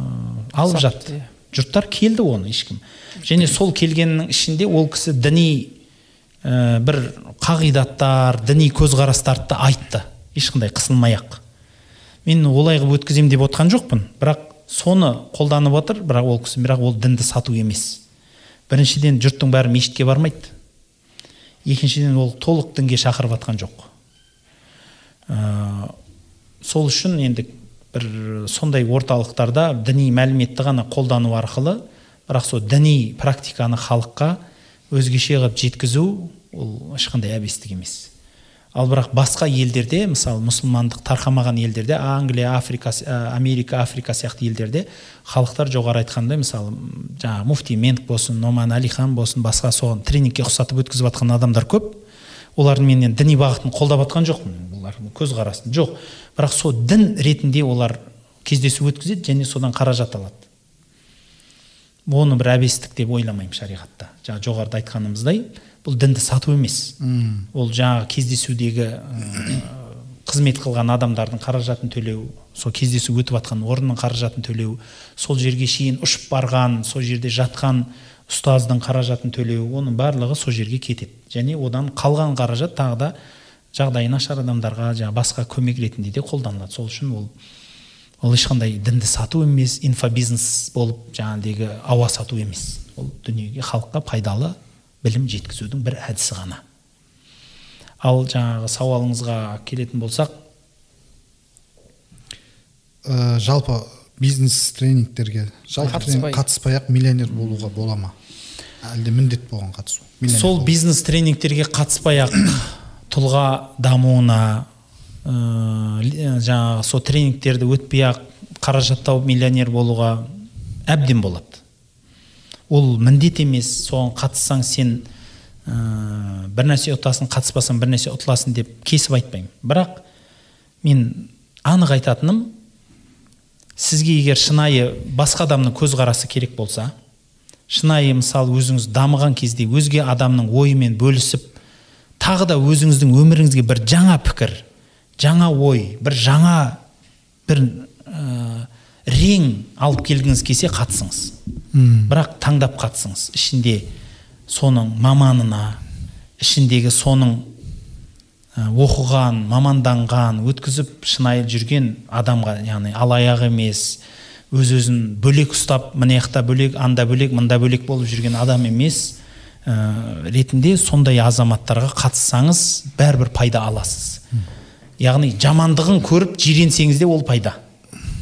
алып жатты. иә. жұрттар келді оны ешкім. Және сол келгеннің ішінде ол кісі діни ә, бір қағидаттар діни көзқарастарды айтты. Ешқандай қысылмай ақ мен олай қылып өткіземін деп отқан жоқпын. Бірақ соны қолданып отыр бірақ ол кісі бірақ ол дінді сату емес. Біріншіден жұрттың бәрі мешітке бармайды. Екіншіден ол толық дінге шақырып жатқан жоқ. Ә, сол үшін енді бір сондай орталықтарда діни мәліметті ғана қолдану арқылы бірақ сол діни практиканы халыққа өзгеше қылып жеткізу ол ешқандай әбестік емес. Ал бірақ басқа елдерде мысалы мұсылмандық тарқамаған елдерде англия африка ә, америка африка сияқты елдерде халықтар жоғары айтқандай мысалы жаңағы муфти менк болсын номан әлихан болсын басқа соған тренингке ұқсатып өткізіп жатқан адамдар көп. Олардың мен діни бағытын қолдап жатқан жоқпын олардың көзқарасын жоқ. Бірақ сол дін ретінде олар кездесу өткізеді және содан қаражат алады. Оны бір әбестік деп ойламаймын шариғатта. Жаңа жоғарыда айтқанымыздай бұл дінді сату емес. Ол жаңағы кездесудегі қызмет қылған адамдардың қаражатын төлеу сол кездесу өтіп жатқан орынның қаражатын төлеу сол жерге шейін ұшып барған сол жерде жатқан ұстаздың қаражатын төлеу оның барлығы сол жерге кетеді. Және одан қалған қаражат тағы да жағдайы нашар адамдарға жаңағы басқа көмек ретінде де қолданылады. Сол үшін ол ол ешқандай дінді сату емес инфобизнес болып жаңағыдегі ауа сату емес. Ол дүниеге халыққа пайдалы білім жеткізудің бір әдісі ғана. Ал жаңағы сауалыңызға келетін болсақ ә, жалпы бизнес тренингтерге жалпы Қатыспай. ақ миллионер болуға бола ма? Әлде міндет болған қатысу? Сол бизнес тренингтерге қатыспай ақ тұлға дамуына ә, жаңағы сол тренингтерді өтпей ақ қаражат тауып миллионер болуға әбден болады. Ол міндет емес соған қатыссаң сен ә, бір нәрсе ұтасың қатыспасаң бір нәрсе ұтыласың деп кесіп айтпаймын. Бірақ мен анық айтатыным сізге егер шынайы басқа адамның көзқарасы керек болса шынайы мысалы өзіңіз дамыған кезде өзге адамның ойымен бөлісіп тағы да өзіңіздің өміріңізге бір жаңа пікір жаңа ой бір жаңа бір ә, рең алып келгіңіз келсе қатысыңыз. Бірақ таңдап қатысыңыз. Ішінде соның маманына ішіндегі соның ә, оқыған маманданған өткізіп шынайы жүрген адамға яғни алаяқ емес өз өзін бөлек ұстап мына жақта бөлек анда бөлек мында бөлек болып жүрген адам емес ә, ретінде сондай азаматтарға қатыссаңыз бәрібір пайда аласыз. Яғни жамандығын көріп жиренсеңіз де ол пайда.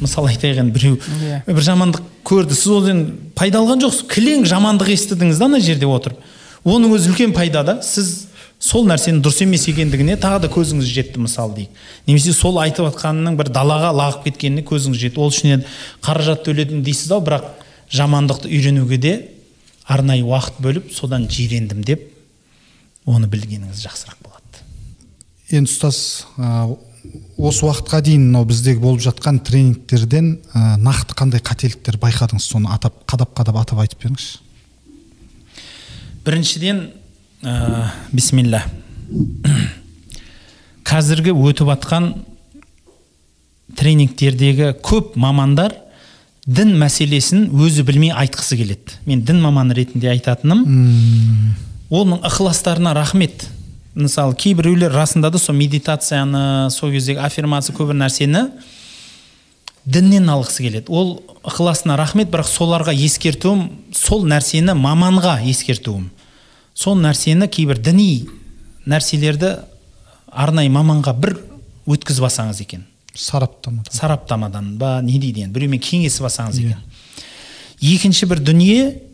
Мысалы айтайық енді біреу Иә. бір жамандық көрді сіз одан пайда алған жоқсыз. Кілең жамандық естідіңіз да ана жерде отырып оның өзі үлкен пайда да сіз сол нәрсенің дұрыс емес екендігіне тағы да көзіңіз жетті мысалы дейік. Немесе сол айтып жатқанының бір далаға лағып кеткеніне көзіңіз жетті. Ол үшін қаражат төледім дейсіз ау бірақ жамандықты үйренуге де арнайы уақыт бөліп содан жирендім деп оны білгеніңіз жақсырақ болады. Енді ұстаз осы уақытқа дейін мынау біздегі болып жатқан тренингтерден ә, нақты қандай қателіктер байқадыңыз соны атап қадап қадап атап айтып беріңізші. Біріншіден ә, бисмилля. Қазіргі өтіп жатқан тренингтердегі көп мамандар дін мәселесін өзі білмей айтқысы келеді. Мен дін маманы ретінде айтатыным. Оның ықыластарына рахмет. Мысалы кейбіреулер расында да сол медитацияны сол кездегі аффирмация көп нәрсені діннен алғысы келеді. Ол ықыласына рахмет бірақ соларға ескертуім сол нәрсені маманға ескертуім. Сол нәрсені кейбір діни нәрселерді арнайы маманға бір өткізіп алсаңыз екен. Сараптамадан. Сараптамадан ба не дейді енді біреумен кеңесіп алсаңыз екен. Екінші бір дүние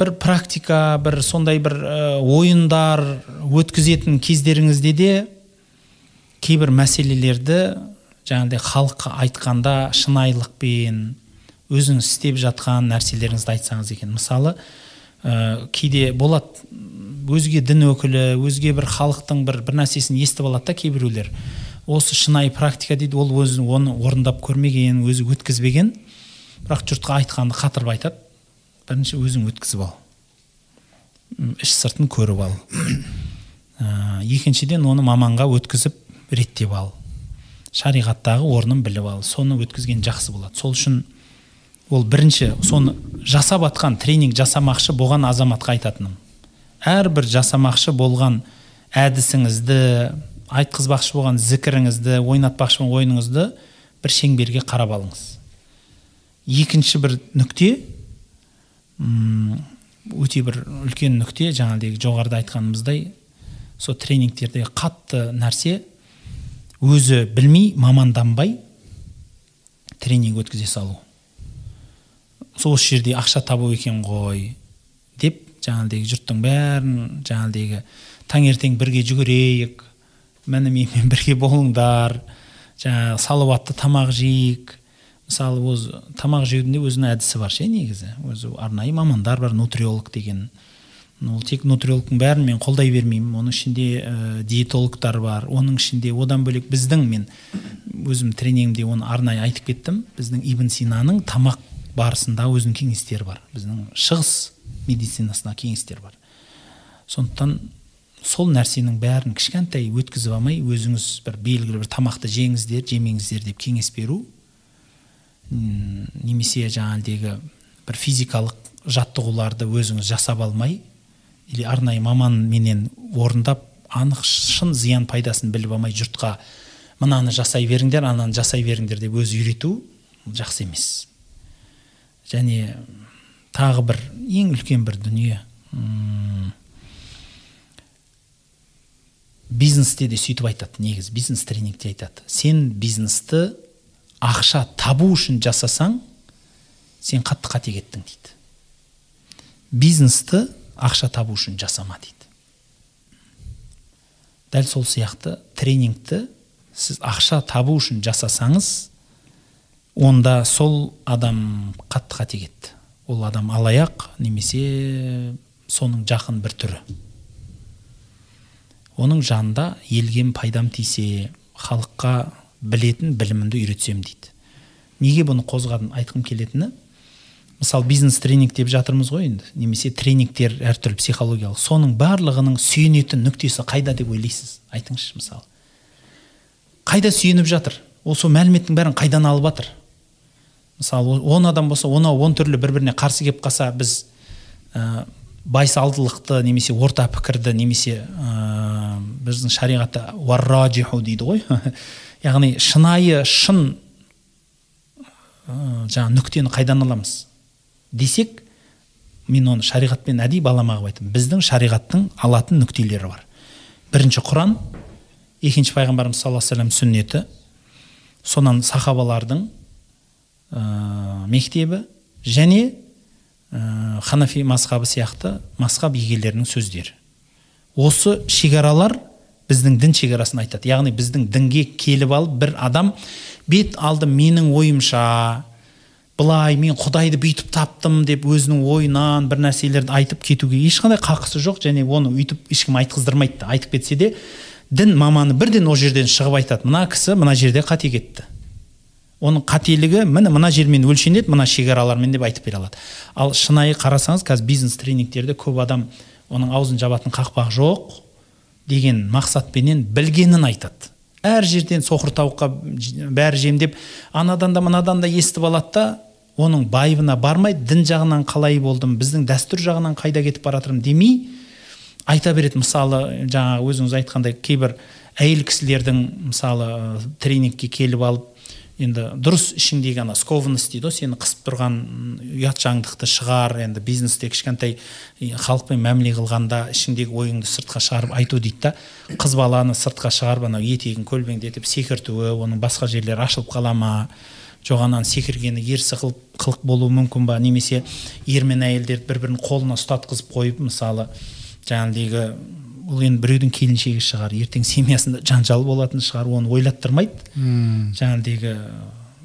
бір практика бір сондай бір ойындар өткізетін кездеріңізде де кейбір мәселелерді жаңағыдай халыққа айтқанда шынайылықпен өзіңіз істеп жатқан нәрселеріңізді айтсаңыз екен. Мысалы ә, кейде болады өзге дін өкілі өзге бір халықтың бір бір нәрсесін естіп алады да кейбіреулер. Осы шынайы практика дейді ол өзі оны орындап көрмеген өзі өткізбеген. Бірақ жұртқа айтқанды қатырып айтады. Бірінші өзің өткізіп ал. Іш сыртын көріп ал. Ә, екіншіден оны маманға өткізіп реттеп ал. Шариғаттағы орнын біліп ал. Соны өткізген жақсы болады. Сол үшін ол бірінші соны жасап атқан тренинг жасамақшы болған азаматқа айтатыным. Әрбір жасамақшы болған әдісіңізді айтқызбақшы болған зікіріңізді ойнатпақшы болған ойыныңызды бір шеңберге қарап алыңыз. Екінші бір нүкте өте бір үлкен нүкте. Жаңағыдегі жоғарыда айтқанымыздай сол тренингтерде қатты нәрсе өзі білмей маманданбай тренинг өткізе салу. Сол осы жерде ақша табу екен ғой деп жаңағыдегі жұрттың бәрін жаңағыдегі таңертең бірге жүгірейік менімен бірге болыңдар жаңағы салауатты тамақ жейік. Мысалы өзі тамақ жеудің де өзінің әдісі бар ше негізі. Өзі арнайы мамандар бар нутриолог деген. Ол тек нутриологтың бәрін мен қолдай бермеймін. Оның ішінде ә, диетологтар бар оның ішінде одан бөлек біздің мен өзім тренингімде оны арнайы айтып кеттім. Біздің ибн синаның тамақ барысында өзінің кеңестері бар. Біздің шығыс медицинасында кеңестер бар. Сондықтан сол нәрсенің бәрін кішкентай өткізіп алмай өзіңіз бір белгілі бір тамақты жеңіздер жемеңіздер деп кеңес беру немесе жаңағыдегі бір физикалық жаттығуларды өзіңіз жасап алмай или арнайы маманменен орындап анық шын зиян пайдасын біліп алмай жұртқа мынаны жасай беріңдер ананы жасай беріңдер деп өзі үйрету жақсы емес. Және тағы бір ең үлкен бір дүние бизнесте де сөйтіп айтады негізі бизнес тренингте айтады. Сен бизнесті ақша табу үшін жасасаң сен қатты қате кеттің дейді. Бизнесті ақша табу үшін жасама дейді. Дәл сол сияқты тренингті сіз ақша табу үшін жасасаңыз онда сол адам қатты қате кетті. Ол адам алаяқ немесе соның жақын бір түрі. Оның жанында елге пайдам тисе халыққа білетін білімімді үйретсем дейді. Неге бұны қозғадым айтқым келетіні? Мысалы бизнес тренинг деп жатырмыз ғой енді. Немесе тренингтер әртүрлі психологиялық. Соның барлығының сүйенетін нүктесі қайда деп ойлайсыз? Айтыңызшы мысалы. Қайда сүйеніп жатыр? Ол сол мәліметтің бәрін қайдан алып жатыр мысалы он адам болса онау он түрлі бір біріне қарсы келіп қалса біз ә, байсалдылықты немесе орта пікірді немесе ә, біздің шариғатта уарраджиху дейді ғой. Яғни шынайы шын жаңағы нүктені қайдан аламыз? Десек мен оны шариғатпен әдейі балама қылып айтамын. Біздің шариғаттың алатын нүктелері бар. Бірінші құран екінші пайғамбарымыз саллаллаху алейhi сүннеті сонан сахабалардың ә, мектебі және ханафи мазхабы сияқты мазхаб егелерінің сөздері. Осы шекаралар біздің дін шекарасын айтады. Яғни біздің дінге келіп алып бір адам бет алды менің ойымша былай мен құдайды бүйтіп таптым деп өзінің ойынан бір нәрселерді айтып кетуге ешқандай қақысы жоқ және оны өйтіп ешкім айтқыздырмайды. Да айтып кетсе де дін маманы бірден ол жерден шығып айтады мына кісі мына жерде қате кетті оның қателігі міне мына жермен өлшенеді мына шекаралармен деп айтып бере алады. Ал шынайы қарасаңыз қазір бизнес тренингтерде көп адам оның аузын жабатын қақпақ жоқ. Деген мақсатпенен білгенін айтады. Әр жерден соқыр тауыққа бәрі жемдеп анадан да мынадан да естіп алады да оның байыбына бармай дін жағынан қалай болдым біздің дәстүр жағынан қайда кетіп бара жатырмын демей айта береді. Мысалы жаңағы өзіңіз айтқандай кейбір әйел кісілердің мысалы тренингке келіп алып енді дұрыс ішіңдегі ана скованность дейді ғой. Сені қысып тұрған ұятжаңдықты шығар енді бизнесте кішкентай халықпен мәміле қылғанда ішіңдегі ойыңды сыртқа шығарып айту дейді да. Қыз баланы сыртқа шығарып анау етегін көлбеңдетіп секіртуі оның басқа жерлері ашылып қала ма? Жоқ ананың секіргені ерсі қылып қылық болуы мүмкін ба? Немесе ер мен әйелдерді бір бірін қолына ұстатқызып қойып мысалы жаңағыдегі бұл енді біреудің келіншегі шығар ертең семьясында жанжал болатын шығар оны ойлаттырмайды. Мм. Жаңағыдегі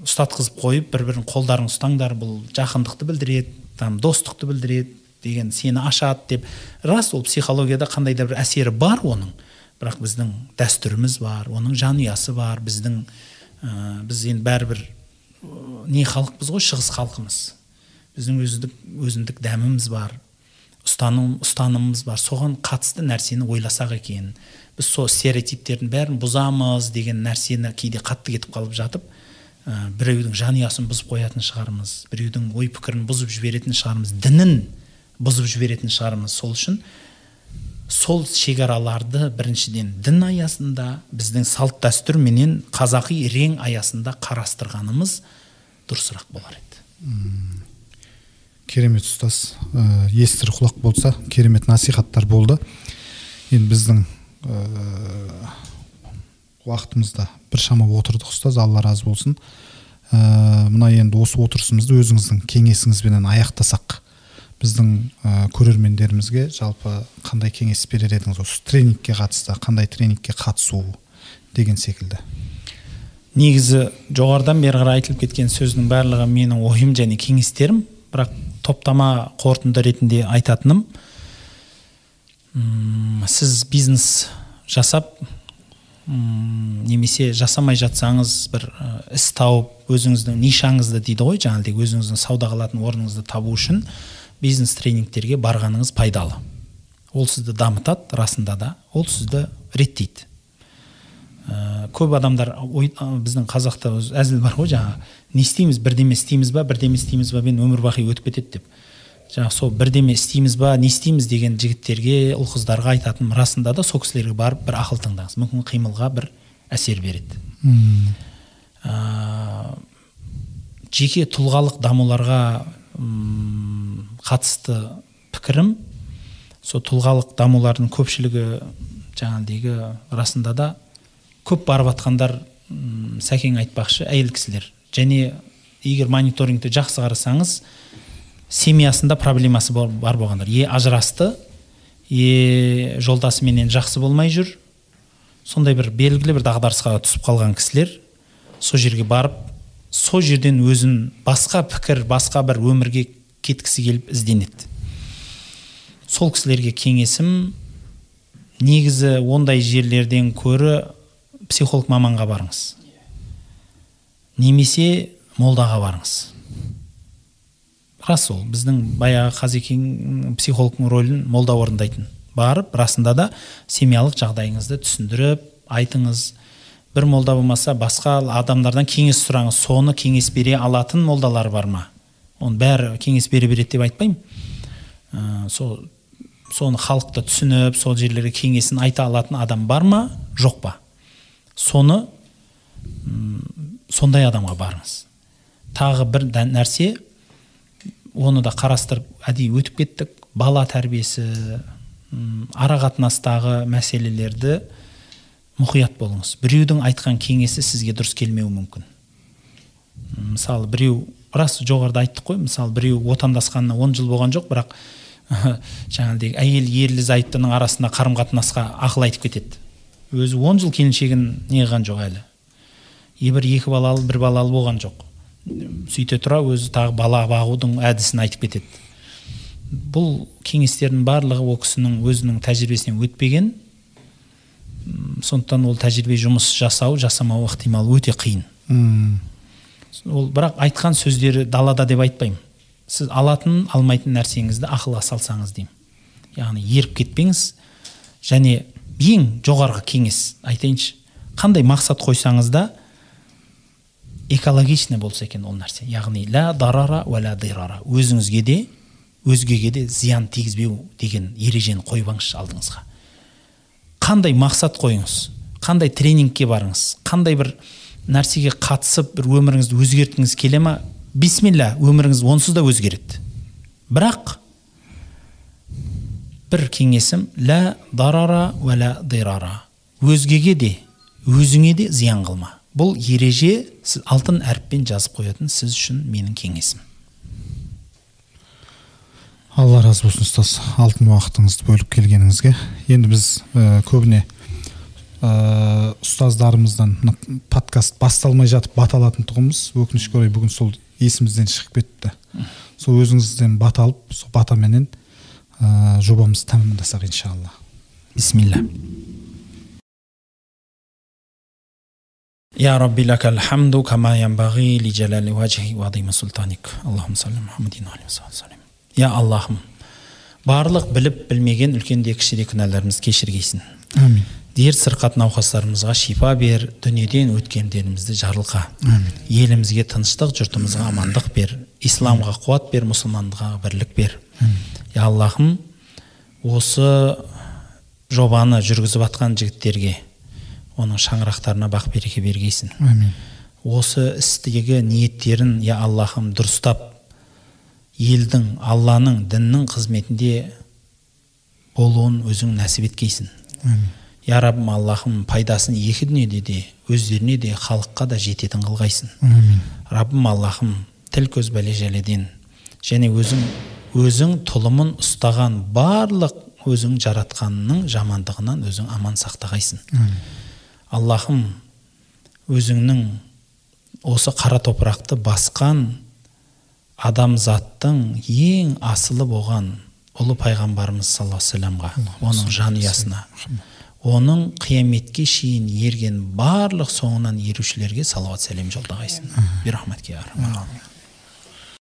ұстатқызып қойып бір бірін қолдарын ұстаңдар бұл жақындықты білдіреді там достықты білдіреді деген сені ашады деп. Рас ол психологияда қандай да бір әсері бар оның. Бірақ біздің дәстүріміз бар оның жанұясы бар біздің ә, біз енді бәрібір не халықпыз ғой шығыс халқымыз. Біздің өзіндік өзіндік дәміміз бар. Ұстаным ұстанымымыз бар. Соған қатысты нәрсені ойласақ екен. Біз сол стереотиптердің бәрін бұзамыз деген нәрсені кейде қатты кетіп қалып жатып ә, біреудің жанұясын бұзып қоятын шығармыз біреудің ой пікірін бұзып жіберетін шығармыз дінін бұзып жіберетін шығармыз. Сол үшін сол шекараларды біріншіден дін аясында біздің салт дәстүр менен қазақи рең аясында қарастырғанымыз дұрысырақ болар еді. Керемет ұстаз ә, естір құлақ болса керемет насихаттар болды. Енді біздің ә, уақытымызда біршама отырдық ұстаз алла разы болсын. Ә, мына енді осы отырысымызды өзіңіздің кеңесіңізбенен аяқтасақ біздің ә, көрермендерімізге жалпы қандай кеңес берер едіңіз осы тренингке қатысты қандай тренингке қатысу деген секілді? Негізі жоғарыдан бері қарай айтылып кеткен сөздің барлығы менің ойым және кеңестерім бірақ топтама қорытынды ретінде айтатыным. Сіз бизнес жасап немесе жасамай жатсаңыз бір іс тауып өзіңіздің нишаңызды дейді ғой жаңағыдай өзіңіздің сауда қылатын орныңызды табу үшін бизнес тренингтерге барғаныңыз пайдалы. Ол сізді дамытады расында да. Ол сізді реттейді. Ә, көп адамдар ой, біздің қазақта әзіл бар ғой жаңағы. Не істейміз бірдеме істейміз ба бірдеме істейміз ба мен өмір бақи өтіп кетеді деп. Жаңағы сол бірдеме істейміз ба не істейміз деген жігіттерге ұл қыздарға айтатыным расында да сол кісілерге барып бір ақыл тыңдаңыз. Мүмкін қимылға бір әсер береді. Ә, жеке тұлғалық дамуларға ұм, қатысты пікірім сол тұлғалық дамулардың көпшілігі жаңағыдегі расында да көп барып жатқандар сәкең айтпақшы әйел кісілер. Және егер мониторингті жақсы қарасаңыз семьясында проблемасы бар болғандар. Е ажырасты е жолдасыменен жақсы болмай жүр. Сондай бір белгілі бір дағдарысқа түсіп қалған кісілер сол жерге барып сол жерден өзін басқа пікір басқа бір өмірге кеткісі келіп ізденеді. Сол кісілерге кеңесім негізі ондай жерлерден көрі психолог маманға барыңыз. Немесе молдаға барыңыз. Рас ол біздің баяғы қазекең психологтың рөлін молда орындайтын. Барып расында да семьялық жағдайыңызды түсіндіріп айтыңыз. Бір молда болмаса басқа адамдардан кеңес сұраңыз соны кеңес бере алатын молдалар бар ма? Оны бәрі кеңес бере береді деп айтпаймын. Ә, сол соны халықты түсініп сол жерлерге кеңесін айта алатын адам бар ма? Жоқ па? Соны сондай адамға барыңыз. Тағы бір нәрсе оны да қарастырып әдейі өтіп кеттік. Бала тәрбиесі ара қатынастағы мәселелерді мұқият болыңыз. Біреудің айтқан кеңесі сізге дұрыс келмеуі мүмкін. Мысалы біреу рас жоғарыда айттық қой мысалы біреу отандасқанына он жыл болған жоқ бірақ жаңағыдей әйел ерлі зайыптының арасында қарым қатынасқа ақыл айтып кетеді. Өзі он жыл келіншегін не қылған жоқ әлі. И бір екі балалы бір балалы болған жоқ. Сөйте тұра өзі тағы бала бағудың әдісін айтып кетеді. Бұл кеңестердің барлығы ол кісінің өзінің тәжірибесінен өтпеген. Сондықтан ол тәжірибе жұмыс жасау жасамау ықтимал өте қиын. Ол бірақ айтқан сөздері далада деп айтпаймын. Сіз алатын алмайтын нәрсеңізді ақылға салсаңыз деймін. Яғни еріп кетпеңіз және ең жоғарғы кеңес айтайыншы. Қандай мақсат қойсаңыз да экологичный болса екен ол нәрсе. Яғни ля дарара уә ля дирара. Өзіңізге де өзгеге де зиян тигізбеу деген ережені қойып алыңызшы алдыңызға. Қандай мақсат қойыңыз қандай тренингке барыңыз қандай бір нәрсеге қатысып бір өміріңізді өзгерткіңіз келе ма? Бисмилля өміріңіз онсыз да өзгереді. Бірақ бір кеңесім лә дарара уә лә дирара өзгеге де өзіңе де зиян қылма бұл ереже сіз алтын әріппен жазып қоятын сіз үшін менің кеңесім алла разы болсын ұстаз алтын уақытыңызды бөліп келгеніңізге енді біз ә, көбіне ә, ұстаздарымыздан подкаст басталмай жатып бата алатын тұғынбыз өкінішке орай бүгін сол есімізден шығып кетті сол өзіңізден бата алып сол батаменен ә, жобамызды тәмамдасақ иншалла бисмилля يا ربي لك الحمد كما ينبغي لجلال وجهك وعظيم سلطانك اللهم صل على محمد وعلى وسلم يا аллахым барлық біліп білмеген үлкен де кіші де күнәларымызды кешіргейсін әмин дерт сырқат науқастарымызға шипа бер дүниеден өткендерімізді жарылқа елімізге тыныштық жұртымызға амандық бер исламға қуат бер мұсылманға бірлік бер я аллахым осы жобаны жүргізіп жатқан жігіттерге оның шаңырақтарына бақ береке бергейсін. Әмин осы істегі ниеттерін я аллахым дұрыстап елдің алланың діннің қызметінде болуын өзің нәсіп еткейсін. Әмин я раббым аллахым пайдасын екі дүниеде де өздеріне де халыққа да жететін қылғайсың. Әмин раббым аллахым тіл көз бәле жәледен және өзің өзің тұлымын ұстаған барлық өзің жаратқанның жамандығынан өзің аман сақтағайсың. Аллахым өзіңнің осы қара топырақты басқан адамзаттың ең асылы болған ұлы пайғамбарымыз саллаллаху алейхи оның жанұясына оның қияметке шейін ерген барлық соңынан ерушілерге салауат сәлем жолдағайсың. Бирахматке